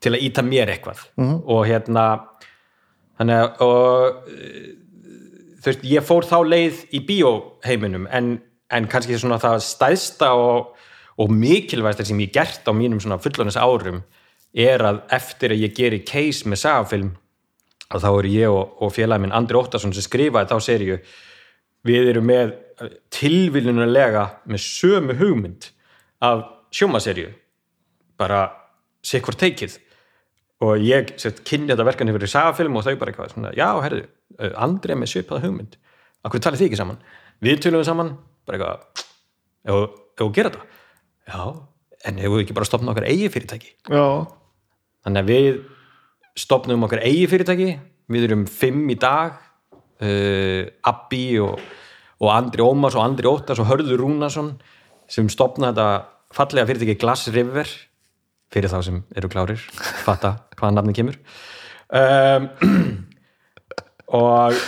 til að íta mér eitthvað. Og hérna þannig að eh, þú veist, ég fór þá leið í bíóheiminum en, en kannski svona það stæðsta og, og mikilvægsta sem ég gert á mínum svona fullónis árum er að eftir að ég geri case með sagafilm að þá eru ég og, og félagi minn Andri Óttarsson sem skrifaði þá seríu við erum með tilviljunulega með sömu hugmynd af sjómaserju bara sikkur teikið og ég kynni þetta verkan yfir í sagafilm og þau bara eitthvað svona, já, herðu, uh, Andri er með svipaða hugmynd. Akkur talið þið ekki saman? Við tölum saman, bara eitthvað ef þú gera þetta. Já, en hefur við ekki bara stopnað okkar eigi fyrirtæki. Já, þannig að við stopnum okkar eigi fyrirtæki. Við erum fimm í dag uh, Abbi og, og Andri Ómars og Andri Óttars og Hörður Rúnarsson sem stopna þetta fallega fyrirtæki Glass River fyrir þá sem eru klárir fatta hvaðan nafni kemur. Um, [CLEARS THROAT] og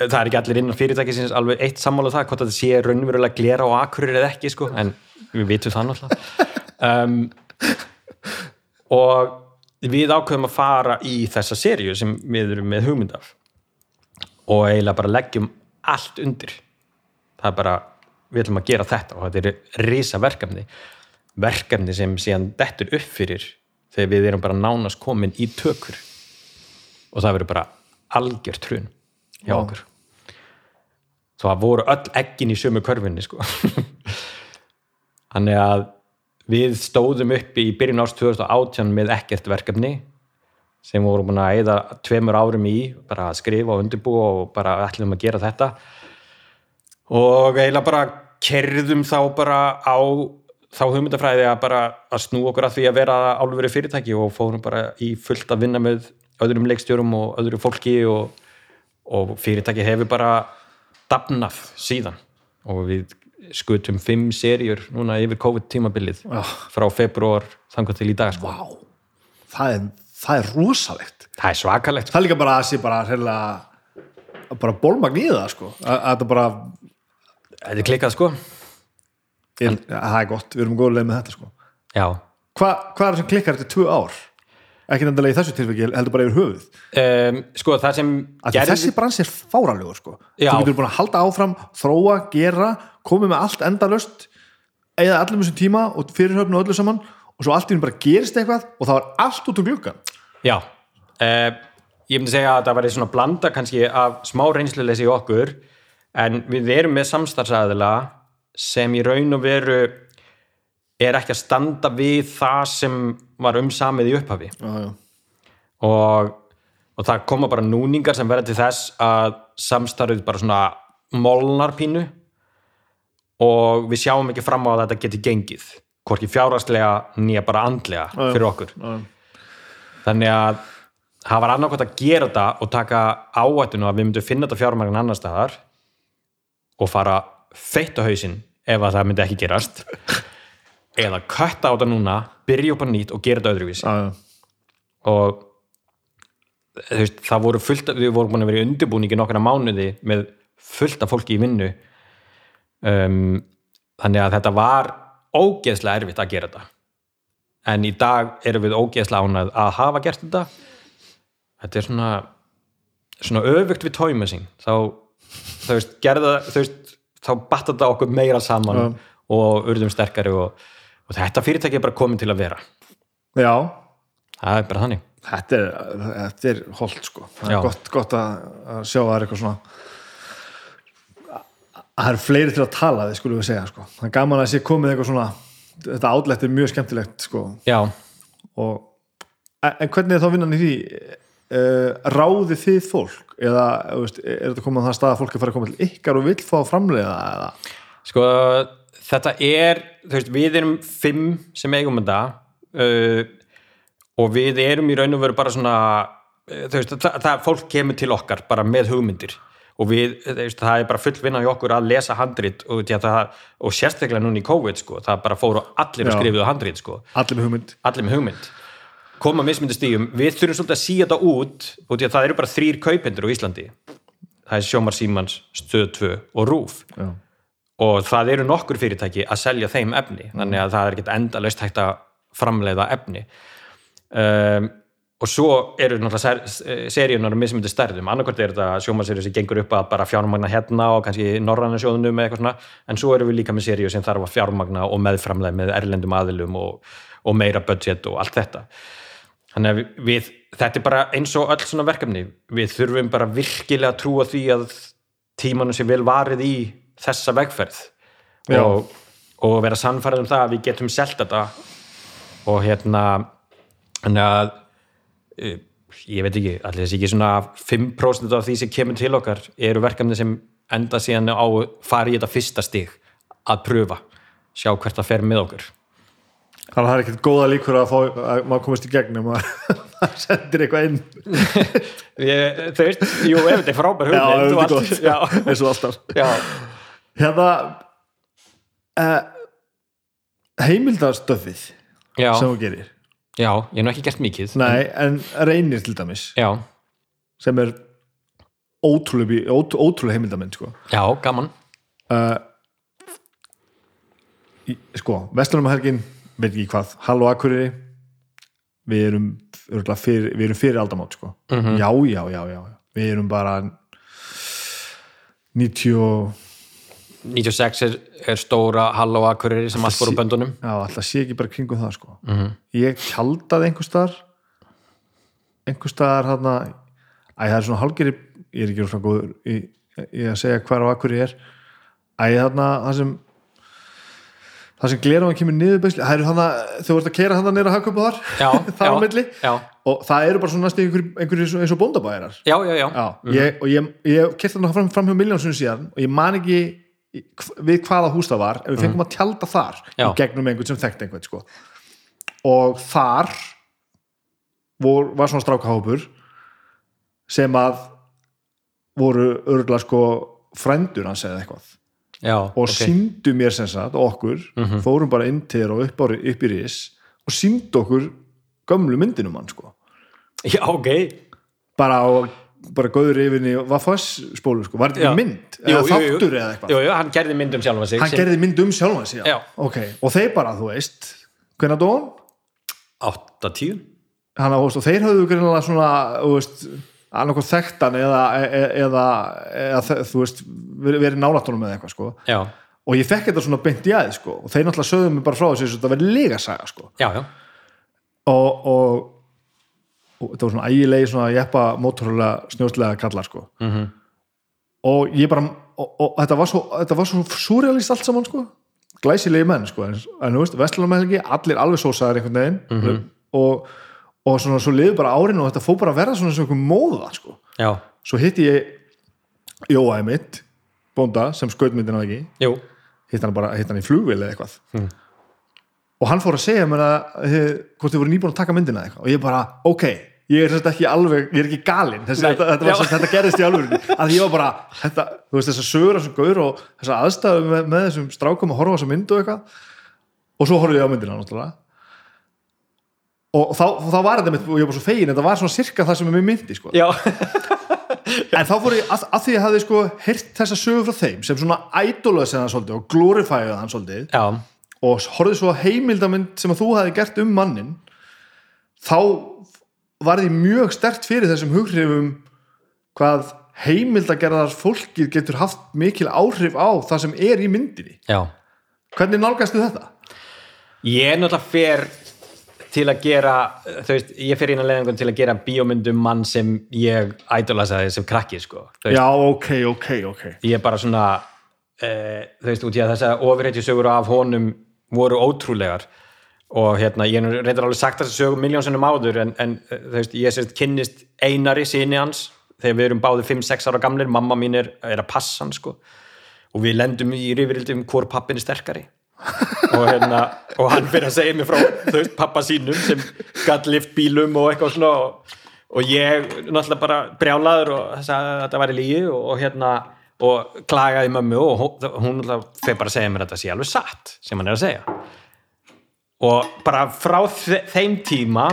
það er ekki allir innan fyrirtæki sinns alveg eitt sammála það hvort þetta sé raunverulega glera og akkurir eða ekki sko, en við vitum það náttúrulega. Um, og við ákveðum að fara í þessa seríu sem við erum með hugmynd af og eiginlega bara leggjum allt undir. Það er bara, við ætlum að gera þetta og þetta er risa verkefni verkefni sem síðan dettur upp fyrir þegar við erum bara nánast komin í tökur. Og það verður bara algjört hrun hjá Vá. okkur. Það voru öll eggin í sömu körfinni sko. [LAUGHS] Þannig að við stóðum uppi í byrjun árs 2018 með ekkert verkefni sem voru búin að eða tveimur árum í bara að skrifa og undirbúa og bara ætlum að gera þetta. Og eiginlega bara kerðum þá bara á þá hugmyndafræði að bara að snú okkur að því að vera álfur fyrirtæki og fórum bara í fullt að vinna með öðrum leikstjórum og öðru fólki og, og fyrirtæki hefur bara dafnað síðan. Og við skutum fimm seríur núna yfir COVID-tímabilið Já. frá februar þangar til í dag sko. vá. Það er, það er rosalegt. Það er svakalegt það er líka bara að sé bara hreinlega bara bólmagn í það sko. Að, að þetta bara, þetta er klikkað sko það er gott við erum góðlega með þetta sko. Já. Hva, hvað er það sem klikkar eftir tvö ár? Ekki nefnilega í þessu tilfæki heldur bara yfir höfuð. Um, sko það sem að þessi brans er fáralegur sko. Já. þú getur búin að halda áfram, þróa, gera komið með allt endalöst eða allir með þessum tíma og fyrirhöfn og öllu saman og svo allt í hún bara gerist eitthvað og það var allt út úr gluggan Já, uh, ég myndi segja að það væri svona blanda kannski af smá reynsluleysi í okkur en við erum með samstarfsæðila sem í raun og veru er ekki að standa við það sem var umsamið í upphafi. Já, já, og, og það koma bara núningar sem verða til þess að samstarfið bara svona molnar pínu. Og við sjáum ekki fram á að þetta geti gengið hvorki fjárhagslega nýja bara andlega já. fyrir okkur. Já, þannig að það var annarkvæmt að gera þetta og taka áættinu að við myndum finna þetta fjármagn annar staðar og fara feitt á hausinn ef að það myndi ekki gerast. Eða kötta á þetta núna byrja upp á nýtt og gera þetta öðruvísi. Já. og veist, það voru fullt við vorum búin að vera í undirbúningi nokkana mánuði með fullt af fólki í vinnu. Um, þannig að þetta var ógeðslega erfitt að gera þetta. En í dag erum við ógeðslega ánað að hafa gert þetta. Þetta er svona svona öfugt við tóimessing þá, þú veist, gerða þú veist, þá batta þetta okkur meira saman Já. og urðum sterkari og, og þetta fyrirtæki er bara komin til að vera já það er bara þannig þetta er, þetta er holdt sko það Já. er gott, gott að, sjá að það er eitthvað svona að það er fleiri til að tala við skulum við segja sko. það er gaman að sé komið eitthvað svona þetta átlætt er mjög skemmtilegt sko. já, og, en hvernig er þá vinnan í því uh, ráðið þið fólk eða veist, er þetta komið á það stað að fólk er farið að koma til ykkar og vill fá að framleiða eða? Sko, þetta er, veist, við erum fimm sem eigum þetta uh, og við erum í raun og veru bara svona, uh, veist, það, það fólk kemur til okkar bara með hugmyndir. Og við, það er bara full vinna í okkur að lesa handrit og, að og sérstaklega núna í COVID, sko, það bara fóru allir að Já. skrifuðu handrit, sko, allir með hugmynd. Allir með hugmynd koma mismyndi stígum, við þurfum svolítið að síða þetta út og það eru bara þrýr kaupendur á Íslandi. Það er Sjómar Símans, Stöð 2 og Rúf já, og það eru nokkur fyrirtæki að selja þeim efni þannig að það er ekkert endalaust hægt að framleiða efni. Um, og svo eru náttúrulega ser, seríunar með sem þetta stærðum, annarkvært er þetta sjómaserju sem gengur upp að bara fjármagna hérna og kannski norranna sjóðunum eða eitthvað svona en svo eru við líka með seríu sem þarf að fjármagna og meðframlega með erlendum aðilum og, og meira budget og allt þetta þannig að við, þetta er bara eins og öll svona verkefni, við þurfum bara virkilega að trúa því að tímanum sé vel varið í þessa vegferð. Og, og vera sannfærið um það að við getum selt þetta. Og hérna þannig að eh, ég veit ekki, allir þessi ekki svona 5% af því sem kemur til okkar eru verkefni sem enda síðan á fara í þetta fyrsta stig að pröfa, sjá hvert það fer með okkur þannig að það er ekkert góða líkur að, fá, að maður komist í gegnum [LAUGHS] að maður sendir eitthvað inn. [LAUGHS] Ég, þú veist, jú, ef þetta er frábær hugmynd er já, [LAUGHS] eins og alltaf. Já, hérna uh, heimildastöfið já, sem þú gerir. Já, ég hef nú ekki gert mikið. Nei, en reynir til dæmis. Já, sem er ótrúlega, ót, ótrúlega heimildamind sko. já, gaman. Uh, í, sko, Vestlunumhelgin veit ekki hvað, Halló Akureyri við erum fyrir, við erum fyrir aldamót sko. Mhm. já, já, já, já við erum bara 90 og 96 er, er stóra Halló Akureyri sem allt voru böndunum já, alltaf sé ekki bara kringum það sko. Mhm. ég tjaldaði einhver staðar einhver staðar hérna æ, það er svona hálgeri ég er ekki svona góður í, í að segja hvar á Akureyri er æ, þarna það sem það sem glera hann kemur niður beisli, það eru þarna þau vart að þarna niður að hagköpa þar. Já, [LAUGHS] þar á milli. já, og það eru bara svona næstu einhver, einhver eins og- bóndabæðirar já, já, já. Já, ég, og ég, ég kert þarna fram, fram hjá miljónsunum síðan og ég man ekki við hvaða hús það var en við fengum að tjalda þar Já. í gegnum einhvern sem þekkt einhvern sko. og þar vor, var svona strákahópur sem að voru örgulega sko frændur hans eða eitthvað já og ok. síndu mér sem sagt okkur, fórum bara inn til þér og upp, upp í ris og síndu okkur gömlu myndinum hann sko. Já, ok. Bara á bara góður yfirni var foss spólu sko, var þetta Já. mynd? Eða þáttur eða eitthvað? Jú, jú, hann gerði mynd um sjálfa sig hann sem- gerði mynd um sjálfan sig Já. ok, og þeir bara, þú veist hvenær dó hann? 8-10 hann og þeir höfðu greinlega svona annarkoð þekktan eða, eða, eða, eða þe- þú veist, verið nálatunum eða eitthvað sko. Og ég fekk þetta svona beint í aðeins sko. Og þeir náttúrulega sögðu mig bara frá þessu þetta verið legasaga sko. Já, já, og, og, og þetta var svona ægilegi svona jeppa mótorhulega snjóslega kallar sko. Mhm. og ég bara og, og þetta var svo, svo surrealist allt saman sko. Glæsilegi menn sko. En, þú veist, Vestlunarmæðingi, allir alveg sósaðar einhvern veginn. Mhm. og, og svona svo liður bara árin og þetta fór bara að verða svona einhver móða sko. Já, svo hitti ég mitt bónda sem skautmyndina ekki? Jú, hitt hann bara, hitt hann í flugvél eða eitthvað. Og hann fór að segja mér að eh, hvort þið voru nýbúin að taka myndina eða eitthvað. Og ég bara, ok, ég er þetta ekki alveg ég er ekki galinn, þetta, þetta, þetta gerðist í alveg að ég var bara, þetta, þú veist þessar sögur þessar gaur og þessar aðstæðu með, með þessum strákum að horfa á þessa mynd og eitthvað. Og svo horfði ég á myndina náttúrulega. Og þá, þá var þetta mitt, og ég var svo fegin, þetta var svona sirka það sem er mér myndi sko. [LAUGHS] en þá fór ég, að, að því ég hafði sko heyrt þessa sögur frá þeim sem svona idolaði hann svolítið og glorifæði hann svolítið já, og horfði svo að heimildamind sem að þú hefði gert um mannin þá var því mjög stert fyrir þessum hughrifum hvað heimildagerðar fólkið getur haft mikil áhrif á það sem er í myndinni. Já. Hvernig nálgastu þetta? ég er náttúrulega fer til að gera þú veist, ég fer inn að leiðangun til að gera bíómyndum mann sem ég idolasaði sem krakki sko, veist, Já, ok, ok, ok. Ég er bara svona eh, þú veist, út í að þess að ofurheitju sögur af honum voru ótrúlegar og hérna, ég reyndar alveg sagt þess að sögum miljónsinnum áður en, en eh, þú veist, ég sérst kynnist einari síni hans þegar við erum báðið 5-6 ára gamlir, mamma mín er, er að passa hann sko. Og við lendum í rifrildum hvor pappin er sterkari og hérna og hann fyrir að segja mér frá veist, pappa sínum sem gatt lift bílum og eitthvað svona og, og ég náttúrulega bara brjálaður og þess að þetta væri lígi og, hérna og klagaði mömmu og hún, náttúrulega fyrir bara að segja mér að þetta sé alveg satt sem hann er að segja. Og bara frá þe þeim tíma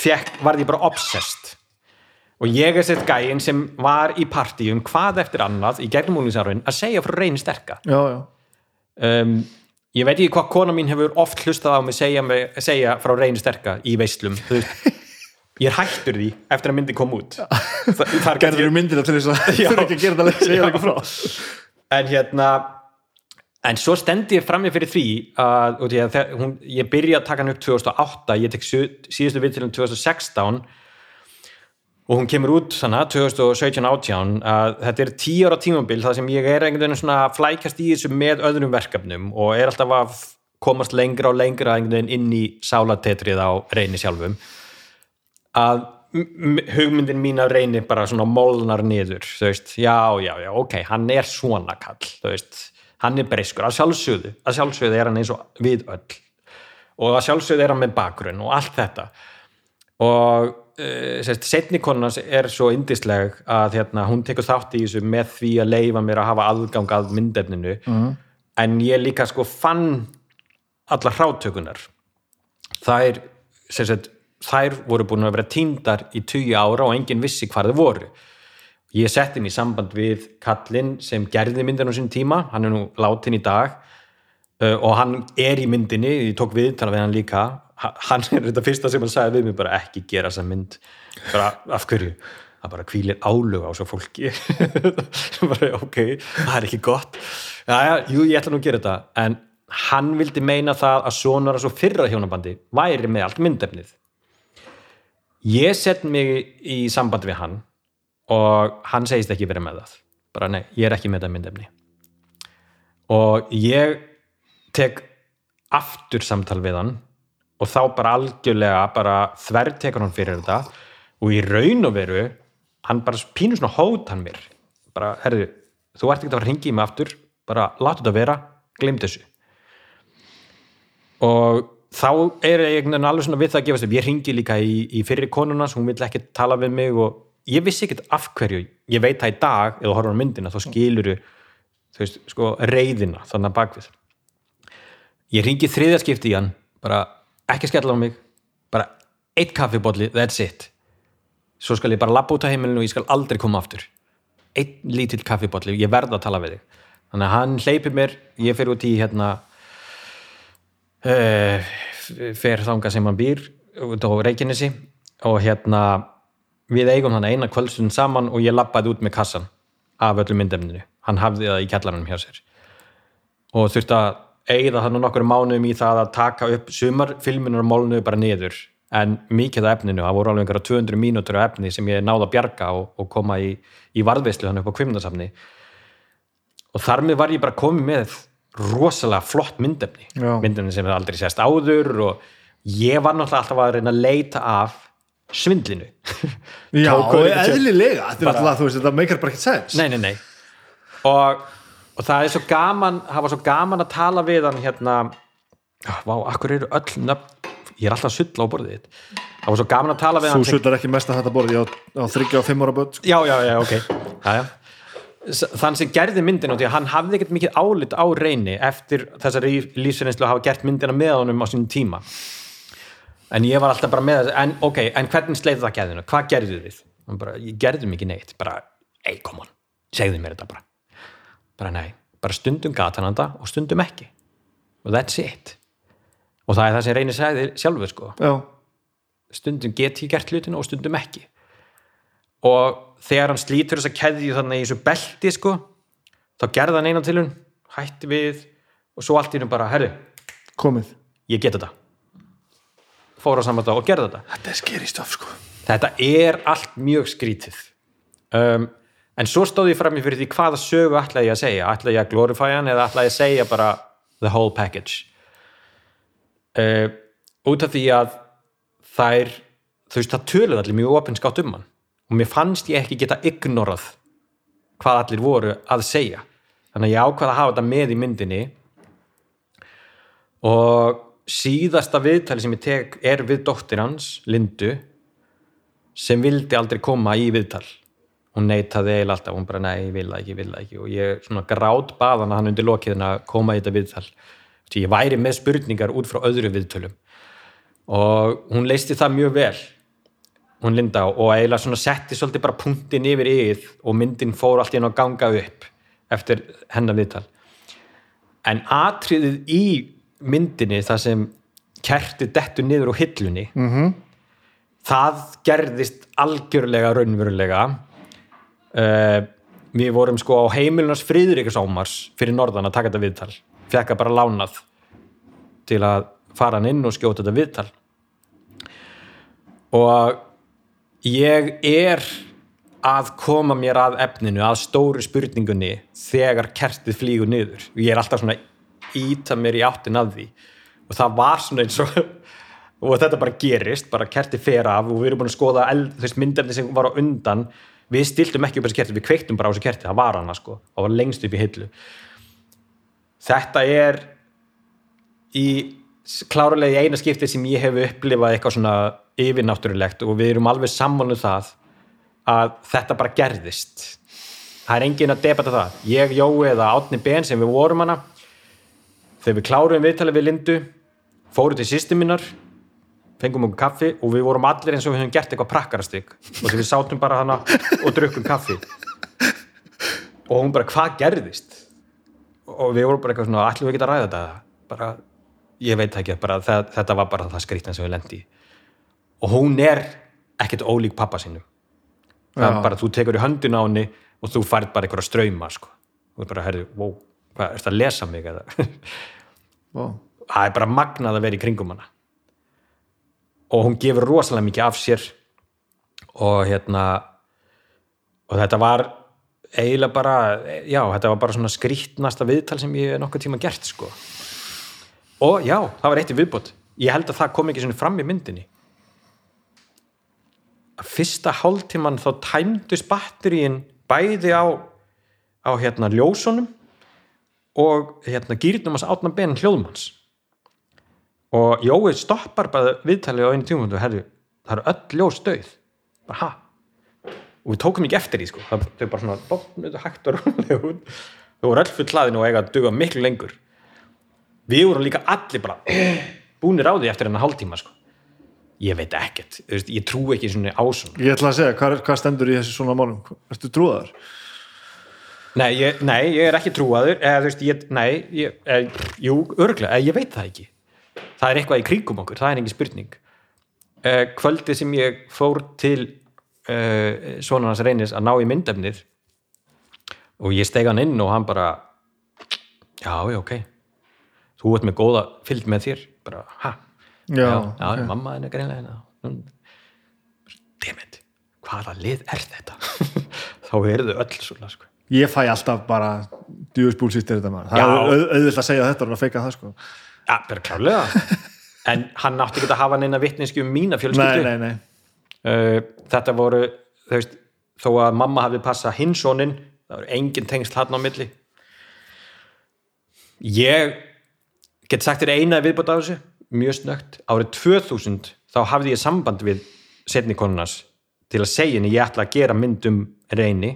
fekk, varð ég bara obsessed. Og ég er sett gæinn sem var í partíum hvað eftir annað í gegnum úlingsarfin að segja frá reyni sterka. Já, já, um, ég veit ekki hvað kona mín hefur oft hlustað á mig segja, mig, segja frá reyni sterka í veislum ég er hættur því eftir að myndi kom út. Þa, þar gerður ég, þú myndina til þess að [LAUGHS] þurfa ekki að gera þetta segja Já. þetta frá. En hérna en svo stendi ég frammi fyrir því að, að þegar, hún, ég byrja að taka hann upp 2008, ég tek síðustu viðtilum 2016 og hún kemur út þannig 2017-18 að þetta er tíu ára tímabil þar sem ég er einhvern veginn svona að flækast í þessu með öðrum verkefnum og er alltaf að komast lengra og lengra einhvern veginn inn í sálatetrið á reyni sjálfum að hugmyndin mín að reyni bara svona molnar niður, þú veist, já, já, já ok, hann er svona kall, þú veist. Hann er breyskur, að sjálfsögðu að sjálfsögðu er hann eins og við öll. Og að sjálfsögðu er hann með bakgrunn og allt þetta. Og uh, sérst, setni konans er svo indisleg að hérna, hún tekur þátt í þessu með því að leifa mér að hafa aðgang að myndefninu. En ég líka sko fann allar hrátökunar þær, sagt, þær voru búin að vera týndar í 20 ára og enginn vissi hvað þau voru. Ég sett inn í samband við kallinn sem gerði myndin á sín tíma. Hann er nú látin í dag. Uh, og hann er í myndinni. Ég tók viðtala við hann líka hann er þetta fyrsta sem hann sagði við mig bara ekki gera þessa mynd. Bara af hverju? Það bara kvílir álug á svo fólki. [LAUGHS] Bara ok, það er ekki gott. Já, já, jú, ég ætla nú að gera þetta. En hann vildi meina það að sonar að svo fyrra hjónabandi væri með allt myndefnið. Ég set mig í samband við hann og hann segist ekki verið með það. Bara nei, ég er ekki með það myndefni. Og ég tek aftur samtal við hann og þá bara algjörlega bara þvertekur hann fyrir þetta. Og í raun og veru hann bara pínur svona hót hann mér. Bara, herðu, þú ert ekki að ringi í mig aftur. Bara láta þetta vera, gleym þessu. Og þá er ég alveg svona við það að gefast upp. Ég ringi líka í, í fyrri konunans hún vill ekki tala við mig og ég vissi ekkert af hverju, ég veit það í dag eða horfður á myndina, þá skiluru þú veist, sko, reyðina þannig að bakvið ég ringi þriðaskipti í hann bara ekki skella á mig. Bara eitt kaffibólli, that's it. Svo skal ég bara labba út á heimilinu og ég skal aldrei koma aftur. Einn lítill kaffibólli, ég verð að tala við þig. Þannig að hann hleypir mér ég fer út í hérna uh, fer þanga sem hann býr út á Reykjanesi og hérna við eigum þannig eina kvöldstund saman og ég labbaði út með kassan af öllu myndefninu. Hann hafði það í kjallaranum hjá sér. Og þurfti að eigða þannig nokkur mánuðum í það að taka upp sumarfilminar málnu bara niður. En mikið af efninu, það voru alveg einhverja 200 mínútur af efni sem ég náði að bjarga og, og koma í, í varðveislu þannig upp á kvimnasafni og þar með var ég bara komið með rosalega flott myndefni. Já. myndefni sem hefði aldrei sést áður og ég var náttúrulega alltaf að reyna að leita af svindlinu. Já, [LAUGHS] og eðlilega þetta er Bara- alltaf, þú veist, þetta meikar bara ekkert sens. Nei, nei, nei. Og, og það er svo gaman það var svo gaman að tala við hann hérna. Vá, akkur eru öll nöfn? Ég er alltaf að sulla á borðið þitt. Það var svo gaman að tala við Þú hann. sem- sullar ekki mest að þetta borði á, á þryggja og fimm ára börn sko. já, já, já, ok. Já, já. Þann sem gerði myndina hann hafði ekkert mikið álit á reyni eftir þessari lífsreynslu að hafa gert myndina með honum á sínum tíma. En ég var alltaf bara með þess en ok, en hvernig sleið það gerðinu, hvað gerðu þið? Bara, ég gerði mikið neitt. Bara, ei, come on, segðu mér þetta bara bara nei, bara stundum gata hann þetta og stundum ekki. Og that's it. Og það er það sem reynir sagði sjálfur sko. Já, stundum get ég gert hlutinu og stundum ekki. Og þegar hann slítur þessa keðju þannig í þessu belti sko þá gerði hann eina til hún hætti við og svo allt í hún bara, herru, komið. ég get þetta. Fór á saman þetta og gerði þetta. Þetta er skeri stöf sko. Þetta er allt mjög skrítið. Um, en svo stóð ég fram í fyrir því hvaða sögu ætlaði ég að segja. Ætlaði ég að glorify hann eða ætlaði ég að segja bara the whole package? Uh, út af því að þær þú veist það töluð allir mjög opinskátt um hann. Og mér fannst ég ekki geta ignorað hvað allir voru að segja. Þannig að ég ákvaða að hafa þetta með í myndinni. Og síðasta viðtali sem ég tek er við dóttir hans, Lindu sem vildi aldrei koma í viðtal hún neitaði eiginlega alltaf, hún bara nei, ég vil það ekki, ég vil það ekki. Og ég svona grát baðan að hann undir lokiðin að koma í þetta viðtal. Ég væri með spurningar út frá öðru viðtölum. Og hún leisti það mjög vel hún Linda og eiginlega svona setti svolítið bara punktin yfir yfir og myndin fór allt í henn að ganga upp eftir hennar viðtal. En atriðið í myndinni það sem kertið dettur niður á hillunni mm Mhm. það gerðist algjörlega raunverulega uh, við vorum sko á heimilunars Friðrikas Ómars fyrir norðan að taka þetta viðtal. Fekk að bara lánað til að fara hann inn og skjóta þetta viðtal. Og ég er að koma mér að efninu, að stóru spurningunni þegar kertið flýgur niður. Og ég er alltaf svona íta mér í áttin að því. Og það var svona eins og [LAUGHS] og þetta bara gerist, bara kertið fer af og við erum búin að skoða eld, myndefni sem var á undan við stiltum ekki upp þessi kertið, við kveiktum bara á þessi kertið, það var hana sko, það var lengst upp í hillu. Þetta er í klárlega í eina skipti sem ég hef upplifað eitthvað svona yfirnáttúrulegt og við erum alveg sammáluð það að þetta bara gerðist. Það er engin að debata það. Ég, Jói eða Átni Ben sem við vorum hana þegar við kláruðum viðtalið við Lindu fóru til sýstu minnar fengum okkur kaffi og við vorum allir eins og við höfum gert eitthvað prakkarastygg og þegar við sátum bara hana og drukkum kaffi. Og hún bara hvað gerðist? Og við vorum bara eitthvað svona ætlum við að ræða þetta? Bara, ég veit ekki, bara, það, þetta var bara það skrýtna sem við lendi og hún er ekkert ólík pappa sínum. Það er bara, þú tekur í höndin á henni og þú færð bara einhverja ströyma sko. og þú bara, herri, wow, hvað, ertu að lesa mig eða? Vá. það er bara magnað að vera í kringum hana og hún gefur rosalega mikið af sér. Og hérna og þetta var eiginlega bara, já, þetta var bara svona skrýtnasta viðtal sem ég nokkuð tíma gert sko. Og já, það var eitt í viðbót. Ég held að það kom ekki svona fram í myndinni. Að fyrsta hálftíman þá tæmdust batteríin bæði á á hérna ljósunum og hérna gýrnum hans átna ben hljóðmanns og Jói stoppar bara viðtalið á einu tíma og herru, það eru öll ljós döið bara ha? Og við tókum ekki eftir því sko. Það þau bara svona bóknuðu hægt og rólega út. Þau voru öll full hlaðin og eiga að duga miklu lengur. Við vorum líka allir bara [CLEARS THROAT] búnir á því eftir hennar hálftíma sko. Ég veit ekkert, þú veist, ég trú ekki svona. Ásum Ég ætla að segja, hvað, er- hvað stendur í þessu svona málum? Ertu trúðar? Nei, ég, nei, ég er ekki trúaður. Eða þú veist, ég, nei, ég, e, jú, örglega, ég veit það ekki það er eitthvað í kringum okkur, það er engin spurning. E, kvöldið sem ég fór til e, svona hans reynis að ná í myndefnið og ég steg hann inn og hann bara já, já, ok. Þú ert með góða fylgd með þér. Bara, ha, Já, já, ok. mamma henni greinlega hérna. Dammit, hvaða lið er þetta? [LAUGHS] Þá eru þau öll svona sko. Ég fæ alltaf bara djúðsbúlsýttir þetta maður. Það Já. er auð- auðvitað að segja þetta og að feika það sko ja, bara klálega [LAUGHS] en hann átti ekki að hafa neina vitneski um mína nei, fjölskyldu. Nei, nei, uh, þetta voru veist, þó að mamma hafi passað hinsónin, það voru engin tengsl hann á milli. Ég get sagt þér eina viðbútt af þessu, mjög snögt árið 2000 þá hafði ég samband við setni konunars til að segja henni ég ætla að gera mynd um reyni.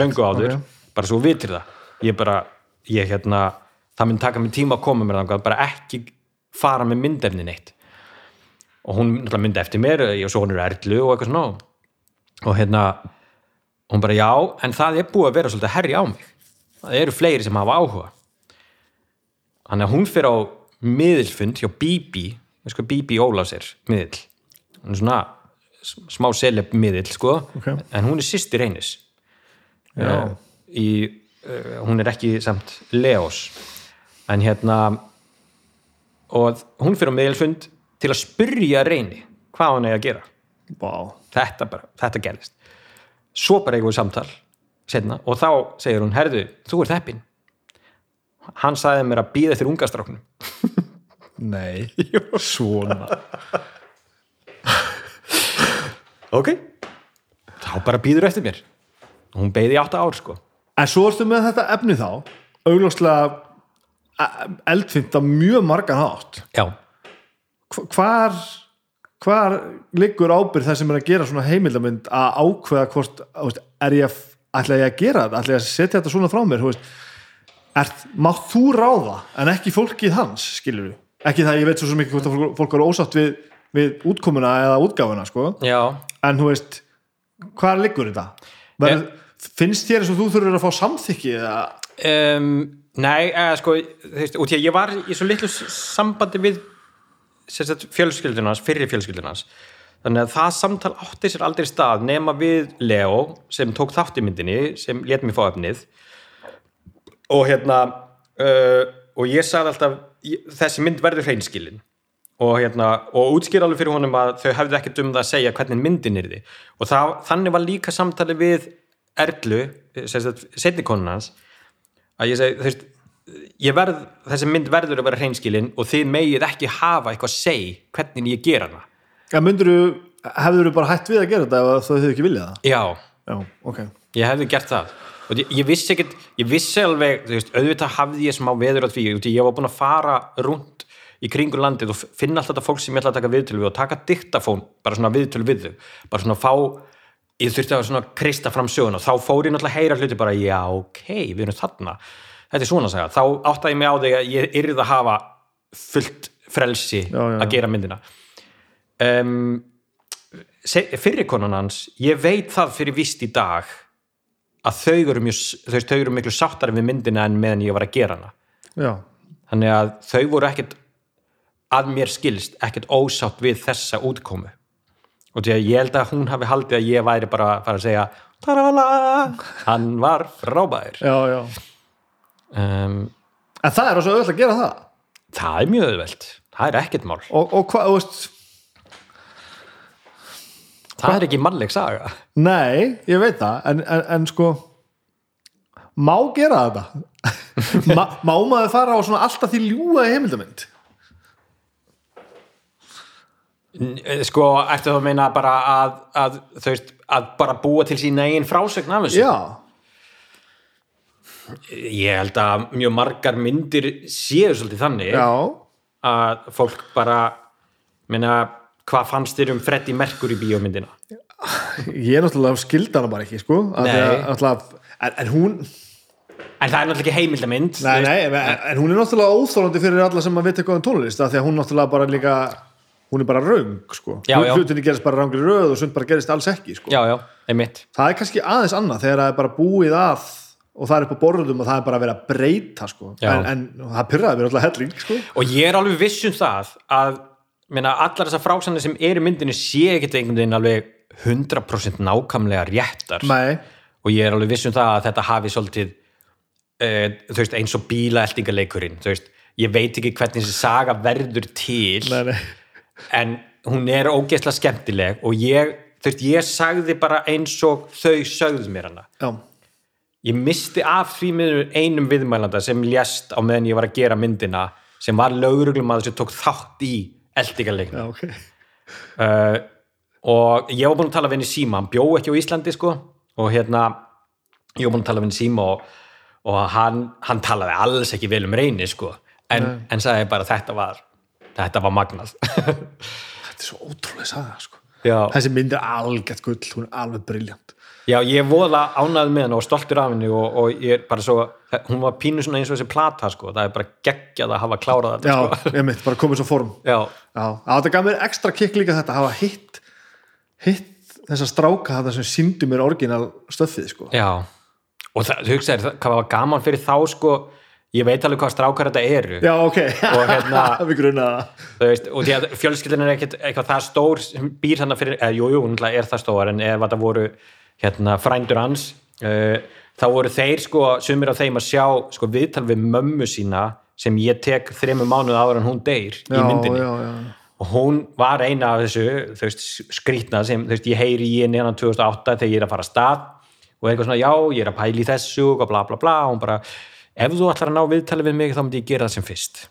Löngu, áður bara svo vitir það. Ég bara, ég hérna það mun taka mig tíma að koma mér þangað bara ekki fara með myndefni neitt. Og hún myndi eftir mér og svo hún er erlu og eitthvað svona. Og hérna hún bara já, en það er búið að vera svolítið herri á mig. Það eru fleiri sem hafa áhuga. Þannig að hún fyrir á miðilfund hjá Bibi hvað Bibi Ólafs er, miðil hún er svona smá seleb miðil sko, Ok. en hún er sýstir einis. Já. í, uh, hún er ekki samt Leos en hérna og hún fyrir á miðilfund til að spyrja reyni hvað hún er að gera. Vá. þetta bara, þetta gerðist. Svo bara eigum við samtal setna, og þá segir hún, herðu, þú ert heppin hann sagði mér að býða eftir ungastráknum [LAUGHS] nei, svona. Ok. Þá bara býður eftir mér. Hún beið í átta ár sko. En svo ertu með þetta efni þá augljóslega eldfimt á mjög margan hátt. Já, Hva- hvar hvar liggur ábyrð það sem er að gera svona heimildamynd að ákveða hvort er ég að, ætla ég að gera þetta? Ætla ég að setja þetta svona frá mér mátt þú ráða en ekki fólkið hans, skilur við ekki það ég veit svo ekki hvort að fólk, eru ósátt við, við útkomuna eða útgáfuna sko. en þú veist hvar liggur þetta? Verð, finnst þér eins og þú þurfur að fá samþykki eða? Um, nei, eða sko þú veist, út í að ég var í svo litlu sambandi við fjölskyldunars, fyrri fjölskyldunars þannig að það samtal átti sér aldrei stað nema við Leo sem tók þátt í myndinni, sem let mér fá efnið. Og hérna uh, og ég sagði alltaf þessi mynd verður hreinskilin. Og, hérna, og útskýr alveg fyrir honum að þau hefðu ekkert um það að segja hvernig myndin er því og það, þannig var líka samtali við Erlu, setni konun hans að ég segi, þú veist ég verð, þessi mynd verður að vera hreinskilin og þið megið ekki hafa eitthvað að segja hvernig ég gera hana. Ja, myndur þú, hefur þú bara hætt við að gera þetta ef þau hefur ekki viljað það? Já, já, ok. Ég hefði gert það. Og ég, ég vissi ekkert, ég vissi alveg þú veist, auðvitað hafði ég smá veður á því ég var búin að fara rúnt í kringur landið og finna alltaf þetta fólk sem ég ætla að taka viðtölu við og taka diktafón bara svona viðtölu við þau, bara svona fá ég þurfti að svona krista fram söguna. Þá fór ég náttúrulega að heyra hluti bara já, ok, við erum þarna. Þetta er svona að segja, þá áttaði ég mig á því að ég yrði að hafa fullt frelsi Já, já, að já. gera myndina. Um, fyrir konan hans ég veit það fyrir vist í dag að þau eru, mjög, þau, eru miklu sáttari við myndina en meðan ég var að gera hana. Já, þannig að þau voru ekkert að mér skilst ekkert ósátt við þessa útkomu og því að ég held að hún hafi haldið að ég væri bara að fara að segja tarala, hann var frábær. Já, já. Um, en það er ós að að gera það. Það er mjög auðvelt. Það er ekkert mál, og, og hvað, þú veist það er ekki mannleg saga. Nei, ég veit það en, en, en sko má gera þetta? [LAUGHS] Má maður fara á svona alltaf því ljúga í sko, ertu það að meina bara að, að þau veist, að bara búa til sína eigin frásögn af þessu? Já, ég held að mjög margar myndir séu svolítið þannig já, að fólk bara meina, hvað fannst þér um Freddie Mercury bíómyndina? Ég er náttúrulega skildana bara ekki sko að, Nei. náttúrulega, en, en hún en það er náttúrulega ekki heimildamynd nei, nei, en, en hún er náttúrulega óþólandi fyrir alla sem að vita eitthvað um tónlist af því að hún náttúrulega bara líka hún er bara raung sko. Já, já. hlutinni gerist bara rangri röð og sund bara gerist alls ekki sko. Já, það er kannski aðeins annað þegar það er bara búið að og það er upp á borðum og það er bara verið að breyta sko. En, en það pyrraði mér alltaf helling sko. og ég er alveg viss um það að meina, allar þessar frásanir sem eru í myndinu sé ekkert einhvern veginn alveg 100% nákvæmlega réttar. Nei, og ég er alveg viss um það að þetta hafi svolítið uh, veist, eins og bílaeltingaleikurinn ég veit ekki hvernig þessi saga verður til. Nei, nei en hún er ógeðslega skemmtileg og ég, þú veist, ég sagði bara eins og þau sögðu mér hana. Já, ég misti af því miður einum viðmælanda sem lést á meðan ég var að gera myndina sem var lögreglumadur sem tók þátt í eldingarleikna já, ok. Uh, og ég var búin að tala við henni síma. Hann bjó ekki á Íslandi sko. Og hérna, ég var búin að tala við henni síma og, og hann, hann talaði alls ekki vel um reyni sko. En, en sagði bara þetta var þetta var magnað. [LAUGHS] Þetta er svo ótrúlega saga sko. þessi mynd er algjört gull, hún er alveg briljant já, ég er voða ánægð með henni og stoltur af henni og, og ég er bara svo hún var pínu svona eins og þessi plata sko. Það er bara geggjað að hafa klárað þetta já, sko. ég mitt, bara komið svo form. Já, já, þetta gaf mér ekstra kikk líka þetta að hafa hitt hitt þessa stráka þetta sem síndi mér orginal stöffið sko. já. Og það, þú hugsaðir, það- hvað var gaman fyrir þá sko ég veit alveg hvað strákar þetta eru. Já, ok, Og hérna- [LAUGHS] við grunnaði það. Og því að fjölskyldin er ekkert eitthvað það stór sem býr þannig fyrir eða, jú, jú, hún er það stór en ef þetta voru hérna, frændur hans uh, þá voru þeir sko, sumir af þeim að sjá sko, viðtal við mömmu sína sem ég tek þremur mánuð áður en hún deyr í já, myndinni. já, já. og hún var eina af þessu veist, skrýtna sem veist, ég heyri í henni hann 2008 þegar ég er að fara að stað og eitthvað svona, já, ég er að pæla í þessu og bla bla bla, og hún bara ef þú ætlar að ná viðtali við mig þá myndi ég gera það sem fyrst.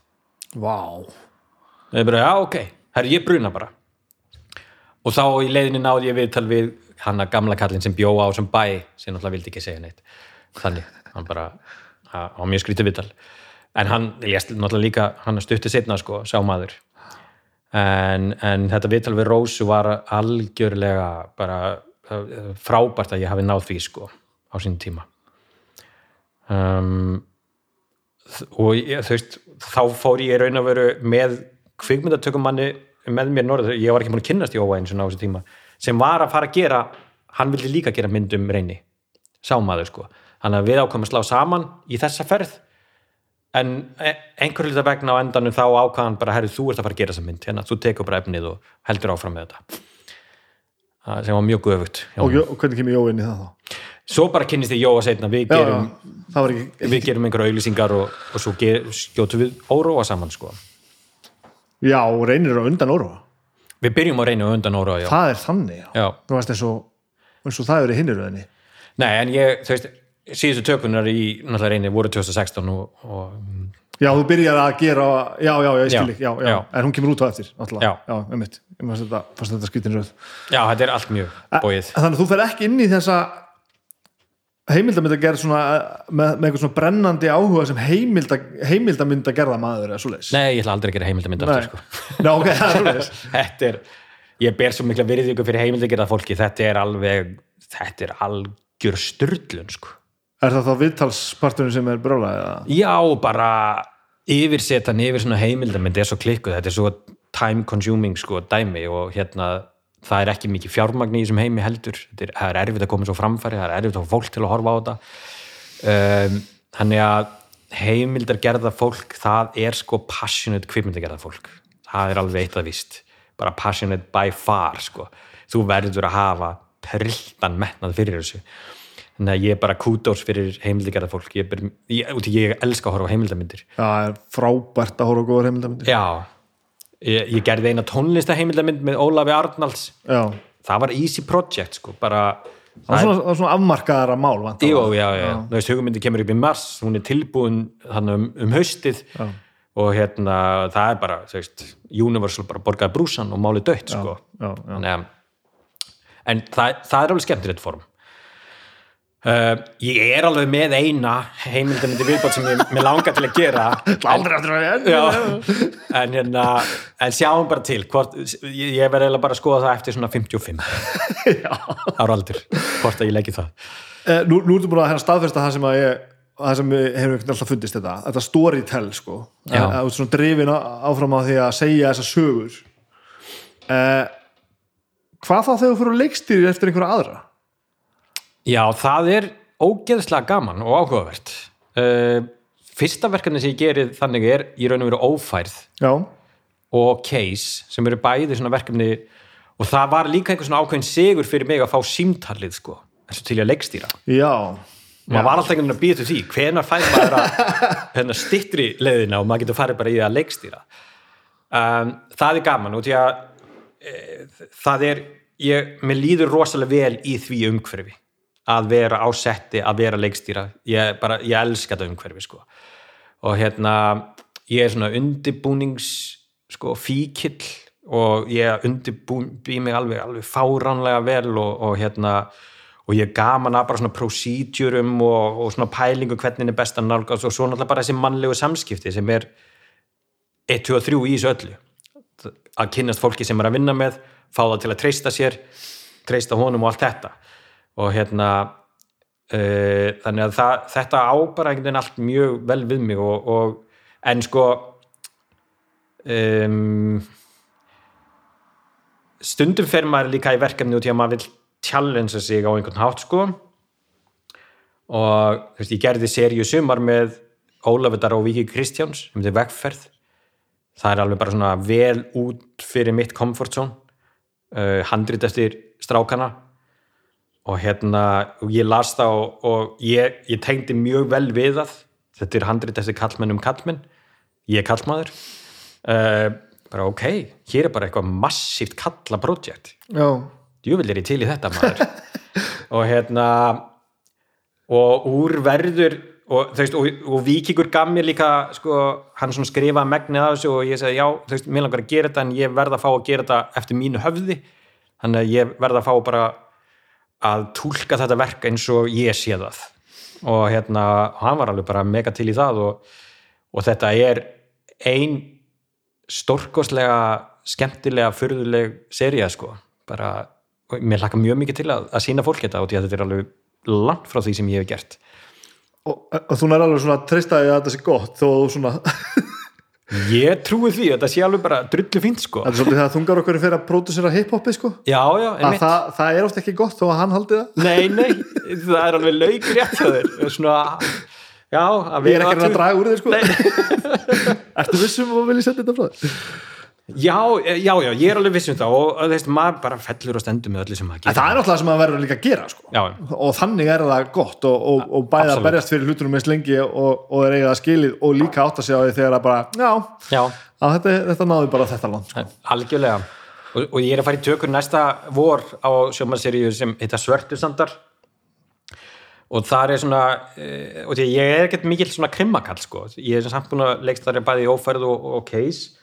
Vá. og ég bara, já, ok, herri, ég bruna bara. Og þá í leiðinni náði ég viðtal við hann að gamla kallinn sem bjó á sem bæ sem náttúrulega vildi ekki segja neitt. Þannig, hann bara á mjög skrítið viðtal. En hann lést náttúrulega líka, hann stutti setna sko, sá maður. En, en þetta viðtal við Rósu var algjörlega bara uh, frábært að ég hafi náð því sko á sín tíma. Um, og ég, þú veist þá fór ég raun að veru með kvikmyndatökumanni með mér norður, ég var ekki búin að kynnast í óa eins og á þessu tíma, sem var að fara að gera hann vildi líka gera mynd um reyni. Sámaður sko, þannig að við ákvæmum að slá saman í þessa ferð. En e- einhver hluta vegna á endanum þá ákvæðan bara, herri, þú ert að fara að gera þessa mynd hérna, þú tekur bara efnið og heldur áfram með þetta sem var mjög guðugt Og, og hvernig kemur Jóinn í það þá? svo bara kynnist þið Jóa setna við gerum, ekki við gerum einhverja auglýsingar og, og svo ger, skjótu við óróa saman sko. Já, og reynir á undan óróa við byrjum að reyna undan óróa já. Það er þannig, já, Já. Þú veist eins og, eins og það er í hinnuröðinni Nei, en ég, þú veist, síðustu tökunar í náttúrulega reyni voru 2016 og, og Já, þú byrjar að gera, já, já, já, ég skil ekki, já, já, já. en hún kemur út á eftir, náttúrulega, Já. já, einmitt, ég fannst þetta, fannst þetta skýtin röð. já, þetta er allt mjög bóið Þannig að þú fer ekki inn í þessa heimildamönda gerð svona, með, með eitthvað svona brennandi áhuga sem heimilda, heimildamönda gerða maður eða svoleiðis. Nei, ég ætla aldrei að gera heimildamind aftur sko. [LAUGHS] Nei, ok, það er svoleiðis. [LAUGHS] þetta er, ég ber svo mikla virðingu fyrir heimild að gera fólki, þetta er alveg þetta er algjör styrlun sko. Er það þá viðtalsparturinn sem er brálaðið? Já, bara yfirsetan yfir svona heimildamind er svo klikkuð, þetta er svo time consuming sko, dæmi og hérna það er ekki mikið fjármagn í þessum heimi heldur. Er, það er erfitt að koma svo framfæri það er erfitt að fá fólk til að horfa á þetta. Um, þannig að heimildar gerða fólk það er sko passionate kvipmyndar gerða fólk. Það er alveg eitt að víst. Bara passionate by far sko. Þú verður að hafa prilltan metnað fyrir þessu þannig að ég er bara kúdós fyrir heimildar gerða fólk ég, ber, ég, ég elska að horfa á heimildarmyndir. Já, það er frábært að horfa á góðar heimildamöndir. já. Ég, ég gerði eina tónlista heimildarmynd með Ólafi Arnalds. Já, það var easy project sko bara það var svona, svona afmarkaðara mál, vantar. Jú, já, já, þú veist, hugmyndi kemur upp í mars hún er tilbúin um, um haustið Já. og hérna það er bara, þú veist, Universal bara borgaði brúsan og málið dött, sko. Já, já. Þannig að en það, það er alveg skemmtilegt form uh, ég er alveg með eina heimildamindi viðbót sem ég, langar til að gera. [LAUGHS] Aldrei aftur að Já, en hérna en sjáum bara til hvort, ég, ég verði bara að skoða það eftir svona 55 [LAUGHS] ára aldur, hvort að ég leggi það. Eh, nú, nú ertu búin að hérna staðfesta það sem að ég það sem hefur alltaf fundist þetta. Þetta storytell sko. Að ert svona drifin áfram á því að segja þessar sögur. Eh, hvað þá þegar þú fyrir leikstýri eftir einhverja aðra Já, það er ógeðslega gaman og áhugavert. Uh, Fyrsta verkefni sem ég gerið þannig er í raun og veru ófærð já, og case sem eru bæði svona verkefni og það var líka einhver svona ákveðin sigur fyrir mig að fá símtalið sko, eins og til ég að leikstýra. Já, maður var alltaf einhvern veginn að býða til því hvenar fær maður að [LAUGHS] hérna, stittri leiðina og maður getur farið bara í að leikstýra. Um, það er gaman og því að e, það er ég, mér líður rosalega vel í því umhverfi að vera á setti, að vera leikstýra. Ég, bara, ég elska þetta umhverfi sko. og hérna ég er svona undirbúnings sko, fíkill og ég undirbý mig alveg, alveg fáránlega vel og, og hérna og ég gaman að bara svona procedúrum og, og svona pælingu hvernig er best að nálgast og svo náttúrulega bara þessi mannlegu samskipti sem er 1, 2 og 3 í þessu öllu. Að kynnast fólki sem er að vinna með fá það til að treysta sér treysta honum og allt þetta og hérna uh, þannig að það, þetta á bara einhvern veginn allt mjög vel við mig og, og en sko um, stundum fer maður líka í verkefni út í að maður vil challengea sig á einhvern hátt sko. Og veist, ég gerði seríu sumar með Ólafur og Viki Kristjáns um þetta vegferð. Það er alveg bara svona vel út fyrir mitt comfort zone uh, handrit eftir strákana og hérna og ég las það og, og ég, ég tengdi mjög vel við það. Þetta er handrit eftir kallmenn um kallmenn ég er kallmaður uh, bara ok, hér er bara eitthvað massíft kalla projekt já, djúvill er ég til í þetta maður. [LAUGHS] Og hérna og úr verður og, veist, og, og Víkingur gaf mér líka sko, hann skrifaði megnið af þessu og ég segi já, þú veist, mér langar að gera þetta en ég verða að fá að gera þetta eftir mínu höfði. Þannig að ég verða að fá bara að túlka þetta verk eins og ég sé það. Og hérna, hann var alveg bara mega til í það og, og þetta er ein stórkostlega skemmtilega, furðuleg seria sko, bara mér hlakka mjög mikið til að, að sína fólk þetta og þetta er alveg langt frá því sem ég hef gert. Og, og þú nær alveg svona því að þetta sé gott þó svona, ég trúi því, þetta sé alveg bara drullu fínt sko. Þetta er svolítið þegar þungar okkur fyrir að pródusera hip-hopi sko. Já, já, að það, það er oft ekki gott þó að hann haldi það. Nei, nei, það er alveg lauk rétt Það er svona, já, að ég er ekki að að draga úr þér sko. Ertu vissum og vilja setja þetta frá þér já, já, já, ég er alveg viss um það og þú veist, maður bara fellur og stendur með öllu sem maður gerir. það er náttúrulega sem að verður líka að gera sko. Og þannig er það gott og, og, og bæði að Absolutt. berjast fyrir hlutunum eins lengi og, og er eigið að skilið og líka átt að segja á því þegar að bara, já, já, að þetta, þetta náði bara þetta land sko. algjörlega. Og, og ég er að fara í tökur næsta vor á sjómanseríu sem heita Svörtusandar og það er svona uh, og því að ég er ekkert mikill svona krimmakall sko, ég er samt búin að leikst þar bæði í ófærð og, og case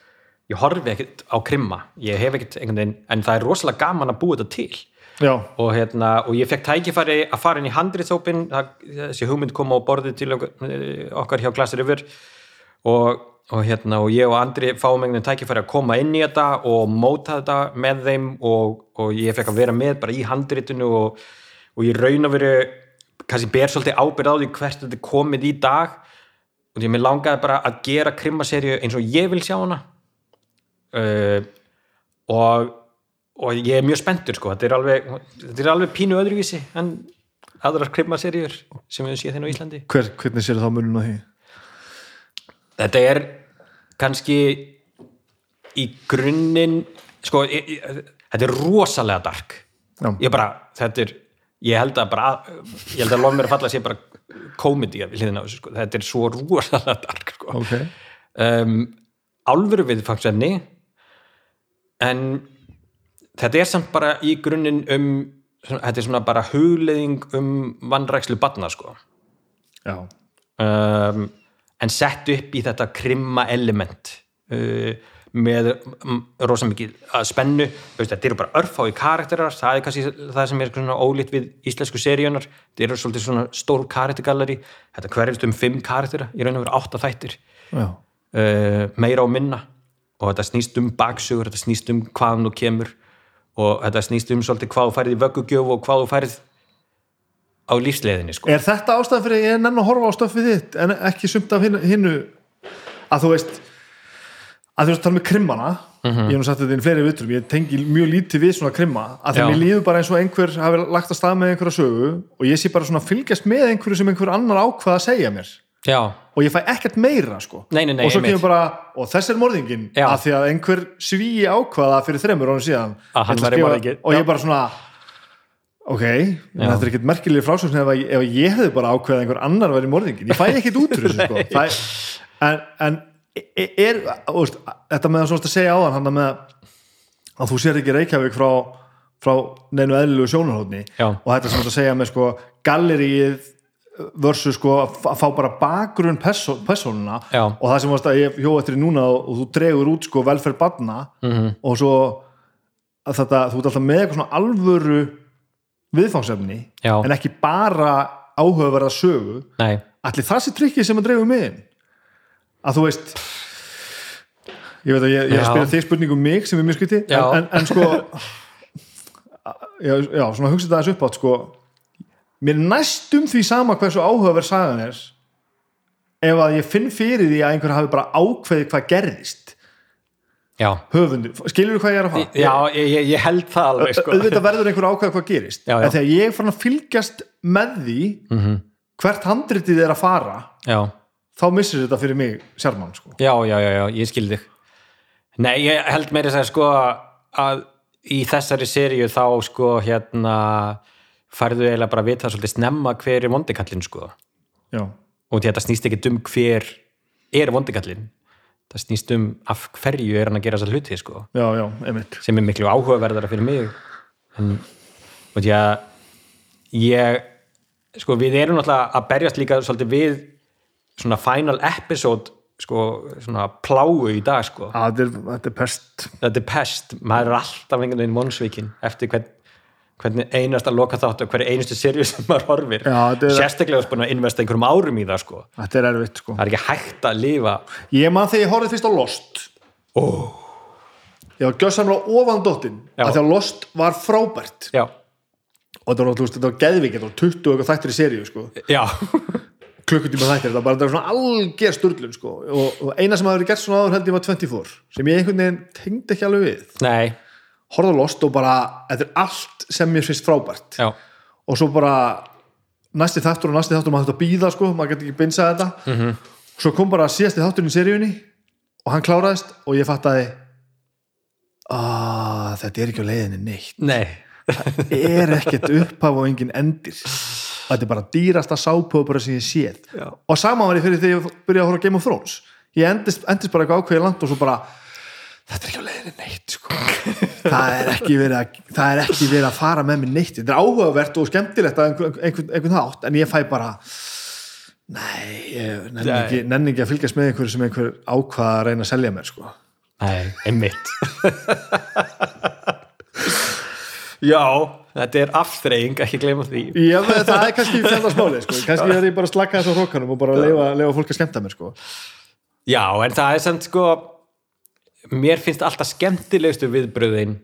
ég horfi ekkert á krimma. Ég hef ekkert einhvern veginn, en það er rosalega gaman að búa þetta til. Já, og, hérna, og ég fekk tækifæri að fara inn í handriðsópin þessi hugmynd kom á borðið til okkar hjá Glassir River. Og, og, hérna, og ég og Andri fáum einhvern veginn tækifæri að koma inn í þetta og móta þetta með þeim og, og ég fekk að vera með bara í handritinu og, og ég raun að veru kannski ber svolítið ábyrð á því hvert þetta komið í dag. Og að mér langaði bara að gera krimmaserju eins og ég vil sjá hana uh, og og ég er mjög spenntur sko þetta er alveg, þetta er alveg pínu öðruvísi en aðrar krimmaserjur sem við séð þinn á Íslandi Hver, hvernig sér þá munum á því þetta er kannski í grunninn sko, ég, ég, þetta er rosalega dark Já. ég bara, þetta er ég held að bara, ég held að lof mér að falla að sé bara komedi við hliðina á þessu sko. þetta er svo rosalega dark sko. ok, um, álveru viðfangsefni en þetta er samt bara í grunninn um þetta er svona bara hugleðing um vannrækslu batna sko. Já, um, en sett upp í þetta krimma element uh, með rosa mikið að spennu. Þetta eru bara örfái karakterar. Það er kannski það sem er svona ólít við íslensku seríunar, þetta eru svolítið svona stór karaktergalleri, þetta hverjast um fimm karaktera, ég raun að vera átta þættir. Já, uh, meira og minna og þetta snýst um baksugur, þetta snýst um hvaðan þú kemur og þetta snýst um svolítið hvað þú færið í vöggugjöf og hvað þú færið á lífsleiðinni sko. er þetta ástæðan fyrir að ég er nenn að horfa á stöfið þitt en ekki sumt af hinnu, að þú veist að þú veist tala með krimmana ég hef nú sagt þetta inn fleiri vitrum, ég tengi mjög lítið við svona krimma, að Já. mér líður bara eins og einhver hafi lagt að stað með einhverja sögu og ég sé bara svona fylgjast með einhverju sem einhver annar ákvað að segja mér Já, og ég fæ ekkert meira sko. Nei, nei, nei, og svo kemur bara, og þess er morðingin Já. að því að einhver svíi ákvaða fyrir þremur árum síðan. Skrifa- og ég bara svona ok, þetta er ekkert merkilegir frásögn ef, ef ég hefði bara ákveðað að einhver annar væri morðingin, ég fæ ekkert út úr þessu sko. [LAUGHS] Fæ, en, en e- er, úst, þetta með að, að segja hann með að þú sér ekki Reykjavík frá frá neinu eðlilegu sjónarhóðni Já. og þetta sem þetta segja með sko galleríið versus sko að fá bara bakgrunn persó, persónuna Já. og það sem varst að ég hjó eftir núna og, þú dregur út sko velferð barna Mhm. -hmm. og svo að þetta, þú ert alltaf með eitthvað svona alvöru viðfangsefni Já. en ekki bara áhugaverða sögu nei, allir það sé trikkið sem að dreifum miðin að þú veist ég veit að ég, ég spila þig spurningu um mig sem er mjög skriti Já. en, en, en sko [LAUGHS] já, já, svona hugsa þetta þessu upp átt sko mér næstum því sama hversu áhugaverð sagan er ef að ég finn fyrir því að einhver hafi bara ákveðið hvað gerðist já höfundur, skilur þú hvað ég er að fara? já, ég, ég, ég held það alveg sko. auðvitað verður einhver ákveð hvað gerist Já, já. en þegar ég fann að fylgjast með því Mhm. hvert handritið er að fara þá missir þetta fyrir mig sérmann sko. já, já, já, já, ég skil þig nei, ég held meira að sko að í þessari seríu þá sko hérna færðu eiginlega bara að vita svolítið snemma hver er vondikallin sko. Já, og þetta snýst ekki um hver er vondikallin það snýst um af hverju er hann að gera þessa hluti sko. Já, já, sem er miklu áhugaverðara fyrir mig. En því að ég sko við erum náttúrulega að berjast líka svolítið við svona final episode sko svona pláu í dag sko. Að þetta er pest. Þetta er pest, maður er alltaf einhvern veginn vonsvíkin eftir hvern, hvernig einasta loka þátt og hverju einustu serju [LAUGHS] sem maður horfir. Er- sérstaklega búin að investa einhverjum árum í það sko. Þetta er erfitt sko. Það er ekki hægt að lifa. Ég man þegar ég horfði fyrst á Lost. Oh. ég var gjössamlega ofan dottin að því að Lost var frábært. Já, og þetta var, veist, þetta var þetta var 20 og þættir í seríu sko. [LAUGHS] Klukkutíma þættir, þetta var bara svona alger sturlun sko. Og, og eina sem hafi verið gert svona áður held ég var 24 sem ég einhvern veginn tengdi ekki alveg við. Nei, horfði á Lost og bara, þetta er allt sem mér finnst frábært já, og svo bara næsti þáttur og næsti þáttur maður þetta býða sko, maður getur ekki binsað þetta Mhm. -hmm. svo kom bara síðasti þátturinn í seríunni og hann kláraðist og ég fattaði að þetta er ekki á leiðinni neitt nei er ekkert upphaf og engin endir þetta er bara dýrasta sápöpura sem ég séð Já. og sama var ég fyrir þegar ég byrjaði að horfa Game of Thrones ég endist, endist bara eitthvað ákveðið land og svo bara þetta er ekki á leiðinni neitt sko. Það, er ekki verið að, það er ekki verið að fara með mér neitt þetta er áhugavert og skemmtilegt að einhvern, einhvern, einhvern þátt en ég fæ bara nei, nenni ekki, nenni ekki að fylgjast með einhverju sem einhver ákvað að reyna að selja mér sko. Nei, einmitt Já, þetta er afþreying, ekki gleyma því Já, það er kannski fjöndarsmáli sko. kannski er ég bara að slaka þess á hrókanum og bara leifa, leifa fólk að skemmta mér sko. Já, en það er samt sko mér finnst alltaf skemmtilegustu viðbröðin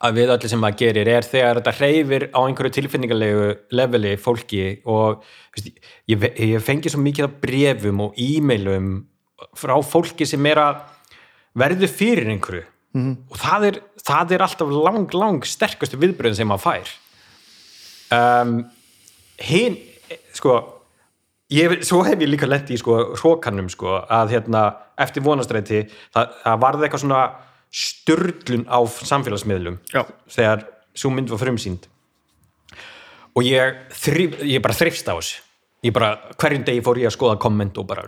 að við öllu sem maður gerir er þegar þetta hreyfir á einhverju tilfinningarlegu leveli fólki og veist, ég, ég fengi svo mikið af brefum og e-mailum frá fólki sem er að verðu fyrir einhverju -hmm. og það er, það er alltaf lang, lang sterkastu viðbröðin sem maður fær um, hinn sko ég, svo hef ég líka lent í sko hrókanum sko að hérna eftir vonastræti það, það varði eitthvað svona störlun á samfélagsmiðlum Já. þegar svo mynd var frumsýnd. Og ég, þrif, ég bara þrifst á þessu. Ég bara, hverjum degi fór ég að skoða komment og bara,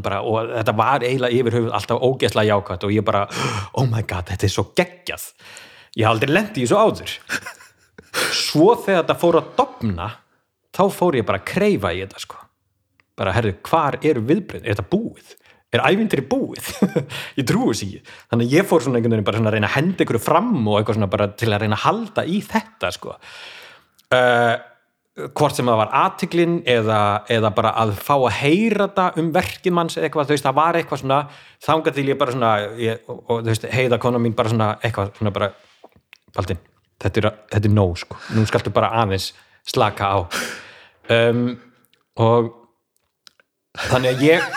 bara og þetta var eiginlega yfir höfuð alltaf ógeðslega jákvæmt og ég bara, oh my god, þetta er svo geggjað. Ég haf aldrei lent í þessu áður. Svo þegar þetta fór að dopna þá fór ég bara að kreifa í þetta sko bara, herðu, hvar eru viðbröð er þetta búið? Er ævindri búið? [LAUGHS] ég trúi þess ekki. Þannig að ég fór svona einhvern veginn bara svona að reyna að henda ykkur fram og eitthvað svona bara til að reyna að halda í þetta sko. Uh, hvort sem það var aðtiklin eða, eða bara að fá að heyra þetta um verkið manns eitthvað, þú veist, það var eitthvað svona þangað til ég bara svona ég, og, og þú veist, heiða kona mín bara svona eitthvað svona bara, Baldin þetta er, þetta er nóg sko, nú skaltu bara aðeins slaka á. Um, og þannig að ég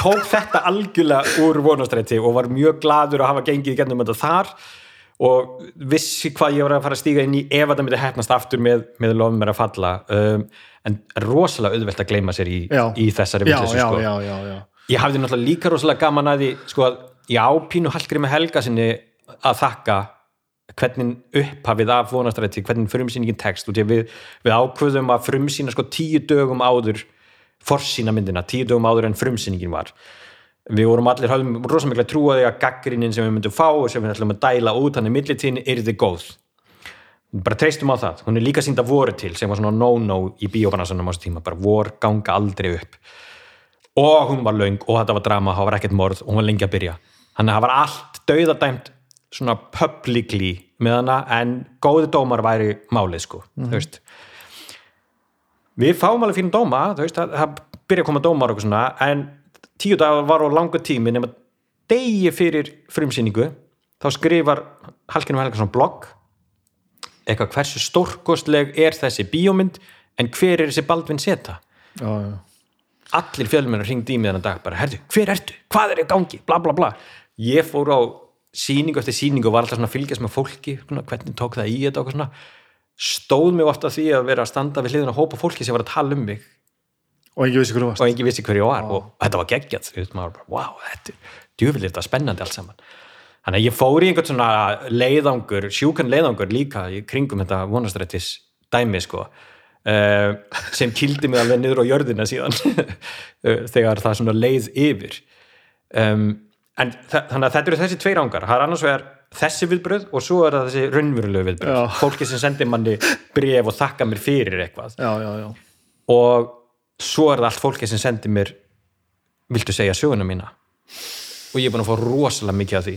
tók þetta algjörlega úr vonastræti og var mjög gladur að hafa gengið í gennum þetta þar og vissi hvað ég var að fara að stíga inn í ef þetta myndi hefnast aftur með, með lofum mér að falla. Um, en rosalega auðvelt að gleyma sér í, í þessari já, sko. ég hafði náttúrulega líka rosalega gaman að því sko að já, Pínu Hallgrími Helga sinni að þakka hvernig upphafið af vonastræti hvernig frumsýningin tekst og við, við ákvöðum að frumsýna sko tíu dögum áður forsýna myndina, tíu dögum áður en frumsýningin var. Við vorum allir, höfðum rosamiklega trúaði að gaggrinin sem við myndum fá og sem við ætlum að dæla út hann í millitíðin yrði góð. Bara treystum á það, hún er líka sínd að voru til sem var svona no-no í bíóbransanum á þessu tíma, bara vor ganga aldrei upp. Og hún var löng og þetta var drama, það var ekkert morð og hún var lengi að byrja. Þannig að það var allt dauðadæmt svona publicly með hana en góði dómar væri málið sko, þú veist við fáum alveg fyrir dóma veist, það, það byrja að koma dómar og svona, en tíu dagar var á langa tími nema degi fyrir frumsýningu þá skrifar Hallgrimur Helgason blogg eitthvað hversu stórkostleg er þessi bíómynd en hver er þessi Baldvin Seta? Já, já. allir fjölmennar ringdi í mig þennan dag bara, herðu, hver ertu, hvað er í gangi? Bla bla bla, ég fór á síningu eftir síningu og var alltaf svona að fylgjast með fólki svona, hvernig tók það í þetta og svona stóð mig ofta því að vera að standa við hliðin að hópa fólki sem var að tala um mig. Og ekki vissi hverju og engin vissi hver ég var. Og þetta var veist, maður bara, wow, þetta er djúvillig þetta er spennandi allt saman. Þannig að ég fór í einhvern svona leiðangur sjúkan leiðangur líka í kringum þetta vonastrættis dæmi sko uh, sem kildi mig alveg niður á jörðina síðan uh, [LAUGHS] þegar það svona leið yfir. Um, en þa- þannig að þetta eru þessi tveir ángar það er annars vegar þessi viðbröð og svo er það þessi raunverulegu viðbröð fólki sem sendir manni bref og þakka mér fyrir eitthvað. Já, já, já, og svo er það allt fólki sem sendir mér viltu segja söguna mína? Og ég er búin að fá rosalega mikið af því.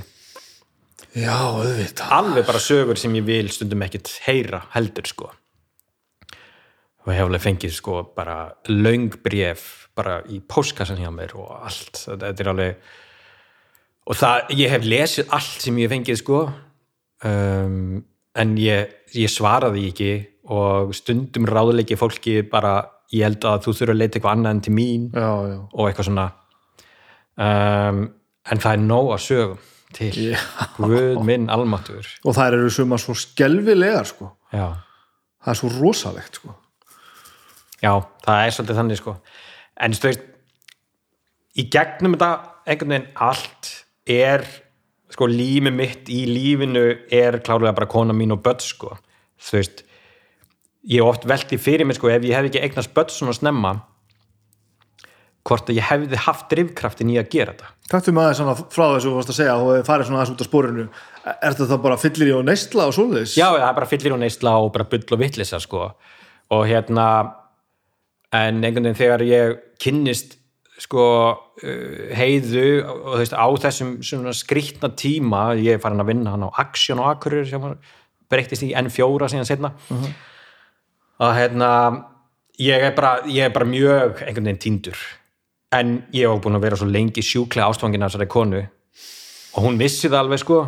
Já, auðvitað. Alveg bara sögur sem ég vil stundum ekkit heyra heldur sko. Og ég hef alveg fengið sko bara löng bref bara í póskassan hjá mér og allt. Þetta er alveg og það, ég hef lesið allt sem ég fengið sko. Um, en ég, ég svaraði ekki og stundum ráðleiki fólki bara ég held að þú þurfa að leita eitthvað annað en til mín. Já, já, og eitthvað svona. Um, en það er nóg að sögum til. Já. Guð minn almáttur og það eru suma svo skelvilegar sko. Já. það er svo rosalegt sko. Já, það er svolítið þannig sko. En þú veist í gegnum þetta einhvern veginn allt er sko lífið mitt í lífinu er klárlega bara kona mín og börn sko. Þú veist ég hef oft velti fyrir mig sko ef ég hef ekki eignast börn svona snemma hvort að ég hefði haft drifkraftin í að gera þetta. Taktum aðeins svona frá þessu þú varst að segja og farið svona aðeins út af spórinu Er þetta bara fyllir í og neistla og svoleiðis? Já, það er bara fyllir og neysla og bara bull og vittlisa sko. Og hérna en einhvern veginn þegar ég kynnist sko uh, heiðu og þú veist á þessum skrýtna tíma, ég er farin að vinna hann á Action og Akurur sem breyttist í N4 síðan setna og hérna ég er bara, ég er bara mjög einhvern veginn týndur. En ég var búin að vera svo lengi sjúklega ástfangin af þessari konu. Og hún vissi það alveg sko.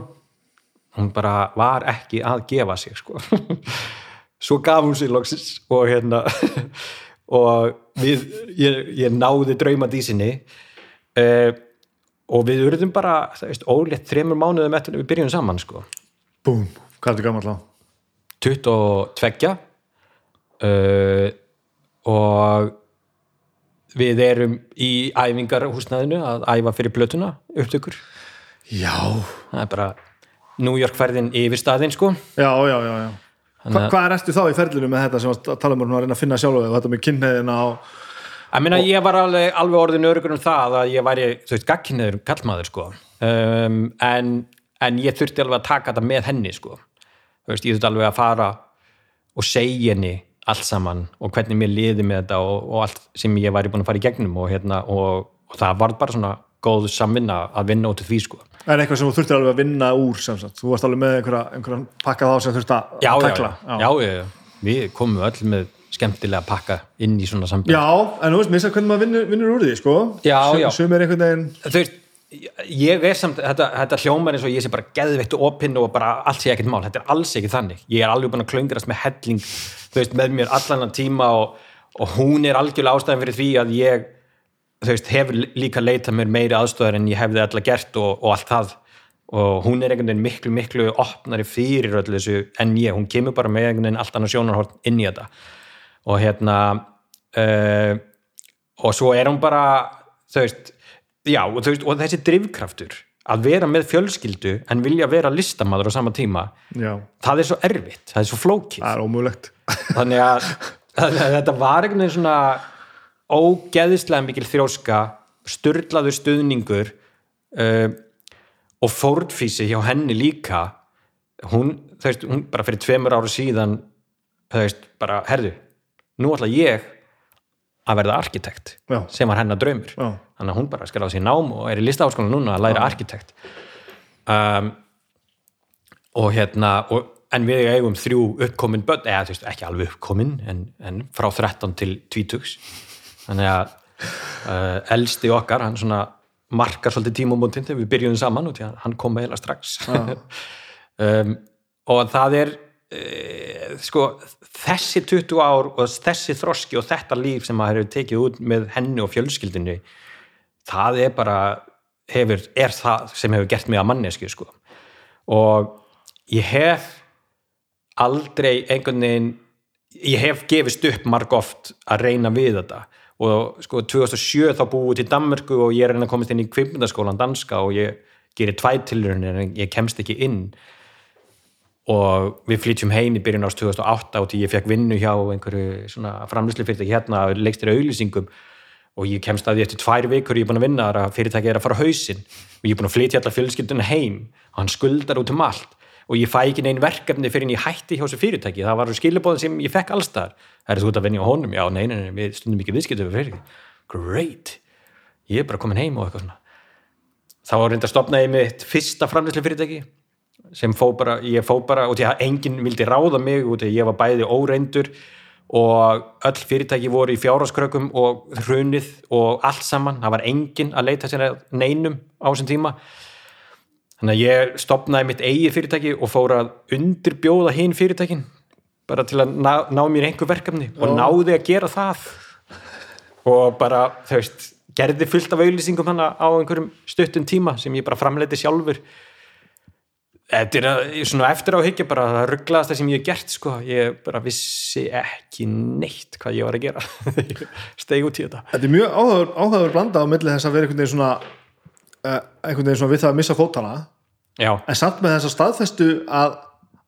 Hún bara var ekki að gefa sig sko. [LAUGHS] Svo gaf hún sér loksins og hérna [LAUGHS] og við, ég, ég náði draumadísinni uh, og við urðum bara ólétt þremur mánuðum eftir að við byrjum saman sko. Búm, hvað er þetta gammal á? 22 uh, og við erum í æfingarhúsnaðinu að æfa fyrir plötuna upptökur. Já, það er bara New York ferðin yfir staðinn sko. Já, já, já, já. Hva, að- Hvað er eftir þá í ferlinu með þetta sem varst að tala um að reyna að finna sjálf og þetta með kynneðina og Ég meina, ég var alveg, alveg orðin örugur um það að ég væri, þú veist, gagkinniður kallmaður, sko. Um, en, en ég þurfti alveg að taka þetta með henni, sko. Þú veist, ég þurfti alveg að fara og segja henni allt saman og hvernig mér liði með þetta og, og allt sem ég væri búin að fara í gegnum og, hérna, og, og það var bara svona góð samvinna að vinna út af því, sko. Er eitthvað sem þú þurftir alveg að vinna úr sem sagt, þú varst alveg með einhverja, einhverja pakka þá sem þurft að Já, takla já, já, já, já. Við komum öll með skemmtilega pakka inn í svona samband. Já, en þú veist, missa hvernig maður vinnur, vinnur úr því, sko Já, Sum- já. Sum er einhvern veginn þú veist, ég er samt þetta, þetta hljómar eins og ég sé bara geðveitt og opinn og bara allt sé ekkert mál, þetta er alls ekki þannig ég er alveg búin að klöngrast með helling þú veist, með mér allan að tíma og, og hún er algjörlega ástæðan fyrir því að ég veist, hefur líka leitað mér meiri aðstöðar en ég hefði alltaf gert og, og allt það. Og hún er einhvern veginn miklu, miklu opnari fyrir öllu þessu en ég, hún kemur bara með einhvern veginn allt annað sjónarhort inn í þetta. Og hérna uh, og svo er hún bara þú veist, já, og, þú veist, og þessi drifkraftur að vera með fjölskyldu en vilja vera listamaður á sama tíma Já, það er svo erfitt, það er svo flókið. Það er ómögulegt. Þannig að, að [LAUGHS] þetta var einhvern veginn svona ógeðislega mikil þrjóska styrlaður stuðningur uh, og fórnfísi hjá henni líka. Hún, þú veist, hún bara fyrir tveimur ára síðan þú veist, bara, herðu nú ætla ég að verða arkitekt Já. sem var hennar draumur. Já. þannig að hún bara á sér nám og er í listaháskóla núna að læra arkitekt. Um, og hérna og, en við eigum þrjú uppkomin börn, eða þú veist, ekki alveg uppkomin en, en frá 13 til 20 þannig að uh, elsti okkar, hann svona markar svolítið tímumótin þegar við byrjuðum saman og hann kom eiginlega strax. [LAUGHS] Um, og það er e, sko þessi 20 ár og þessi þroski og þetta líf sem maður hefur tekið út með henni og fjölskyldinu það er bara hefur, er það sem hefur gert mig að mannesku sko. Og ég hef aldrei einhvern veginn ég hef gefist upp marg oft að reyna við þetta og sko 2007 þá búið til Danmörku og ég er reyna að komast inn í kvipmyndaskólan danska og ég gerir tvæ tilrunir en ég kemst ekki inn. Og við flytjum heim í byrjun ást 2008 og ég fekk vinnu hjá einhverju svona framlýslu fyrirtæki hérna leikstir auðlýsingum og ég kemst að því eftir tvær vikur ég er búin að vinna þar að fyrirtæki er að fara á hausinn. Og ég er búin að flytja allar fjölskylduna heim og hann skuldar út um allt og ég fæ ekki neinn verkefni fyrir en ég hætti hjá þessu fyrirtæki. Það var skilabóðin sem ég fekk allstar það er þú út að vinna á honum, já nei, nei, nei við stundum ekki viðskiptu great, ég er bara komin heim og eitthvað svona. Þá reynda að stopna ég mitt fyrsta framlýslu fyrirtæki sem fó bara, ég fó bara og því að enginn vildi ráða mig og því að ég var bæði óreindur og öll fyrirtæki voru í fjárháskrökkum og hrunið og allt saman, það var enginn að leita sér neinum á þessum tíma þannig að ég stopnaði mitt eigið fyrirtæki og fór að undirbjóða hinn fyrirtækin bara til að ná, ná mér einhver verkefni og Já. náði að gera það. Og bara, þú veist gerði fullt af auðlýsingum hana á einhverjum stuttum tíma sem ég bara framleiti sjálfur. Þetta er að, svona eftir á higgja bara það rugglaðast það sem ég hef gert sko. Ég bara vissi ekki neitt hvað ég var að gera. [LAUGHS] Steg út í þetta. Þetta er mjög áhugaður, blanda á milli þess að vera einhvern veginn svona einhvern veginn svona við það að missa fótana Já, en samt með þess að staðfestu að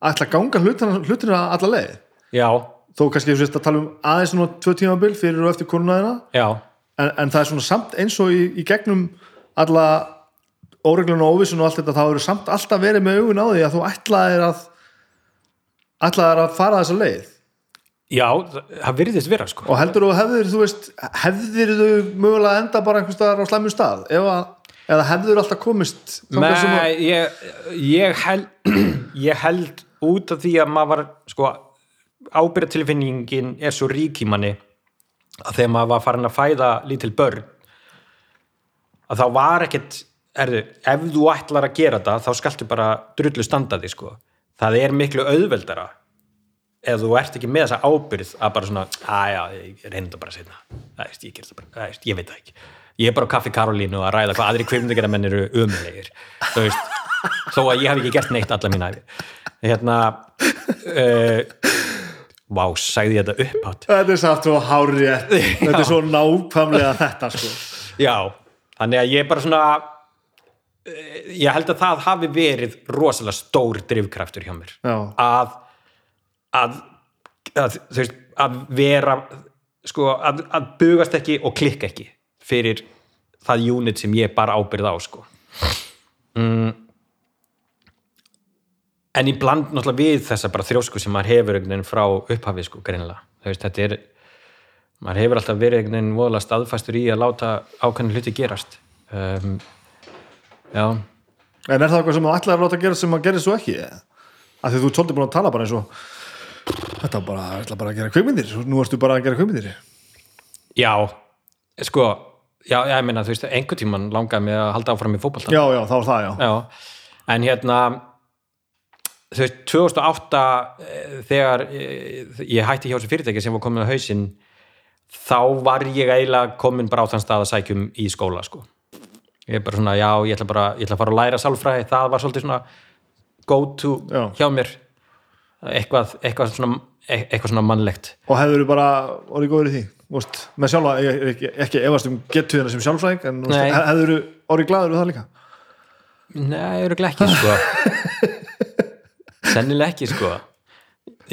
ætla að ganga hlutina, alla leið. Já, þó kannski þú sést að tala um aðeins svona tvö tímabil fyrir og eftir konunaðina en, en það er svona samt eins og í, í gegnum alla óreglun og óvissun og allt þetta þá eru samt alltaf verið með augun á því að þú ætlaðir að ætlaðir að fara þessa leið. Já, það virðist vera sko. Og heldur þú hefðir þú veist hefðir þú mögulega enda bara einhvers staðar á slæmum stað? Ef að, eða hefðir alltaf komist sem að- Nei, ég, ég held [CLEARS THROAT] ég held út af því að maður var sko ábyrðatilfinningin er svo rík í manni að þegar maður var farin að fæða lítil börn að þá var ekkert erðu, ef þú ætlar að gera þetta þá skaltu bara drullu standa því sko. Það er miklu auðveldara ef þú ert ekki með þessa ábyrð að bara svona, aðja, ég þetta bara það veist, ég það ég veit það ekki ég er bara á kaffi Karolínu að ræða hvað aðri kvimdegera menn eru umlegir þú veist, þó að ég hef ekki gert neitt alla mína æfi hérna uh, vá, sagði ég þetta upphátt? Þetta er samt svo hárið þetta er svo nákvæmlega þetta sko. Já, þannig að ég er bara svona eh, ég held að það hafi verið rosalega stór drifkraftur hjá mér. Að að, að, þú veist, að vera sko, að, að bugast ekki og klikka ekki fyrir það unit sem ég bara ábyrð á sko. mm. en í bland náttúrulega við þessa bara þrjósku sem maður hefur einhvern veginn frá upphafi sko, greinilega. Þú veist, þetta er maður hefur alltaf verið einhvern veginn voðalega staðfastur í að láta ákveðin hluti gerast. Um, já. En er það eitthvað sem þú ætlaðir að láta gera sem að gera svo ekki? Af því þú er svolítið búin að tala bara eins og þetta var bara, ég bara að gera kveikmyndir nú ertu bara að gera kveikmyndir Já, sko já, já, ég meina, þú veist, einhvern tímann langaði mig að halda áfram í fótbolta já, já, þá var það, já, Já, en hérna þú veist, 2008 eh, þegar eh, ég hætti hjá þessu fyrirtæki sem var komin á hausinn þá var ég eiginlega komin bara á þann stað að sækjum í skóla, sko. Ég er bara svona, já, ég ætla bara ég ætla að fara að læra sálfræði, það var svolítið svona go to Já. hjá mér. Eitthvað, eitthvað svona e- eitthvað svona mannlegt. Og hefur þú bara orðið góður í því Vist, með sjálfa, ég er ekki, ekki efast um getuðina sem sjálfsvæðing en hefur þú orðið glaður við það líka? Nei, örugglega ekki sko. Sennilega ekki sko.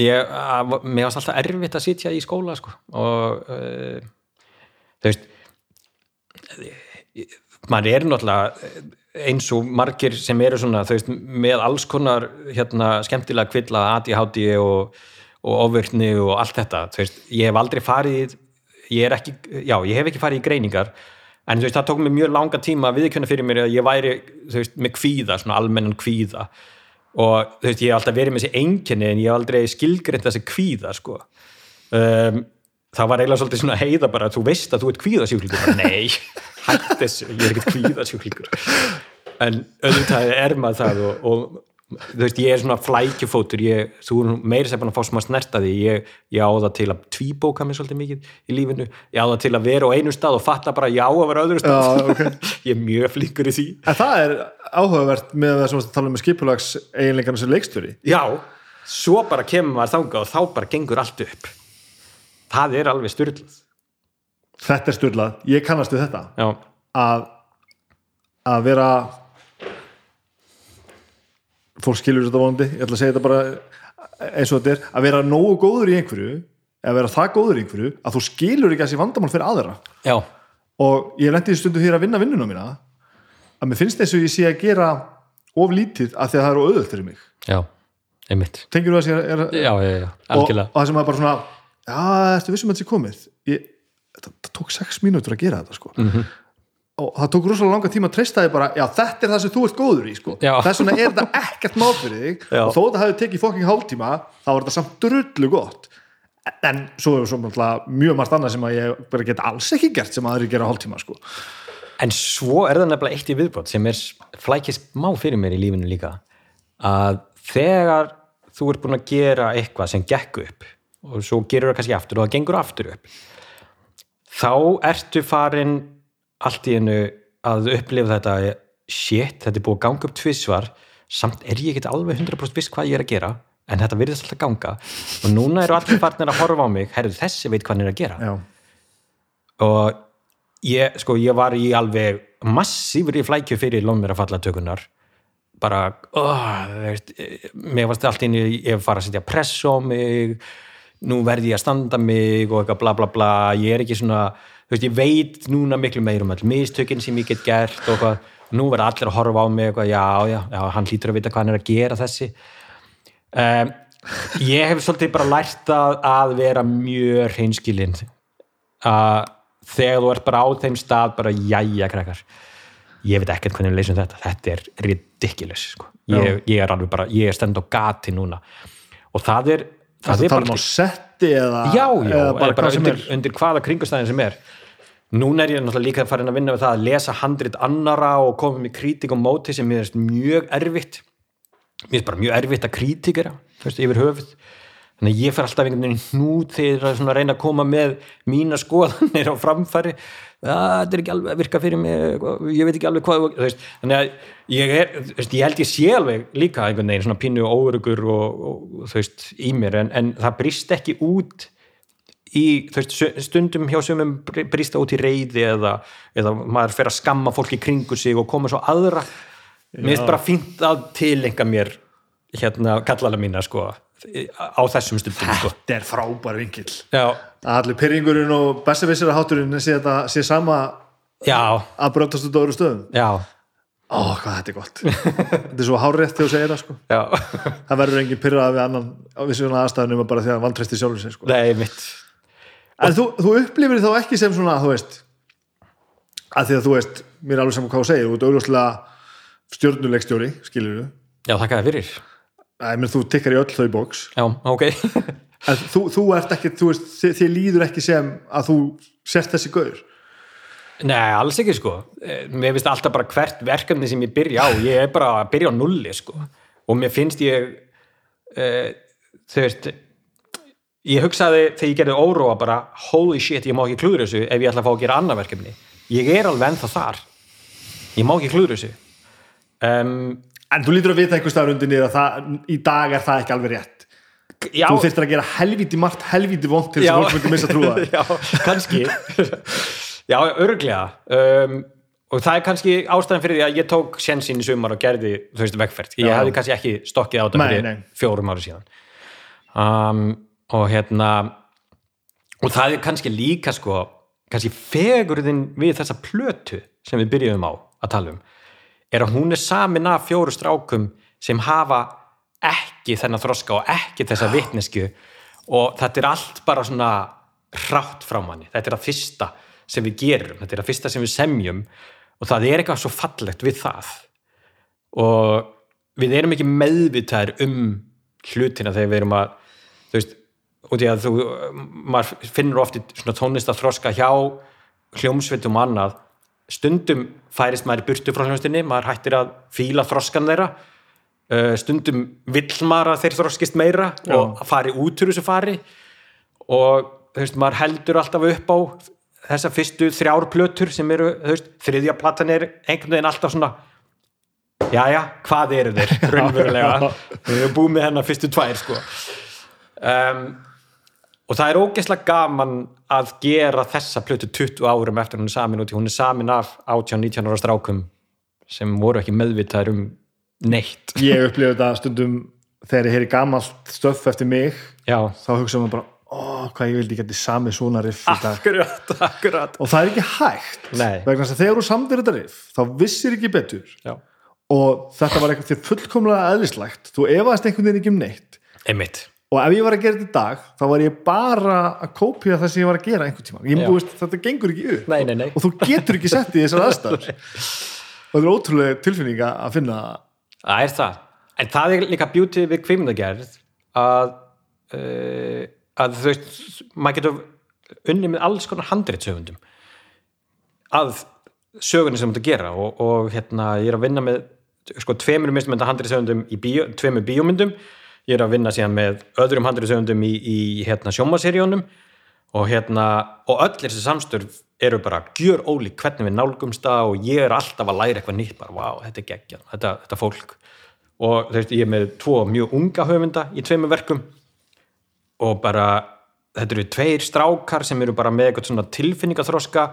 Ég, að, Mér varst alltaf erfitt að sitja í skóla sko. Og uh, þú veist ég- maður er náttúrulega eins og margir sem eru svona þú veist, með alls konar hérna, skemmtilega kvilla, ADHD og, og ofvirkni og allt þetta. Veist, ég hef aldrei farið ég er ekki, já, ég hef ekki farið í greiningar en þú veist, það tók mér mjög langa tíma að viðkjöna fyrir mér að ég væri þú veist, með kvíða, svona almennan kvíða. Og þú veist, ég hef alltaf verið með þessi einkenni en ég hef aldrei skilgrind þessi kvíða, sko. Um, það var eiginlega svolítið svona heiða bara þú veist að þú ert kvíðasjúklingur. Bara, nei, hætt þessu, ég er ekkert kvíðasjúklingur. En auðvitað er maður það og, og þú veist, ég er svona flækjufótur ég, þú meira sem að fá smá snertaði ég, ég á það til að tvíbóka mér svolítið mikið í lífinu, ég á það til að vera á einu stað og fatta bara já að vera öðru stað. Já, ok. [LAUGHS] ég er mjög flíkur í því. En það er áhugavert með það sem tala um skipulags eiginleikarna sem leikstjóri. Já, svo bara kemur maður þangað og þá bara gengur allt upp. Það er alveg styrlað Þetta er styrlað, ég kannast við þetta. Já, að að vera fólk skilur þetta vonandi. Ég ætla að segja þetta bara eins og þetta er að vera nógu góður í einhverju eða vera það góður í einhverju að þú skilur ekki þessi vandamál fyrir aðra. Já, og ég lendi í stundu hér að vinna vinnuna mína að mér finnst þess að ég sé að gera of lítið að því að það eru auðvöld fyrir mig. Já, einmitt. Tengir þú að sé er, er, já, já, og, og það sem er bara svona já, ertu vissum að þetta sé komið? Ég, það, það tók sex mínútur að gera þetta sko. Mhm. Og það tók rosalega langa tíma að treysta þig bara, já þetta er það sem þú ert góður í sko. Þess vegna er þetta ekkert mál fyrir þig Já. og þó þetta hefði tekið fokking hálftíma þá var þetta samt drullu gott en svo er náttúrulega mjög margt annað sem að ég bara get alls ekki gert sem aðri gera hálftíma sko. En svo er það nefnilega eitt í viðbót sem er flækist má fyrir mér í lífinu líka að þegar þú ert búin að gera eitthvað sem gekk upp og svo gerur það kannski aftur og það allt í hennu að upplifa þetta shit, þetta er búið að ganga upp tvisvar samt er ég ekki alveg 100% viss hvað ég er að gera en þetta virðist alltaf ganga. Og núna eru allir farnir að horfa á mig herrðu þessi veit hvað hann er að gera. Já, og ég, sko, ég var í alveg massífri flækju fyrir lónmera fallatökunar bara, oh, mér varst allt inn í, ég fara að setja press á mig nú verði ég að standa mig og eitthvað bla bla bla, ég er ekki svona veist, ég veit núna miklu meir um all mistökin sem ég get gert og hvað nú verða allir að horfa á mig eitthvað, já, já, já, hann hlýtur að vita hvað hann er að gera þessi. Um, ég hef svolítið bara lært að, að vera mjög hreinskilinn. Að þegar þú ert bara á þeim stað bara jæja krakkar ég veit ekkert hvernig við leysum þetta. Þetta er ridiculous sko. ég, ég er alveg bara, ég er stend á gati núna. Og það er það það er tala um bara, setti eða, já, já, eða bara, bara, bara hvað undir, undir hvaða kringustæðin sem er núna er ég náttúrulega líka farin að vinna við það að lesa handrit annara og koma með kritik og móti sem er mjög erfitt. Mér er bara mjög erfitt að veist, yfir höfuð. Þannig að ég fer alltaf einhvern veginn hnút þegar að reyna að koma með mína skoðanir á framfæri. "Ah, þetta er ekki alveg að virka fyrir mig ég veit ekki alveg hvað þannig að ég, er, ég held ég sé alveg líka einhvern veginn svona pínu óurugur og, og, og þú veist, í mér en, en það brist ekki út í, þú veist, stundum hjá sumum br- brista út í reyði eða, eða maður fer að skamma fólk í kringu sig og koma svo aðra. Mér finnst bara fínt að tilenga mér hérna kallala mína sko á þessum stundum sko. Þetta er frábær já, að allir pyrringurinn og bestvissir að háturinn sé, sé sama já, að brjótast út á öðru stöðum. Já, ó, hvað þetta er gott. Þetta er svo hárétt þegar þú segir það sko. já. Það verður engin pyrrað við annan á vissu svona aðstæðunum bara því að vantreysti sjálfur sig sko. nei, mitt en þú, þú upplifir þá ekki sem svona þú veist að því að þú veist, mér er alveg saman hvað þú segir þú ert auðvitað stjórnuleikstjóri skilur þú, já, þakka það fyrir. Menn þú tikkar í öll þau bóks já, ok. [LAUGHS] En þú, þú ert ekki, þú veist þið, þið líður ekki sem að þú sért þessi gaur. Nei, alls ekki sko. Eh, mér finnst alltaf bara hvert verkefni sem ég byrja á ég er bara að byrja á nulli sko. Og mér finnst ég uh, þú veist ég hugsaði þegar ég gerði óróa bara holy shit, ég má ekki klúður þessu ef ég ætla að fá að gera annað verkefni. Ég er alveg ennþá þar. Ég má ekki klúður þessu. Um, en þú lítur að vita einhvers staðar undir niður að það, í dag er það ekki alveg rétt. Já, þú þurftir að gera helvíti margt helvíti vond til þess að fólk myndi missa trúa [LAUGHS] já, kannski. Já, örglega um, og það er kannski ástæðan fyrir því að ég tók sjensin í sumar og gerði, þú veist, vegferð. Ég Já. hefði kannski ekki stokkið á þetta fyrir fjórum ári síðan. Um, og hérna og það er kannski líka sko kannski fegurðin við þessa plötu sem við byrjuðum á að tala um er að hún er samin af fjóru strákum sem hafa ekki þennan þroska og ekki þessa vitnesku og þetta er allt bara svona hrátt frá manni, þetta er að fyrsta sem við gerum, þetta er að fyrsta sem við semjum. Og það er eitthvað svo fallegt við það. Og við erum ekki meðvitaðir um hlutina þegar við erum að þú veist, út í að þú maður finnur oft í svona tónlista þroska hjá hljómsveitum og annað. Stundum færist maður í burtu frá hljómsveitinni, maður hættir að fíla þroskan þeirra. Uh, stundum vill maður að þeir þroskist meira Já. og fari út úr þessu fari. Og þú veist, maður heldur alltaf upp á þessa fyrstu þrjár plötur sem eru, þú veist, þriðja platan er einhvern veginn alltaf svona jæja, hvað eru þeir? [LAUGHS] Raunverulega, við erum búið með hennar fyrstu tvær sko. Um, og það er ógeðslega gaman að gera þessa plötu 20 árum eftir hún er samin út í hún er samin af 18-19 ára strákum sem voru ekki meðvitaðir um neitt. Ég upplifa þetta stundum þegar ég heyri gamalt stöff eftir mig já, þá hugsa maður bara, ó, hvað ég vildi geti sami svona riff akkurat, akkurat. Og það er ekki hægt. Vegna þess að þegar þú samdir þetta riff þá vissir ekki betur. Já, og þetta var eitthvað til fullkomlega eðlislægt þú efaðist einhvern veginn ekki um neitt. Einmitt og ef ég var að gera þetta í dag þá var ég bara að kópja það sem ég var að gera einhvern tíma. Ég Já. búist, þetta gengur ekki upp. Nei, nei, nei. og þú getur ekki sett í þessar [LAUGHS] aðstæður. Og þetta er ótrúlega tilfinning að finna það er það, en það er líka beauty við kvímyndagerð að uh, að þú veist maður getur unni með alls konar handreitsöfundum að sögunni sem þú gera. Og, og hérna ég er að vinna með sko tveimur handreitsöfundum í bíó, tveimur bíómyndum ég er að vinna síðan með öðrum handreitsöfundum í, í hérna sjómaseríunum og hérna, og öll þessi samstörf eru bara gjör ólík hvernig við nálgumst það og ég er alltaf að læra eitthvað nýtt bara, wow, þetta er geggjað, þetta, þetta fólk. Og þú veist, ég er með tvo mjög unga höfunda í tveimur verkum og bara, þetta eru tveir strákar sem eru bara með eitthvað svona tilfinningaþroska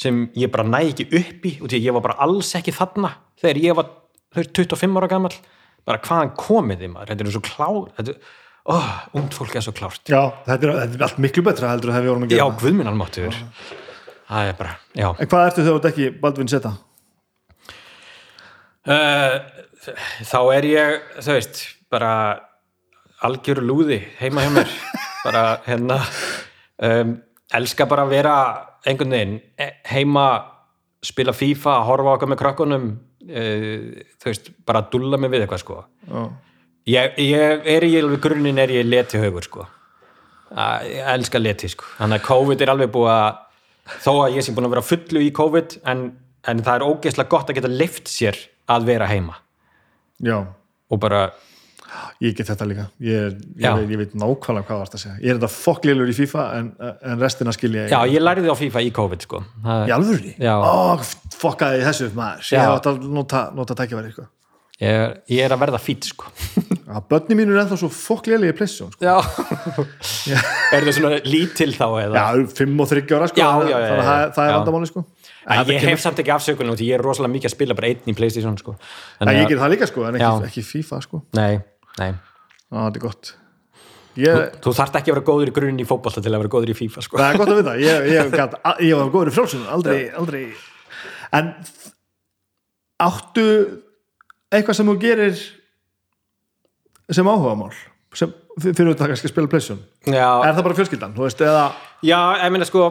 sem ég bara næ ekki upp í og því að ég var bara alls ekki þarna þegar ég var þú veist, 25 ára gamall bara hvaðan komið þið maður, þetta er svo klár þetta, oh, ungt fólk er svo klárt. Já, þetta er, þetta er allt miklu betra heldur að hef ég vorum að Já, gera guðminn almáttuður Það er bara, já. En hvað ertu þegar þú ert ekki Baldvin Seta? uh, Þá er ég, þú veist bara algjör lúði heima hjá mér. [LAUGHS] Bara hérna um, elska bara að vera einhvern veginn e- heima spila FIFA, horfa okkar með krakkunum þú veist, bara að dulla mig við eitthvað sko. Ég, ég er í grunninn er ég leti haugur sko. Að, ég elska leti sko. Þannig að COVID er alveg búið að þó að ég sé búin að vera fullu í COVID en, en það er ógeðslega gott að geta lift sér að vera heima. Já, og bara, ég get þetta líka ég, Já. ég, veit, ég veit nákvæmlega hvað varst að segja ég er þetta fokklélur í FIFA en, en restina skil ég já ég lærði á FIFA í COVID sko það, í alvöru? Já. Ó, fokkaði þessu maður ég Já. hef átt að nota, nota tækifæri sko. ég, ég er að verða fít sko að börni mínu er ennþá svo fokkléli í plessjón sko. já [LAUGHS] er það svona lítil þá eða já, 5 og 3 ára sko. Já, já, já, þannig að já. það, það er Já. vandamáli sko. Ég kemur- hef samt ekki afsökunum því ég er rosalega mikið að spila bara einn í Playstation sko. Já, Þannig ég ger það líka sko, en ekki, Já. ekki FIFA sko. Nei, nei. Á, þetta er gott. Ég, Þú þarft ekki að vera góður í grunn í fótbolta til að vera góður í FIFA sko. það er gott að vita. Ég, ég, gat, ég var góður í frjálsum aldrei, aldrei. En áttu eitthvað sem þú gerir sem áhugamál? Sem, fyrir þetta kannski að spila plessjón Já, er það bara fjölskyldan, þú veist, eða já, ég meina sko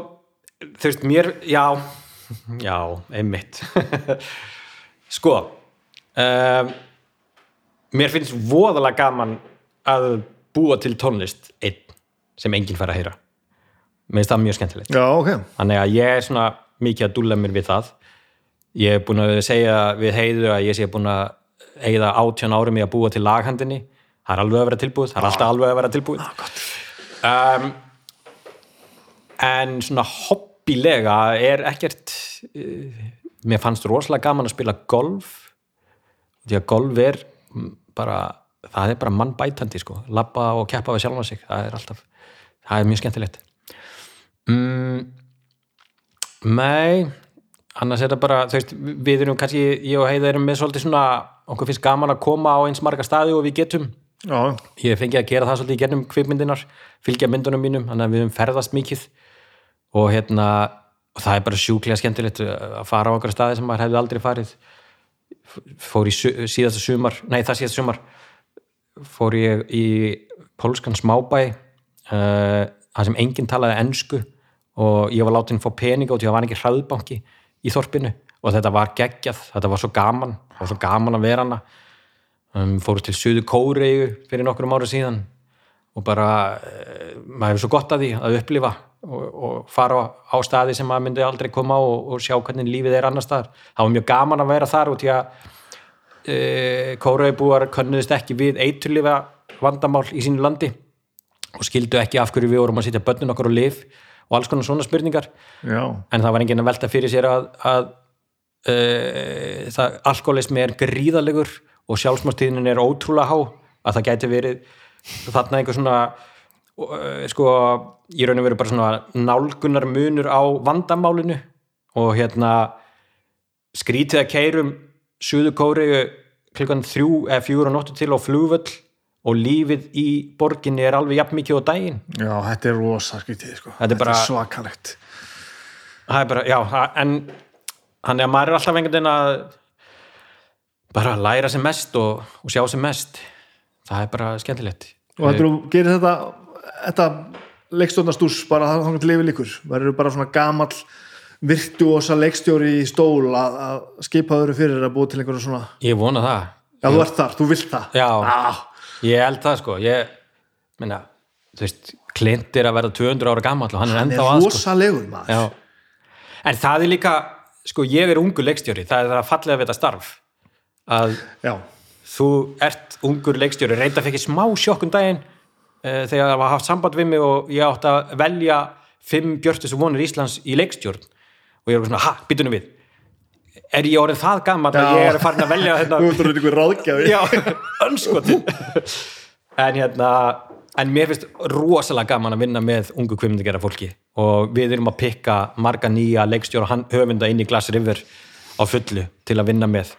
þú veist, mér, já [LAUGHS] já, einmitt. [LAUGHS] Sko um, mér finnst voðalega gaman að búa til tónlist einn sem enginn fær að heyra. Mér finnst það mjög skemmtilegt. Já, ok, þannig að ég er svona mikið að dúlla mér við það. Ég er búin að segja við heiðu að ég sé búin að eigða átján árum í að búa til laghandinni. Það er alveg að vera tilbúið, það er alltaf alveg að vera tilbúið. Um, en svona hobbilega er ekkert uh, mér fannst rosalega gaman að spila golf. Því að golf er bara, það er bara mannbætandi sko, labba og keppa við sjálfan sig það er alltaf, það er mjög skemmtilegt. Mm, Nei annars er það bara, þú veist, við erum kannski ég og Heiða erum með svolítið svona okkur finnst gaman að koma á eins marga staði og við getum. Já, ég hef fengið að gera það svolítið í gernum kvikmyndinar fylgja myndunum mínum, þannig að við höfum ferðast mikið. Og hérna og það er bara sjúklega skemmtilegt að fara á okkur staði sem maður hefði aldrei farið fór í síðasta sumar nei það síðasta sumar fór ég í pólskan smábæ uh, það sem enginn talaði ensku og ég var látin fá peninga og því að það var ekki hraðbanki í þorpinu og þetta var geggjað, þetta var svo gaman það var svo gaman að vera hana. Um, fóru til Suðu Kóreigu fyrir nokkrum ára síðan og bara uh, maður hefur svo gott að því að upplifa og, og fara á, staði sem maður myndi aldrei koma á og, og sjá hvernig lífið er annar staðar. Það var mjög gaman að vera þar og því að uh, Kóreibúar könnuðist ekki við eiturlifa vandamál í sínu landi og skildu ekki af hverju við vorum að sitja börnun okkur og lif og alls konar svona spurningar. Já, en það var enginn að velta fyrir sér að, að uh, það, alkoholismi er gríðalegur og sjálfsmástíðinin er ótrúlega há að það gæti verið þarna einhver svona uh, sko, ég raun og veru bara svona nálgunar munur á vandamálinu og hérna skrítið að keirum Suðu Kóriðu klukkan þrjú eða fjúr og nóttu til á flugvöll og lífið í borginni er alveg jafn mikið á daginn. Já, þetta er rosa skrítið sko. Þetta er bara- svakalegt. Það er bara, já, en hann er að maður er alltaf einhvern veginn að bara læra sem mest og, og sjá sem mest. Það er bara skemmtilegt. Og þetta gerir þetta þetta leikstjórnastús bara það þannig til lifi líkur verður bara svona gamall virtuosa leikstjóri í stól að, að skipa þau fyrir að búa til einhverju svona ég vona það. Já, þú ert þar, þú vilt það. Já. ah, ég held það sko. Ég, minna, þú veist Clint er að verða 200 ára gamall og hann er hann ennþá er að sko. rosalegur maður. Já. en það er líka sko ég er ungur leikstjóri. Það er það fallega við þetta starf að já, þú ert ungur leikstjóri. Reynda ég smá sjokk um daginn þegar það var haft samband við mig og ég átti að velja fimm björnstu sem vonur Íslands í leikstjórn. Og ég er svona, ha, býtunum við. Er ég orðin það gammal að ég er farin að velja þú hérna, ert orðinn einhver ráðgjafi. Já, [LAUGHS] önskotin en hérna en mér finnst rosalega gaman að vinna með ungu kvimundagera fólki. Og við erum að pikka marga nýja leikstjóra höfunda inn í Glass River á fullu til að vinna með.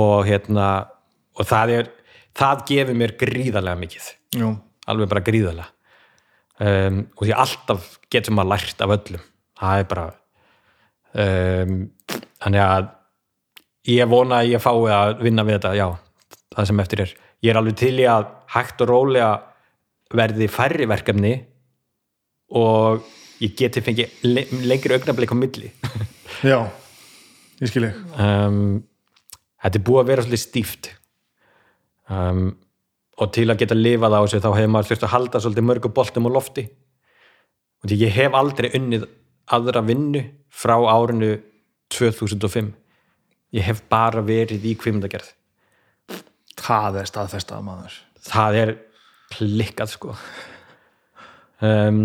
Og hérna og það er, það gefur mér gríðarlega mikið. Já, alveg bara gríðarlega. Um, og því alltaf getur maður lært af öllum. Það er bara um, þannig að ég vona að ég fái að vinna við þetta já, það sem eftir er. Ég er alveg til í að hægt og rólega verði færri verkefni og ég geti fengið le lengri augnablik á milli. [LAUGHS] Já, ég skil ég um, þetta er búið að vera svolítið stíft. Um, og til að geta lifað á þessu þá hefur maður þurft að halda svolítið mörgu boltum á lofti. Og því ég hef aldrei unnið aðra vinnu frá árinu 2005 ég hef bara verið í kvimdagerð það er staðfestað maður. Það er klikkað sko. Um,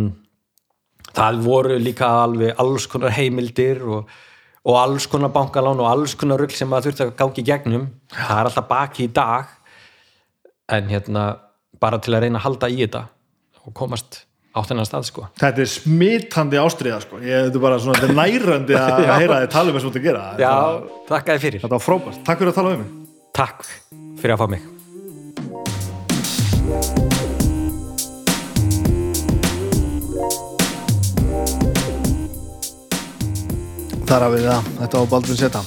það voru líka alveg alls konar heimildir og, og alls konar bankalán og alls konar rugl sem maður þurfti að gangi gegnum. Það er alltaf baki í dag en hérna bara til að reyna að halda í þetta og komast á þennan stað sko. Þetta er smitandi ástriða sko. ég, er bara svona, þetta er nærandi að [LAUGHS] heyra þið tala um þess að gera. Er já, bara- þakka þið fyrir. þetta var frábært, takk fyrir að tala um mig. Takk fyrir að fá mig. Þar hafið það, þetta var Baldvin Seta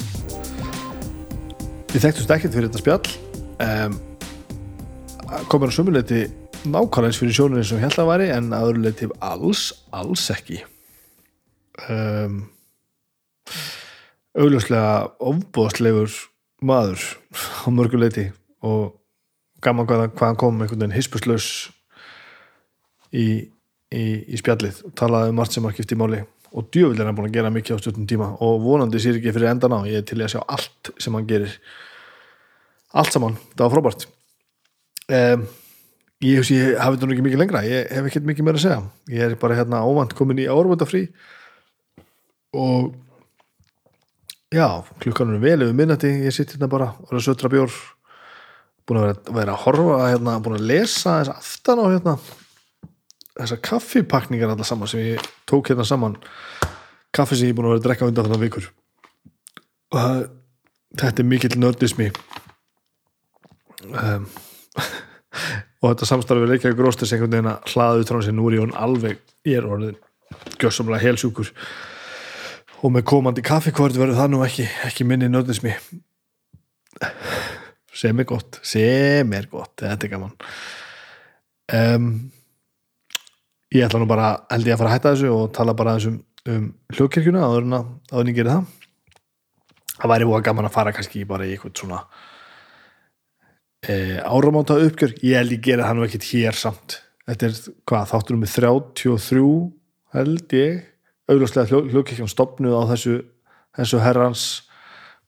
Við þekktust ekkert fyrir þetta spjall. Um, komur á sömuleiti nákvæmlega eins fyrir sjónunni sem held að væri en að öðru leiti alls, alls ekki. Um, augljóslega ofbóðslegur maður [LAUGHS] á mörgu leiti og gaman hvað, hvað kom einhvern veginn hispuslaus í, í, í spjallið. Og talaði um margt sem var skipti í máli og djöfull er hann búin að gera mikið á stjórnum tíma og vonandi sér ekki fyrir endan á. Ég er til að sjá allt sem hann gerir. Allt saman, það var frábært um, ég hef ég hafi þetta nú ekki mikið lengra. Ég hef ekkert mikið meira að segja. Ég er bara hérna óvand komin í árvöndafrí og já, klukkan er vel yfir minnati ég sitt hérna bara og er að sötra bjór búin að vera, vera að horfa hérna, búin að lesa þess aftan á hérna þessar kaffipakningar allar saman sem ég tók hérna saman. Kaffi sem ég er búin að vera að drekka undan þannig vikur. Og það, þetta er mikill nördismi. Um, og þetta samstarfi við Reykjavík Róstis einhvern veginn að út frá sér nú er ég orðinn alveg ég er orðin gjössamlega helsjúkur. Og með komandi kaffikvörð verður það nú ekki, ekki minni nördismi. Sem er gott sem er gott, þetta er gaman. Um, ég ætla nú bara held ég að fara að hætta þessu og tala bara aðeins um, um hljókirkjuna áður en að áður en ég geri það. Það væri búið gaman að fara kannski bara í eitthvað svona áramáta uppgjör. Ég held ég gera það nú ekkit hér samt. Þetta er hvað, þáttur með 33 held ég. Augljóslega hljókirkjum stopnuð á þessu þessu herrans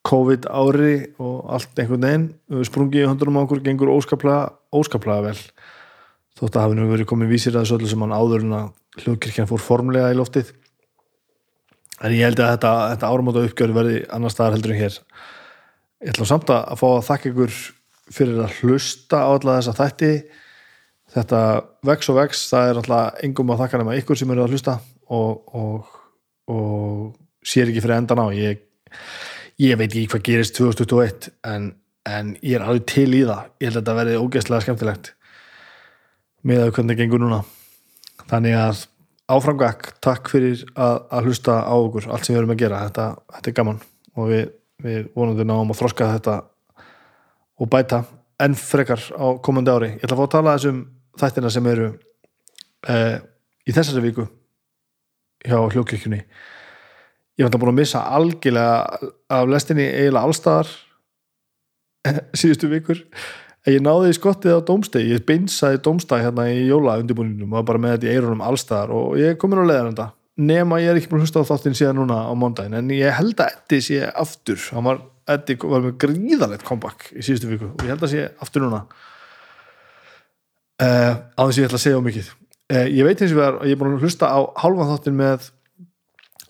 COVID ári og allt einhvern veginn. Sprungið í höndunum á okkur, gengur óskaplega óskaplega vel. Þótt að hafi nú verið komið vísir að þessu öllu sem hann áður en að hljókirkjan fór formlega í loftið. En ég held að þetta, þetta áramáta uppgjör verði annar staðar heldur en hér. Ég ætla samt að fá að þakka ykkur fyrir að hlusta á alla þessa þætti. Þetta vex og vex, það er alltaf engum að þakka nema ykkur sem eru að hlusta og, og, og sér ekki fyrir endan á. Ég, ég veit ekki hvað gerist 2021 en, en ég er alveg til í það. Ég held að þetta verði ógeðslega skemmtilegt með að hvernig gengur núna. Þannig að áframgak, takk fyrir að, að hlusta á okkur, allt sem við erum að gera. Þetta, þetta er gaman og við, við vonandi náum að þroska þetta og bæta enn frekar á komandi ári. Ég ætla að fá að tala þessum þættina sem eru uh, í þessari viku hjá hljókirkjunni ég vant að búin að missa algjörlega af lestinni eiginlega allstaðar síðustu vikur. Ég náði í skottið á domsteg ég beinsaði domsteg hérna í jóla undirbúninum og bara með þetta í eirunum allstaðar og ég kom inn á leðan þetta nema ég er ekki búin að hlusta á þáttinn síðan núna á mondagin en ég held að Eddi sé aftur. Hann var, Eddi var með gríðalegt comeback í síðustu viku og ég held að sé aftur núna. Uh, á þess að ég ætla að segja á mikið. Uh, ég veit eins og verður ég er búin að hlusta á hálfan þáttin með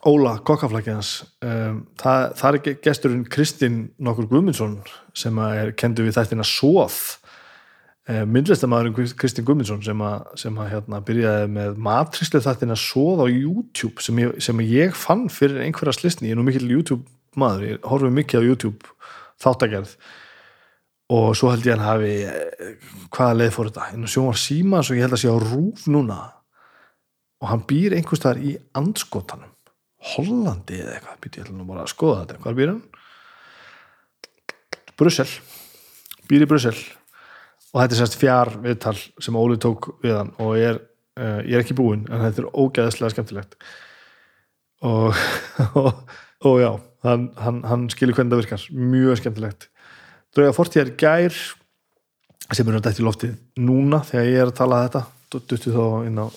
Óla kokkaflækjans um, það, það er gesturinn Kristinn nokkur Guðmundsson sem er kendu við þættina Sóð uh, myndlistamæðurinn Kristinn Guðmundsson sem að, sem að hérna, byrjaði með matrislu þættina Sóð á YouTube sem ég, sem ég fann fyrir einhverja slisni, ég er nú mikill YouTube maður, ég horfið mikið á YouTube þáttagerð og svo held ég hann hafi hvaða leið fór þetta, en svo var síma svo ég held að sé á rúf núna og hann býr einhvers þar í andskotanum. Hollandi eða eitthvað, býtti ég ætla nú bara að skoða þetta. Hvað býr hann? Brussel. Býr í Brussel. Og þetta er sérst fjár viðtal sem Óli tók við hann og ég er, uh, ég er ekki búinn en þetta er ógeðslega skemmtilegt. Og, [LAUGHS] og, og já hann, hann, hann skilur hvernig það virkar. Mjög skemmtilegt. Drauga fortíðar gær sem er náttúrulega í loftið núna þegar ég er að tala þetta? Duttu þá inn á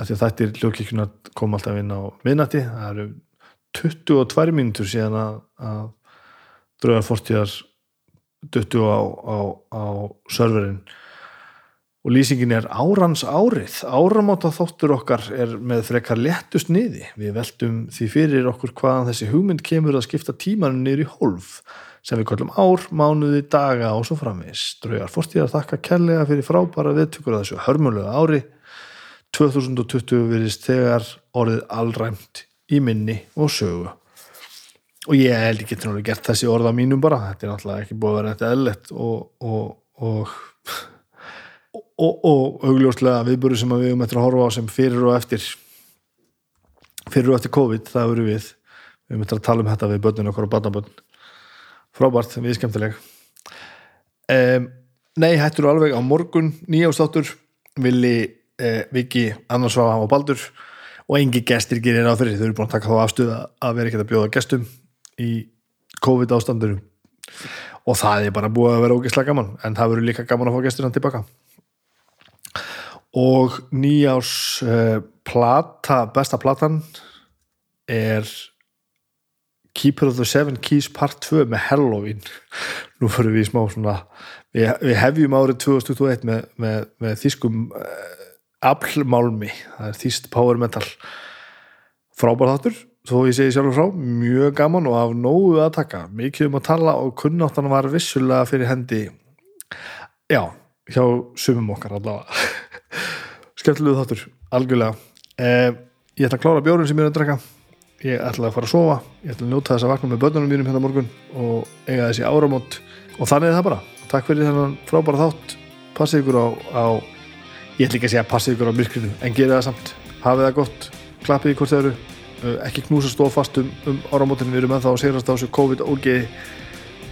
að að þetta er hljókíkjuna kom alltaf inn á minnati það eru 22 mínutur síðan að, að drauga fortíðar duttu á, á, á serverinn og lýsingin er árans árið áramáta þáttur okkar er með frekar lettust niði við veltum því fyrir okkur hvaðan þessi hugmynd kemur að skipta tímanum niður í hólf sem við kallum ár, mánuði, daga og svo framvis draugar fortíðar þakka kellega fyrir frábæra viðtökur að þessu hörmulega ári. 2020 virðist þegar orðið allræmt í minni og sögu. Og ég held ekki að gert þessi orða mínum bara, þetta er náttúrulega ekki búið að vera þetta eðlert og og, og, og, og augljóslega viðbúru sem við um eftir að horfa á sem fyrir og eftir fyrir og eftir COVID, það eru við. Við um eftir að tala um þetta við börnun okkur og barnabörn frábært, við skemmtileg. Um, Nei, hættur alveg á morgun nýjástáttur villi eh, Viki, Annarsváha og Baldur. Og engi gestir gerir á fyrir þau eru búin að taka þá afstuð að vera ekkert að bjóða gestum í COVID ástandur og það er bara búið að vera ógeðslega gaman. En það verður líka gaman að fá gesturinn tilbaka og nýjás eh, plata, besta platan er Keeper of the Seven Keys part 2 með Halloween. [LAUGHS] Nú fyrir við í smá svona við, við hefjum árið 2021 með, með, með þýskum uh, aflmálmi, það er þýst power metal. Frábær þáttur þó ég segi sjálfur frá, mjög gaman og af nógu að taka, mikið um að tala og kunnáttan var vissulega fyrir hendi. Já, hjá sumum okkar allavega [LAUGHS] skemmtilegu þáttur, algjörlega. Eh, ég ætla að klára bjórun sem ég er að drekka. Ég ætla að fara að sofa. Ég ætla að njóta þess að vakna með börnunum mínum hérna morgun og eiga þessi áramót. Og þannig er það bara, takk fyrir þennan frábæra þátt. Passið ykkur á, á ég ætla ekki að segja passið ykkur á myrkrinu en gera það samt, hafið það gott. Klappið í hvort þau eru uh, ekki knúsa stofast um, um áramótin. Við erum ennþá að sigrast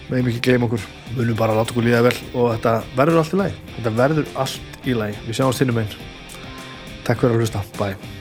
meðum ekki gleyma okkur. Munum bara að láta okkur líða vel og þetta verður allt í lagi. Þetta verður allt í lagi. Við sjáum stinnum einn takk fyrir að hlusta, bye